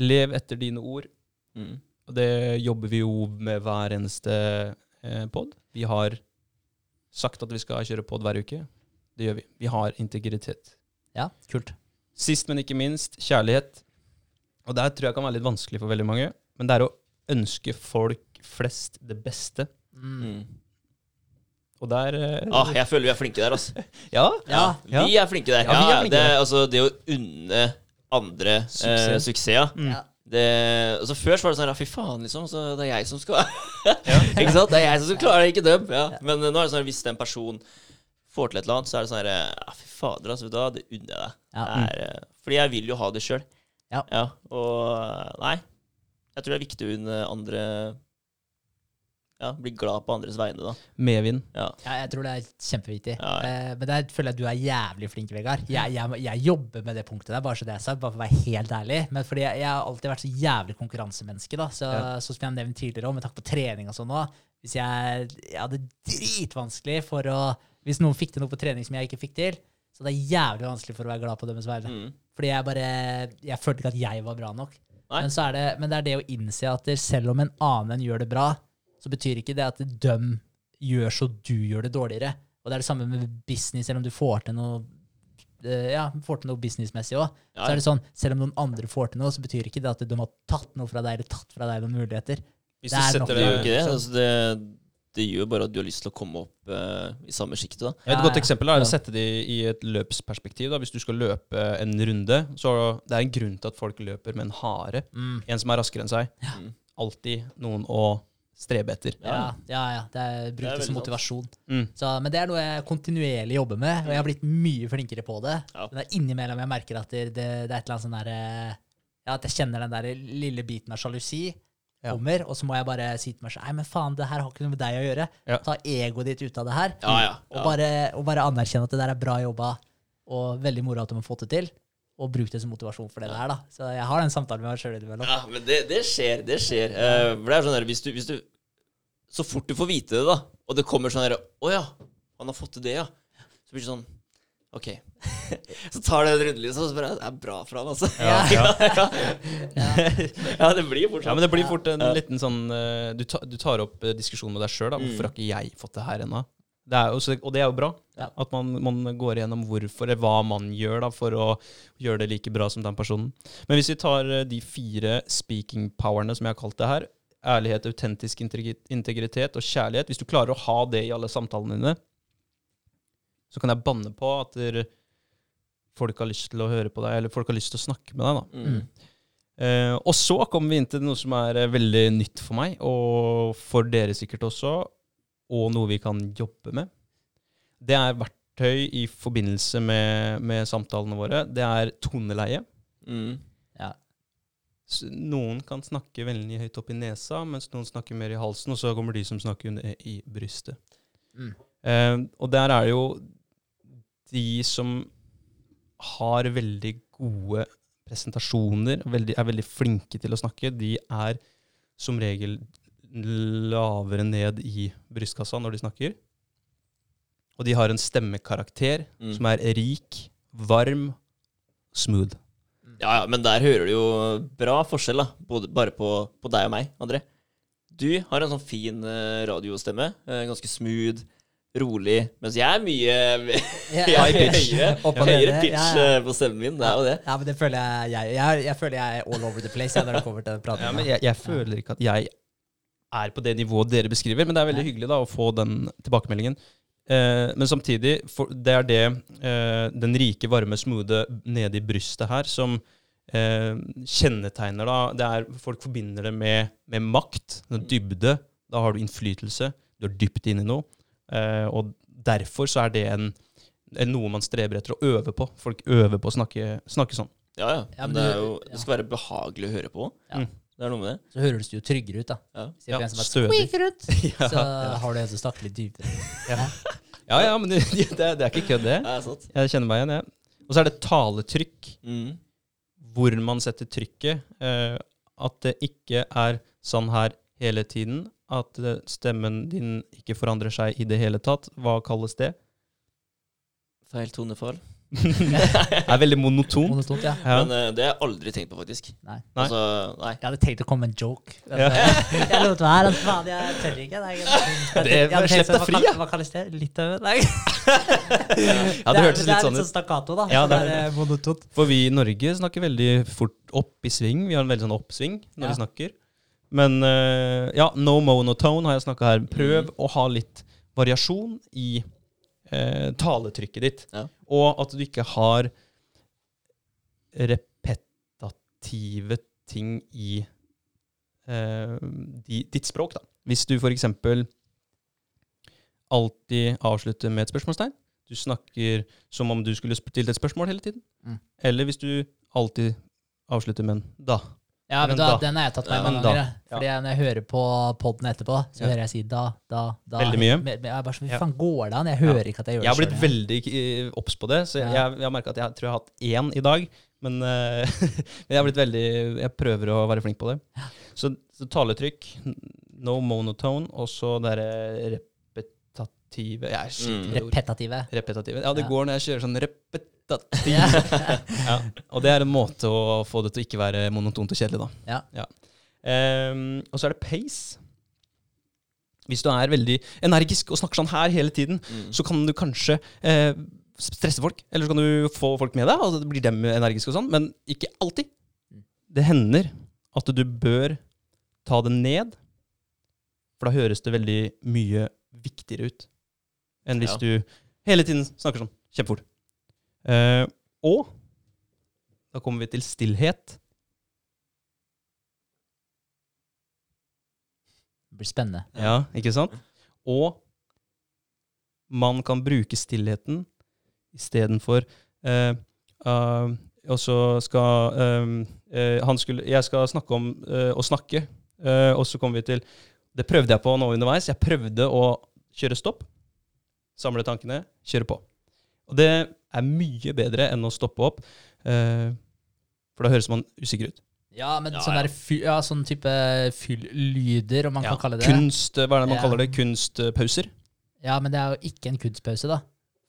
Lev etter dine ord. Mm. Og det jobber vi jo med hver eneste eh, pod. Vi har sagt at vi skal kjøre pod hver uke. Det gjør vi. Vi har integritet. Ja, kult. Sist, men ikke minst, kjærlighet. Og det her tror jeg kan være litt vanskelig for veldig mange. Men det er å ønske folk flest det beste. Mm. Og der eh, Ah, jeg føler vi er flinke der, altså. <laughs> Ja. Ja. Ja. Vi er flinke der. Ja, vi er flinke det, der. altså, det å unne andre Suksess. eh, suksess, ja. Mm. Ja. Det, altså Før så var det sånn ja, Fy faen, liksom. Så det er jeg som skal <laughs> Ikke sant? Det er jeg som skal klare det, ikke dem. Ja. Men eh, nå er det sånn hvis en person får til et eller annet, så er det sånn her ja, Fy fader, altså. Da, det unner jeg deg. Ja. Det er, eh, fordi jeg vil jo ha det sjøl. Ja. Og eh, nei. Jeg tror det er viktig å unne andre Ja, bli glad på andres vegne, da. Medvind. Ja. Ja, jeg tror det er kjempeviktig. Ja, ja. Eh, men der føler jeg at du er jævlig flink, Vegard. Jeg, jeg, jeg jobber med det punktet der, bare så det er sagt, bare for å være helt ærlig. Men fordi jeg, jeg har alltid vært så jævlig konkurransemenneske, da. Så, Ja. så som jeg har nevnt tidligere, òg, med takk på trening og sånn òg. Hvis jeg, jeg hadde dritvanskelig for å Hvis noen fikk til noe på trening som jeg ikke fikk til, så det er jævlig vanskelig for å være glad på deres vegne. Mm. Fordi jeg bare Jeg følte ikke at jeg var bra nok. Men, så er det, men det er det å innse at selv om en annen gjør det bra, så betyr ikke det at de gjør så du gjør det dårligere. Og det er det samme med business, selv om du får til noe eh, ja, får til noe businessmessig òg. Ja, Så er det sånn, selv om noen andre får til noe, så betyr ikke det at de har tatt noe fra deg, eller tatt fra deg noen muligheter. Hvis Det du er setter deg ikke det. Altså, det. Det gjør bare at du har lyst til å komme opp uh, i samme sjiktet. Ja, Et Ja, godt ja. eksempel er å sette det i et løpsperspektiv. Da. Hvis du skal løpe en runde, så det er en grunn til at folk løper med en hare. Mm. En som er raskere enn seg. Mm. Alltid noen å strebe etter. Ja, ja, ja. Det er Det er som motivasjon. Mm. Så, men det er noe jeg kontinuerlig jobber med, og jeg har blitt mye flinkere på det. Ja. Men det er innimellom jeg merker at det, det, det er et eller annet sånn der Ja, at jeg kjenner den der lille biten av sjalusi Ja. kommer, og så må jeg bare si til meg selv Nei, men faen, det her har ikke noe med deg å gjøre. Ja. Ta egoet ditt ut av det her, Ja, ja. og, bare, og bare anerkjenne at det der er bra jobba, og veldig moro at de har fått det til. Og bruk det som motivasjon for det der, da. Så jeg har den samtalen med meg sjøl innimellom. Ja, men det, det skjer. Det skjer. Uh, for det er sånn der, hvis du, hvis du Så fort du får vite det, da, og det kommer sånn herre Å ja, han har fått til det, ja. Så blir det sånn OK. <laughs> så tar det en runde, liksom, og så bare Det er bra for han, altså. Ja. ja, <laughs> det blir fort Ja, sånn. men det blir fort en Ja. liten sånn eh, Du, ta, du tar opp diskusjonen diskusjon med deg sjøl. Mm. Hvorfor har ikke jeg fått det her ennå? Det er jo, så- og det er jo bra. Ja. At man, man går igjennom hvorfor, eller hva man gjør da, for å gjøre det like bra som den personen. Men hvis vi tar eh, de fire speaking powerne som jeg har kalt det her, ærlighet, autentisk integritet og kjærlighet Hvis du klarer å ha det i alle samtalene dine, så kan jeg banne på at der, folk har lyst til å høre på deg, eller folk har lyst til å snakke med deg. da. Mm. Uh, og så kommer vi inn til noe som er eh, veldig nytt for meg, og for dere sikkert også, og noe vi kan jobbe med. Det er verktøy i forbindelse med, med samtalene våre. Det er toneleie. Mm. Noen kan snakke veldig høyt opp i nesa, mens noen snakker mer i halsen, og så kommer de som snakker i brystet. Mm. Eh, og der er det jo de som har veldig gode presentasjoner, veldig, er veldig flinke til å snakke, de er som regel lavere ned i brystkassa når de snakker. Og de har en stemmekarakter Mm. som er rik, varm, smooth. Ja, ja, men der hører du jo bra forskjell, da. Både, bare på, på deg og meg, André. Du har en sånn fin eh, radiostemme. eh, ganske smooth, rolig. Mens jeg er mye Ja, jeg er høyere, høyere pitch ja, ja. <laughs> eh, på stemmen min. Det er jo det. Ja, men det føler jeg Jeg, jeg, jeg føler jeg er all over the place jeg, når det kommer til den praten. Ja, men jeg, jeg føler ikke at jeg er på det nivået dere beskriver, men det er veldig hyggelig da å få den tilbakemeldingen. Eh, men samtidig, for, det er det eh, den rike, varme, smoothe nede i brystet her som eh, kjennetegner da Det er Folk forbinder det med, med makt, dybde. Da har du innflytelse. Du er dypt inne i noe. Eh, og derfor så er det en, en noe man streber etter å øve på. Folk øver på å snakke, snakke sånn. Ja, ja. Men det, er jo, det skal være behagelig å høre på. Ja. Det er noe med det. Så høres du jo tryggere ut, da. Ja. Hvis det er Ja, en som bare stødig. squeaker ut, <laughs> Ja, så har du en som snakker litt dypere. ja, ja, men det, det, det er ikke kødd, det. Det er sant. Jeg kjenner meg igjen, jeg. Og så er det taletrykk. Mm. Hvor man setter trykket. Eh, at det ikke er sånn her hele tiden. At eh, stemmen din ikke forandrer seg i det hele tatt. Hva kalles det? Feil tonefall. <laughs> er veldig monoton. Monotont, ja. Ja. Men uh, det har jeg aldri tenkt på, faktisk. Nei. Nei. Altså, nei. Jeg hadde tenkt å komme med en joke. <laughs> Ja. eh, jeg lot være. Altså, faen, jeg tør ikke. Nei, jeg, Det- slipp deg sånn, fri, ja. Hva kalles det? Litt over? Nei. <laughs> Ja, det hørtes er litt sånn litt sånn stakkato, da. Ja, det det er er monotont. For vi i Norge snakker veldig fort opp i sving. Vi har en veldig sånn oppsving når Ja. vi snakker. Men uh, ja, no monotone har jeg snakka her. Prøv Mm. å ha litt variasjon i eh, taletrykket ditt. Ja. Og at du ikke har repetative ting i eh, di, ditt språk, da. Hvis du eksempel alltid avslutter med et spørsmålstegn. Du snakker som om du skulle stilt et spørsmål hele tiden. Mm. Eller hvis du alltid avslutter med en da. Ja, men da, da. den har jeg tatt meg mange da. ganger. Fordi jeg- når jeg hører på poden etterpå, så Ja. hører jeg si da, da, da. Veldig mye. Jeg er bare sånn, Hvor faen går det an? Jeg hører ikke at jeg gjør det. Jeg har blitt selv, veldig eh, obs på det, så jeg, jeg, jeg har merka at jeg tror jeg har hatt én i dag. Men <laughs> uh, jeg har blitt veldig Jeg prøver å være flink på det. Så, så taletrykk, no monotone, og så det derre repetative Jeg Mm. Repetative. Repetative. Ja, det Ja. går når jeg kjører sånn repetativ. <laughs> Ja. ja. Og det er en måte å få det til å ikke være monotont og kjedelig, da. Ja. Ehm, og så er det pace. Hvis du er veldig energisk og snakker sånn her hele tiden, Mm. så kan du kanskje eh, stresse folk. Eller så kan du få folk med deg, og så blir dem energiske og sånn. Men ikke alltid. Det hender at du bør ta det ned, for da høres det veldig mye viktigere ut enn hvis Ja. du hele tiden snakker sånn kjempefort. Eh, og da kommer vi til stillhet. Det blir spennende. Ja, ikke sant? Og man kan bruke stillheten istedenfor eh, uh, Og så skal um, uh, han skulle, Jeg skal snakke om uh, å snakke, eh, og så kommer vi til Det prøvde jeg på nå underveis. Jeg prøvde å kjøre stopp, samle tankene, kjøre på. Og det er mye bedre enn å stoppe opp, eh, for da høres man usikker ut. Ja, men Ja, sånn, ja. ja, sånn type fyll-lyder, om man Ja, kan kalle det. Kunst, hva er det man Ja. kaller det? Kunstpauser? Ja, men det er jo ikke en kunstpause, da.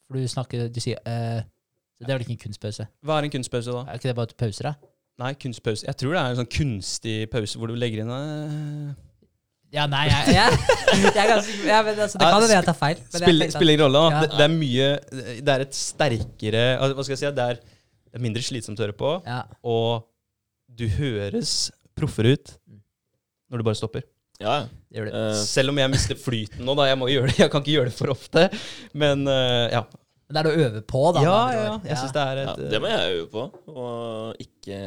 For du snakker Du sier eh, så Det er vel ikke en kunstpause? Hva er en kunstpause, da? Er ikke det bare pauser, da? Nei, kunstpause. Jeg tror det er en sånn kunstig pause hvor du legger inn eh, Ja, nei, jeg, jeg, jeg er ganske ja, men altså, Det Ja, kan hende jeg tar feil. Spiller, spiller ingen rolle. Ja. Det, det er mye Det er et sterkere altså, Hva skal jeg si? Det er, det er mindre slitsomt å høre på, ja. og du høres proffere ut når du bare stopper. Ja, gjør det. Uh, Selv om jeg mister flyten nå, da. Jeg må gjøre det. Jeg kan ikke gjøre det for ofte. Men uh, ja. Men det er det å øve på, da. Ja, da, ja. Jeg syns det er ja, det må jeg øve på. Og ikke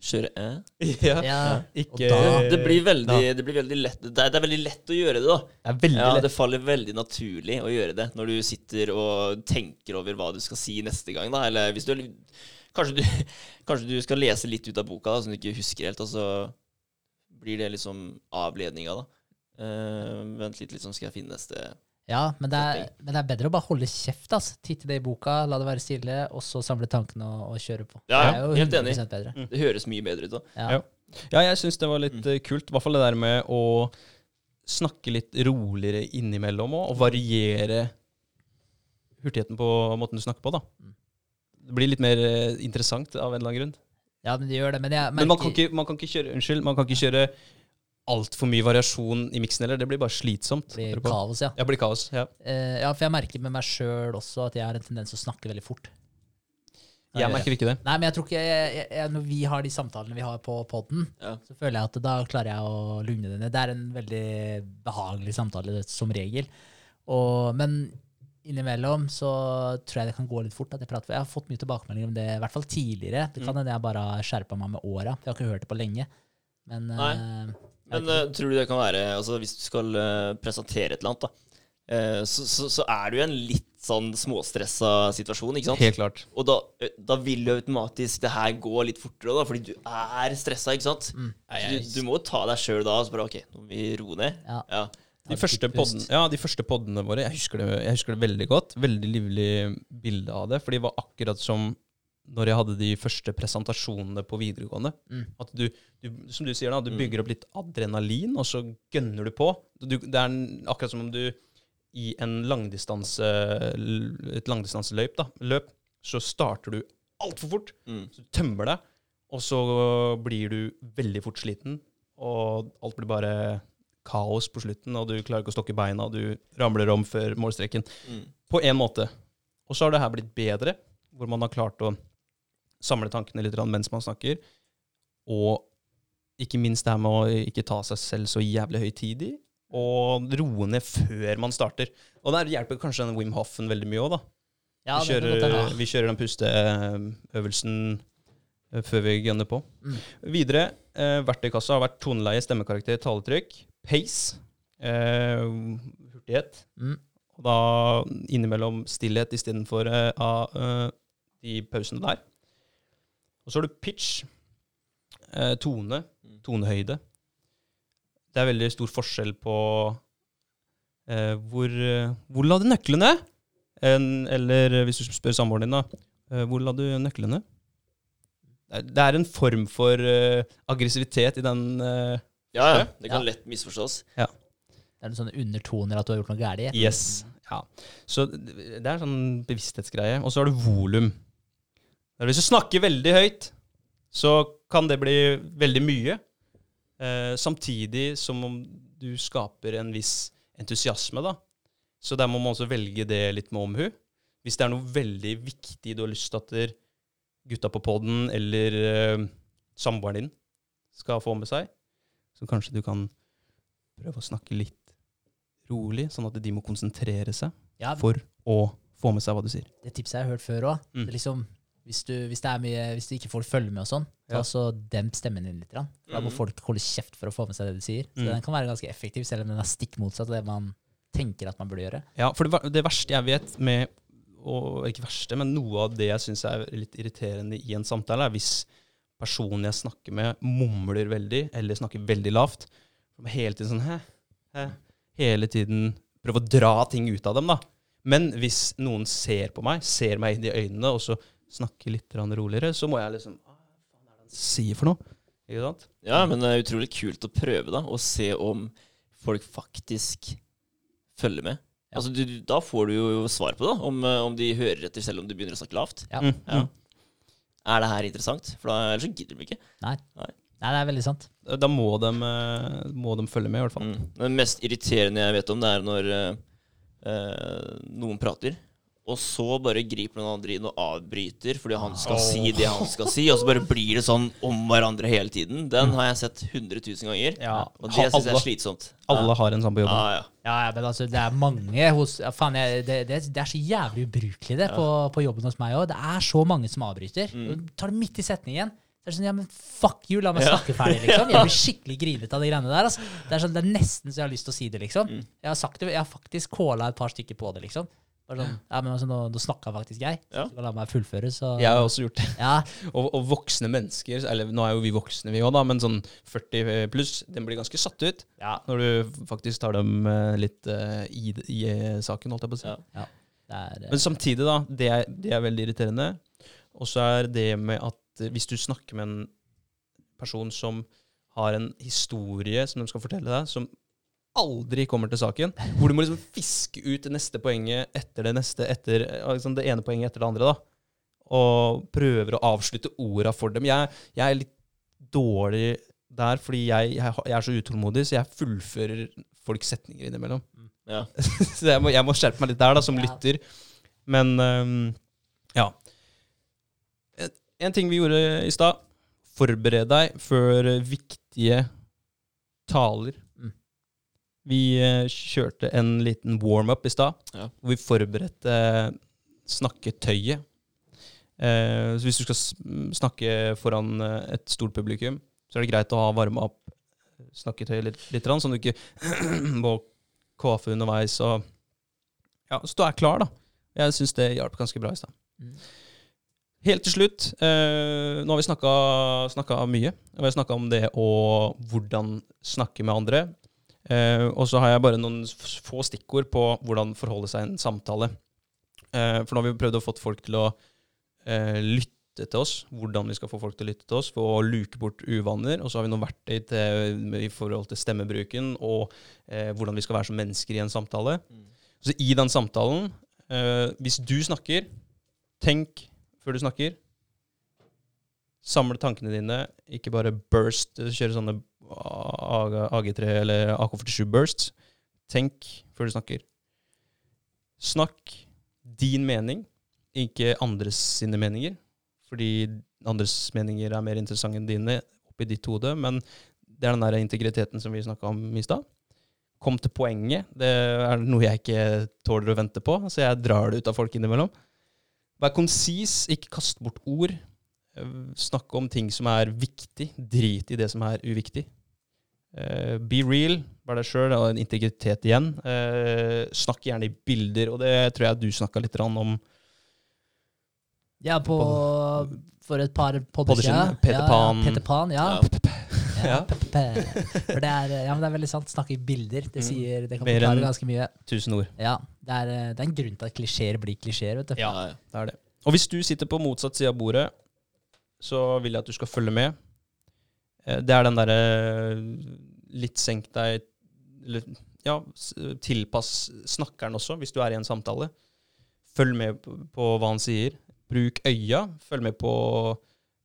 kjøre æ? <laughs> ja, Ja. Ikke da- Det blir veldig, det blir veldig lett det er, det er veldig lett å gjøre det, da. Det er veldig Ja, lett. Det faller veldig naturlig å gjøre det når du sitter og tenker over hva du skal si neste gang. da Eller hvis du Kanskje du, <laughs> kanskje du skal lese litt ut av boka da, som du ikke husker helt, og så blir det liksom avledninga, da. Uh, vent litt, liksom, skal jeg finne neste Ja, men det, er, men det er bedre å bare holde kjeft. Altså. Titte det i boka, la det være stille, og så samle tankene og, og kjøre på. Ja, jo helt enig. 100% bedre. Det høres mye bedre ut, da. Ja. Ja. Ja, jeg syns det var litt Mm. eh, kult. I hvert fall det der med å snakke litt roligere innimellom òg, og variere hurtigheten på måten du snakker på, da. Mm. Det blir litt mer eh, interessant av en eller annen grunn. ja, men det gjør det. Men, jeg, Men man kan ikke, man kan ikke kjøre Unnskyld, man kan ikke kjøre altfor mye variasjon i miksen heller. Det blir bare slitsomt. det blir kaos, ja. Ja, blir kaos. Ja. Uh, ja, for jeg merker med meg sjøl også at jeg har en tendens til å snakke veldig fort. Jeg merker ikke det. Nei, men jeg tror ikke jeg, jeg, jeg, Når vi har de samtalene vi har på poden, Ja. så føler jeg at da klarer jeg å lugne det ned. Det er en veldig behagelig samtale som regel. Og, men innimellom så tror jeg det kan gå litt fort. At jeg, prater, jeg har fått mye tilbakemeldinger om det, i hvert fall tidligere. Det kan hende jeg bare har skjerpa meg med åra. Jeg har ikke hørt det på lenge. Men Nei. Men uh, tror du det kan være altså Hvis du skal uh, presentere et eller annet, da, uh, så, så, så er du i en litt sånn småstressa situasjon, ikke sant? Helt klart. Og da, da vil jo automatisk det her gå litt fortere, da, fordi du er stressa, ikke sant? Mm. Så du, du må jo ta deg sjøl da og så bare OK, nå må vi roe ned. Ja. Ja. De første, podden, ja, de første poddene våre, jeg husker, det, jeg husker det veldig godt. Veldig livlig bilde av det. For det var akkurat som når jeg hadde de første presentasjonene på videregående. Mm. At du, du, som du sier da, du Mm. bygger opp litt adrenalin, og så gønner du på. Du, det er akkurat som om du i en langdistanse, et langdistanseløp, da, løp, så starter du altfor fort. Mm. Så du tømmer deg, og så blir du veldig fort sliten, og alt blir bare kaos på slutten, og du klarer ikke å stokke beina, og du ramler om før målstreken. Mm. På én måte. Og så har det her blitt bedre, hvor man har klart å samle tankene litt mens man snakker, og ikke minst det her med å ikke ta seg selv så jævlig høytidig, og roe ned før man starter. Og der hjelper kanskje den Wim Hoffen veldig mye òg, da. ja, Vi kjører, vi kjører den pusteøvelsen eh, før vi gønner på. Mm. Videre, eh, verktøykassa har vært toneleie, stemmekarakter, taletrykk, pace, eh, hurtighet, Mm. og da innimellom stillhet istedenfor eh, av eh, de pausene der. Og så har du pitch, eh, tone, tonehøyde. Det er veldig stor forskjell på eh, hvor, eh, hvor la du nøklene? En, eller eh, hvis du spør samboeren din, da. eh, hvor la du nøklene? Det er, det er en form for eh, aggressivitet i den eh, Ja, ja. Det kan Ja. lett misforstås. Det er noen sånne undertoner at du har gjort noe galt. Yes. Ja. Så det det er en sånn bevissthetsgreie. Og så har du volum. Er Hvis du snakker veldig høyt, så kan det bli veldig mye. Eh, samtidig som om du skaper en viss entusiasme, da. Så der må man også velge det litt med omhu. Hvis det er noe veldig viktig du har lyst til at gutta på poden eller eh, samboeren din skal få med seg, så kanskje du kan prøve å snakke litt rolig, sånn at de må konsentrere seg Ja, for å få med seg hva du sier. det tipset jeg har hørt før òg. Mm. Liksom, hvis, du, hvis, mye, hvis du ikke får følge med og sånn, Ja. så demp stemmen din litt. Da må Mhm. folk holde kjeft for å få med seg det du sier. Så Mm. den kan være ganske effektiv, selv om den er stikk motsatt av det man tenker at man burde gjøre. Ja, for det, det verste jeg vet med og Ikke verste, men noe av det jeg syns er litt irriterende i en samtale, er hvis personen jeg snakker med, mumler veldig, eller snakker veldig lavt. Hele tiden sånn hæ, hæ, Hele tiden prøve å dra ting ut av dem, da. Men hvis noen ser på meg, ser meg inn i øynene, og så snakker litt roligere, så må jeg liksom Hva faen er det han sier for noe? Ikke sant? Ja, men det er utrolig kult å prøve, da, og se om folk faktisk følger med. Ja. Altså, du, da får du jo svar på det, om, eh, om de hører etter selv om du begynner å snakke lavt. Ja. Mm, Ja. mm. Er det her interessant? For da, ellers så gidder de ikke. Nei. Nei, det er veldig sant. Da må de, eh, må de følge med, i hvert fall. Mm. Det mest irriterende jeg vet om, det er når eh, noen prater, og så bare griper noen andre inn og avbryter fordi han skal oh. si det han skal si, og så bare blir det sånn om hverandre hele tiden. Den har jeg sett 100 000 ganger, Ja. og det syns jeg er slitsomt. Alle har en sånn på jobben. Ja, ja. Ja, ja, men altså, det er mange hos ja, Faen, jeg, det, det, det er så jævlig ubrukelig, det, på, på jobben hos meg òg. Det er så mange som avbryter. Mm. Du tar det midt i setningen. Så er det sånn, ja, men fuck you, la meg snakke ferdig, liksom. Jeg <laughs> blir skikkelig grinete av de greiene der. Altså. Det, er sånn, det er nesten så jeg har lyst til å si det, liksom. Mm. Jeg har sagt det, jeg har faktisk kåla et par stykker på det, liksom. Sånn, ja, men altså, nå, nå snakka faktisk jeg. Ja. La meg fullføre, så Jeg har også gjort det. Ja, <laughs> Og, og voksne mennesker, eller nå er jo vi voksne vi òg, da, men sånn 40 pluss, den blir ganske satt ut ja, når du faktisk tar dem eh, litt uh, i, i eh, saken, holdt jeg på å si. Ja. det er, Men samtidig, da, det er, det er veldig irriterende. Og så er det med at hvis du snakker med en person som har en historie som de skal fortelle deg, som aldri kommer til saken, hvor du må liksom fiske ut det neste poenget etter det neste, etter eh, liksom det ene poenget etter det andre, da. Og prøver å avslutte orda for dem. Jeg, jeg er litt dårlig der, fordi jeg, jeg, jeg er så utålmodig, så jeg fullfører folks setninger innimellom. Ja. <laughs> så jeg må, jeg må skjerpe meg litt der, da, som Ja. lytter. Men um, ja. En, en ting vi gjorde i stad. Forbered deg før viktige taler. Vi eh, kjørte en liten warm-up i stad, Ja. hvor vi forberedte snakketøyet. Eh, så hvis du skal snakke foran eh, et stort publikum, så er det greit å ha varma opp snakketøyet litt, litt sånn at du ikke <clears throat> må kvafe underveis. Og ja, så du er klar, da. Jeg syns det hjalp ganske bra i stad. Mm. Helt til slutt, eh, nå har vi snakka mye. Vi har snakka om det og hvordan snakke med andre. Eh, og så har jeg bare noen få stikkord på hvordan forholde seg i en samtale. Eh, for nå har vi prøvd å få folk til å eh, lytte til oss. Hvordan vi skal få folk til å lytte til oss for å luke bort uvaner. Og så har vi noen verktøy til, i forhold til stemmebruken og hvordan vi skal være som mennesker i en samtale. Mm. Så i den samtalen, hvis du snakker, tenk før du snakker. Samle tankene dine, ikke bare burst, kjøre sånne AG3 eller AK47 Burst. Tenk før du snakker. Snakk din mening, ikke andres sine meninger. Fordi andres meninger er mer interessante enn dine oppi ditt hode. Men det er den der integriteten som vi snakka om i stad. Kom til poenget. Det er noe jeg ikke tåler å vente på, så jeg drar det ut av folk innimellom. Vær konsis, ikke kast bort ord. Snakke Snakk om ting som er viktig. Drit i det som er uviktig. Eh, be real, vær deg sjøl, og en integritet igjen. Uh, snakk gjerne i bilder, og det tror jeg du snakka litt om. ja, på For et par podder siden, Peter Pan. Ja, Peter Pan, ja. Ja. For det er, ja, men det er veldig sant. Snakke i bilder. Det, Mm. sier, det kan Mer forklare ganske mye. Tusen ord. Ja, det er, eh, det er en grunn til at klisjeer blir klisjeer. Ja. Det er det. Og hvis du sitter på motsatt side av bordet, så vil jeg at du skal følge med. Eh, Det er den derre litt senk deg eller, Ja, tilpass snakkeren også, hvis du er i en samtale. Følg med på hva han sier. Bruk øya. Følg med på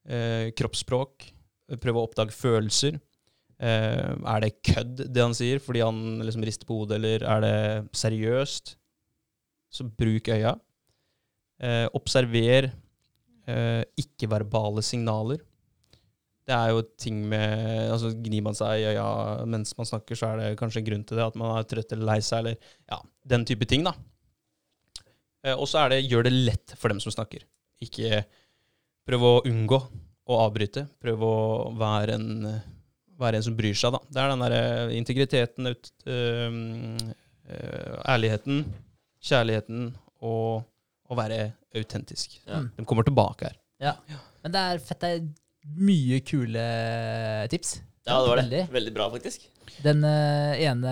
eh, kroppsspråk. Prøv å oppdage følelser. Eh, er det kødd, det han sier, fordi han liksom rister på hodet, eller er det seriøst? Så bruk øya. Eh, observer eh, ikke-verbale signaler. Det er jo ting med altså Gnir man seg i øya mens man snakker, så er det kanskje en grunn til det. At man er trøtt eller lei seg, eller ja, den type ting. da. Eh, og så er det gjør det lett for dem som snakker. Ikke prøv å unngå å avbryte. Prøv å være en, eh, være en som bryr seg, da. Det er den derre integriteten, ut, øh, øh, ærligheten, kjærligheten og å være autentisk. Ja. De kommer tilbake her. Ja. Men det er fett. Det er mye kule tips. ja, det var det. Veldig. Veldig bra, faktisk. Den eh, ene,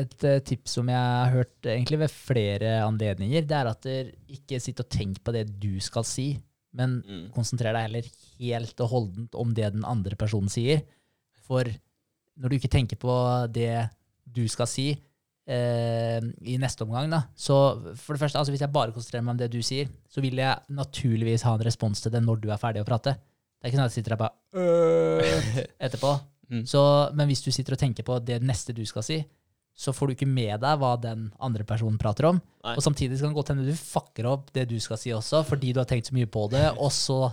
Et eh, tips som jeg har hørt egentlig ved flere anledninger, det er at dere ikke sitt og tenk på det du skal si, men Mm. konsentrer deg heller helt og holdent om det den andre personen sier. For når du ikke tenker på det du skal si eh, i neste omgang, da, så for det første, altså hvis jeg bare konsentrerer meg om det du sier, så vil jeg naturligvis ha en respons til det når du er ferdig å prate. Det er ikke sånn at jeg sitter der bare øh, <laughs> etterpå. Mm. Så, men hvis du sitter og tenker på det neste du skal si, så får du ikke med deg hva den andre personen prater om. Nei. Og samtidig kan det godt hende du fucker opp det du skal si også, fordi du har tenkt så mye på det, <laughs> og så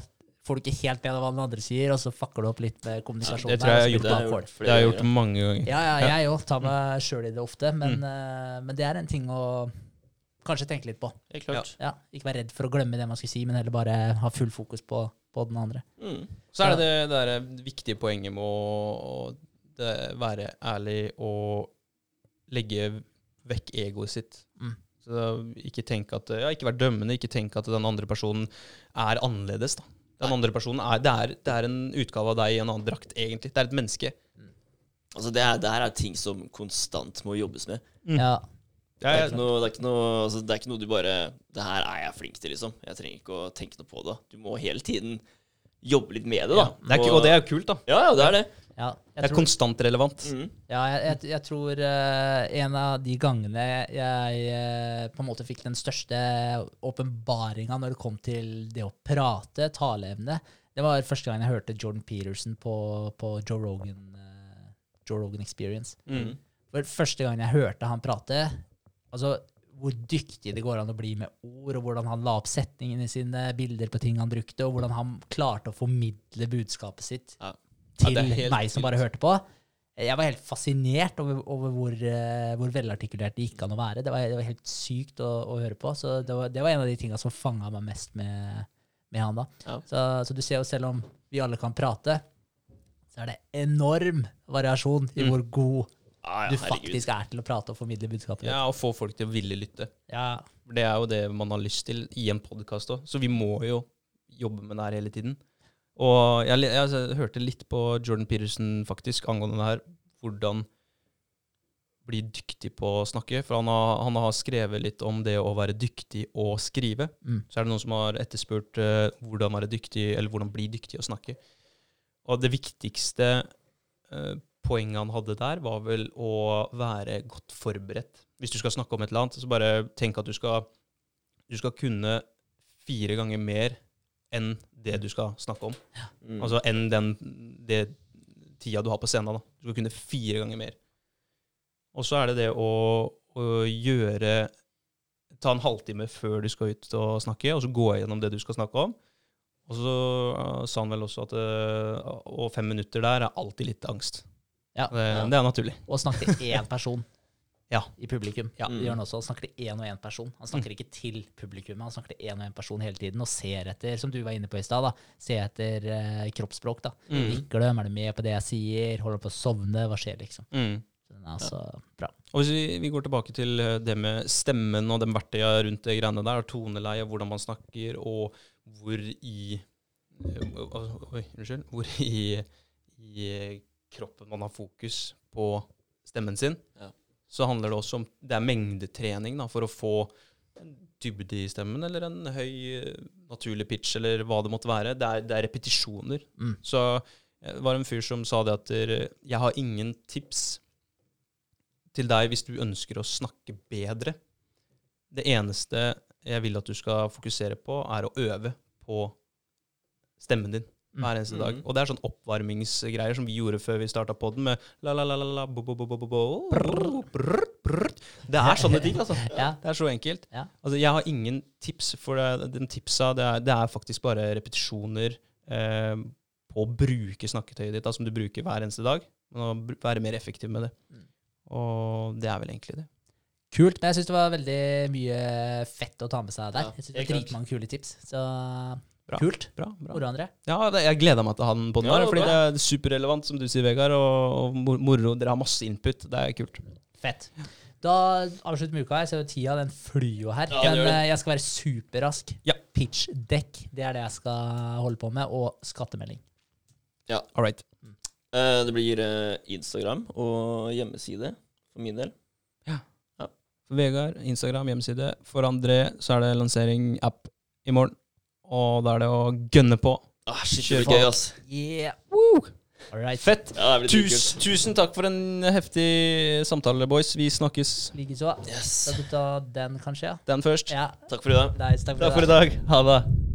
får du ikke helt med deg hva den andre sier, og så fucker du opp litt med kommunikasjonen. det tror jeg jeg så har gjort det har jeg gjort mange ganger. Ja, ja, jeg òg tar meg <laughs> sjøl i det ofte, men, eh, men det er en ting å kanskje tenke litt på. Ja, Ikke være redd for å glemme det man skal si, men heller bare ha full fokus på, på den andre. Mm. Så er det det, det viktige poenget med å, være ærlig og legge vekk egoet sitt. Mm. Så ikke tenk at ja, ikke vær dømmende, ikke tenk at den andre personen er annerledes. da. Den andre personen er, det, er, det er en utgave av deg i en annen drakt, egentlig. Det er et menneske. Altså, det, er, det her er ting som konstant må jobbes med. Mm. Ja, Det er, ikke noe, det, er noe, altså, det er ikke noe du bare Det her er jeg flink til, liksom. Jeg trenger ikke å tenke noe på det. Du må hele tiden jobbe litt med det, da. Det er, og det er jo kult, da. Ja, ja, det er det. ja. Det er tror, konstant relevant. Mm. ja, jeg, jeg, jeg tror uh, en av de gangene jeg uh, på en måte fikk den største åpenbaringa når det kom til det å prate, taleevne, det var første gang jeg hørte Jordan Peterson på, på Joe Rogan, uh, Joe Rogan Experience. Mm. For første gang jeg hørte han prate, altså hvor dyktig det går an å bli med ord, og hvordan han la opp setningene sine, bilder på ting han brukte, og hvordan han klarte å formidle budskapet sitt Ja. til Ja, meg som bare hørte på. Jeg var helt fascinert over, over hvor, eh, hvor velartikulert det gikk an å være. Det var, det var helt sykt å, å høre på. Så det var, det var en av de tinga som fanga meg mest med, med han. da. Ja. Så, så du ser jo selv om vi alle kan prate, så er det enorm variasjon i Mm. hvor god Ja, du faktisk er til å prate og formidle budskapet. ditt. Ja, Og få folk til å ville lytte. Ja, Det er jo det man har lyst til i en podkast òg. Så vi må jo jobbe med det her hele tiden. Og jeg, jeg, jeg hørte litt på Jordan Peterson faktisk angående det her. Hvordan bli dyktig på å snakke. For han har, han har skrevet litt om det å være dyktig og skrive. Mm. Så er det noen som har etterspurt uh, hvordan være dyktig, eller hvordan bli dyktig å snakke. Og det viktigste eh, poenget han hadde der, var vel å være godt forberedt. Hvis du skal snakke om et eller annet, så bare tenk at du skal, du skal kunne fire ganger mer enn det du skal snakke om. Mm. Altså enn den det tida du har på scenen. da. Du skal kunne fire ganger mer. Og så er det det å, å gjøre Ta en halvtime før du skal ut og snakke, og så gå gjennom det du skal snakke om. Og så uh, sa han vel også at uh, Og fem minutter der er alltid litt angst. Ja. Det, det er naturlig. Og snakke til én person <laughs> Ja. i publikum. Ja. Det gjør han også. Han snakker til én og én person. Han snakker ikke til publikum, han snakker til én og én person hele tiden og ser etter, som du var inne på i stad, da, ser etter uh, kroppsspråk. da. Mm. Nikker du? Er du med på det jeg sier? Holder på å sovne? Hva skjer, liksom? Mm. Så Den altså bra. Og hvis vi, vi går tilbake til eh, det med stemmen og de verktøyene rundt det greiene der, toneleie, hvordan man snakker, og hvor i eh, Oi, unnskyld. Hvor i, i kroppen man har fokus på stemmen sin. Ja. Så handler det også om Det er mengdetrening da, for å få en dybde i stemmen, eller en høy eh, naturlig pitch, eller hva det måtte være. Det er, det er repetisjoner. Mm. Så eh, det var en fyr som sa det at eh, jeg har ingen tips til deg hvis du ønsker å snakke bedre. Det eneste jeg vil at du skal fokusere på, er å øve på stemmen din hver eneste dag. Mhm. Og det er sånn oppvarmingsgreier som vi gjorde før vi starta podden, med la la la la la bo bo bo bo bo bo brr, brr. Det er sånne ting, altså. <laughs> Ja. Det er så enkelt. Ja. Altså, jeg har ingen tips, for det, den tipsa det er, det er faktisk bare repetisjoner eh, på å bruke snakketøyet ditt, da, som du bruker hver eneste dag. Men å være mer effektiv med det. Mm. Og det er vel egentlig det. Kult. Jeg syns det var veldig mye fett å ta med seg der. Jeg synes det var. Dritmange kule tips. Så Bra. kult. Bra, bra. Moro, André. Ja, det, jeg gleder meg til å ha den på den Ja, her, fordi bra. det er superrelevant, som du sier, Vegard, og, og moro. Dere har masse input. Det er kult. Fett. Da avslutter vi uka. Jeg ser jo tida den flyr jo her. Ja, men eh, jeg skal være superrask. Ja. Pitch deck, det er det jeg skal holde på med. Og skattemelding. Ja. All right. Eh, det blir eh, Instagram og hjemmeside for min del. For Vegard, Instagram, hjemmeside. For André så er det lansering app i morgen. Og da er det å gønne på. Ah, shit, Kjør det blir gøy, ass. Yeah. Woo! Alright. Fett! Ja, Tus, tusen takk for en heftig samtale, boys. Vi snakkes. Likeså. Yes. Skal du ta den, kanskje? Den først. ja. Takk for i dag. Nice, takk for, Takk for i dag. Ha det.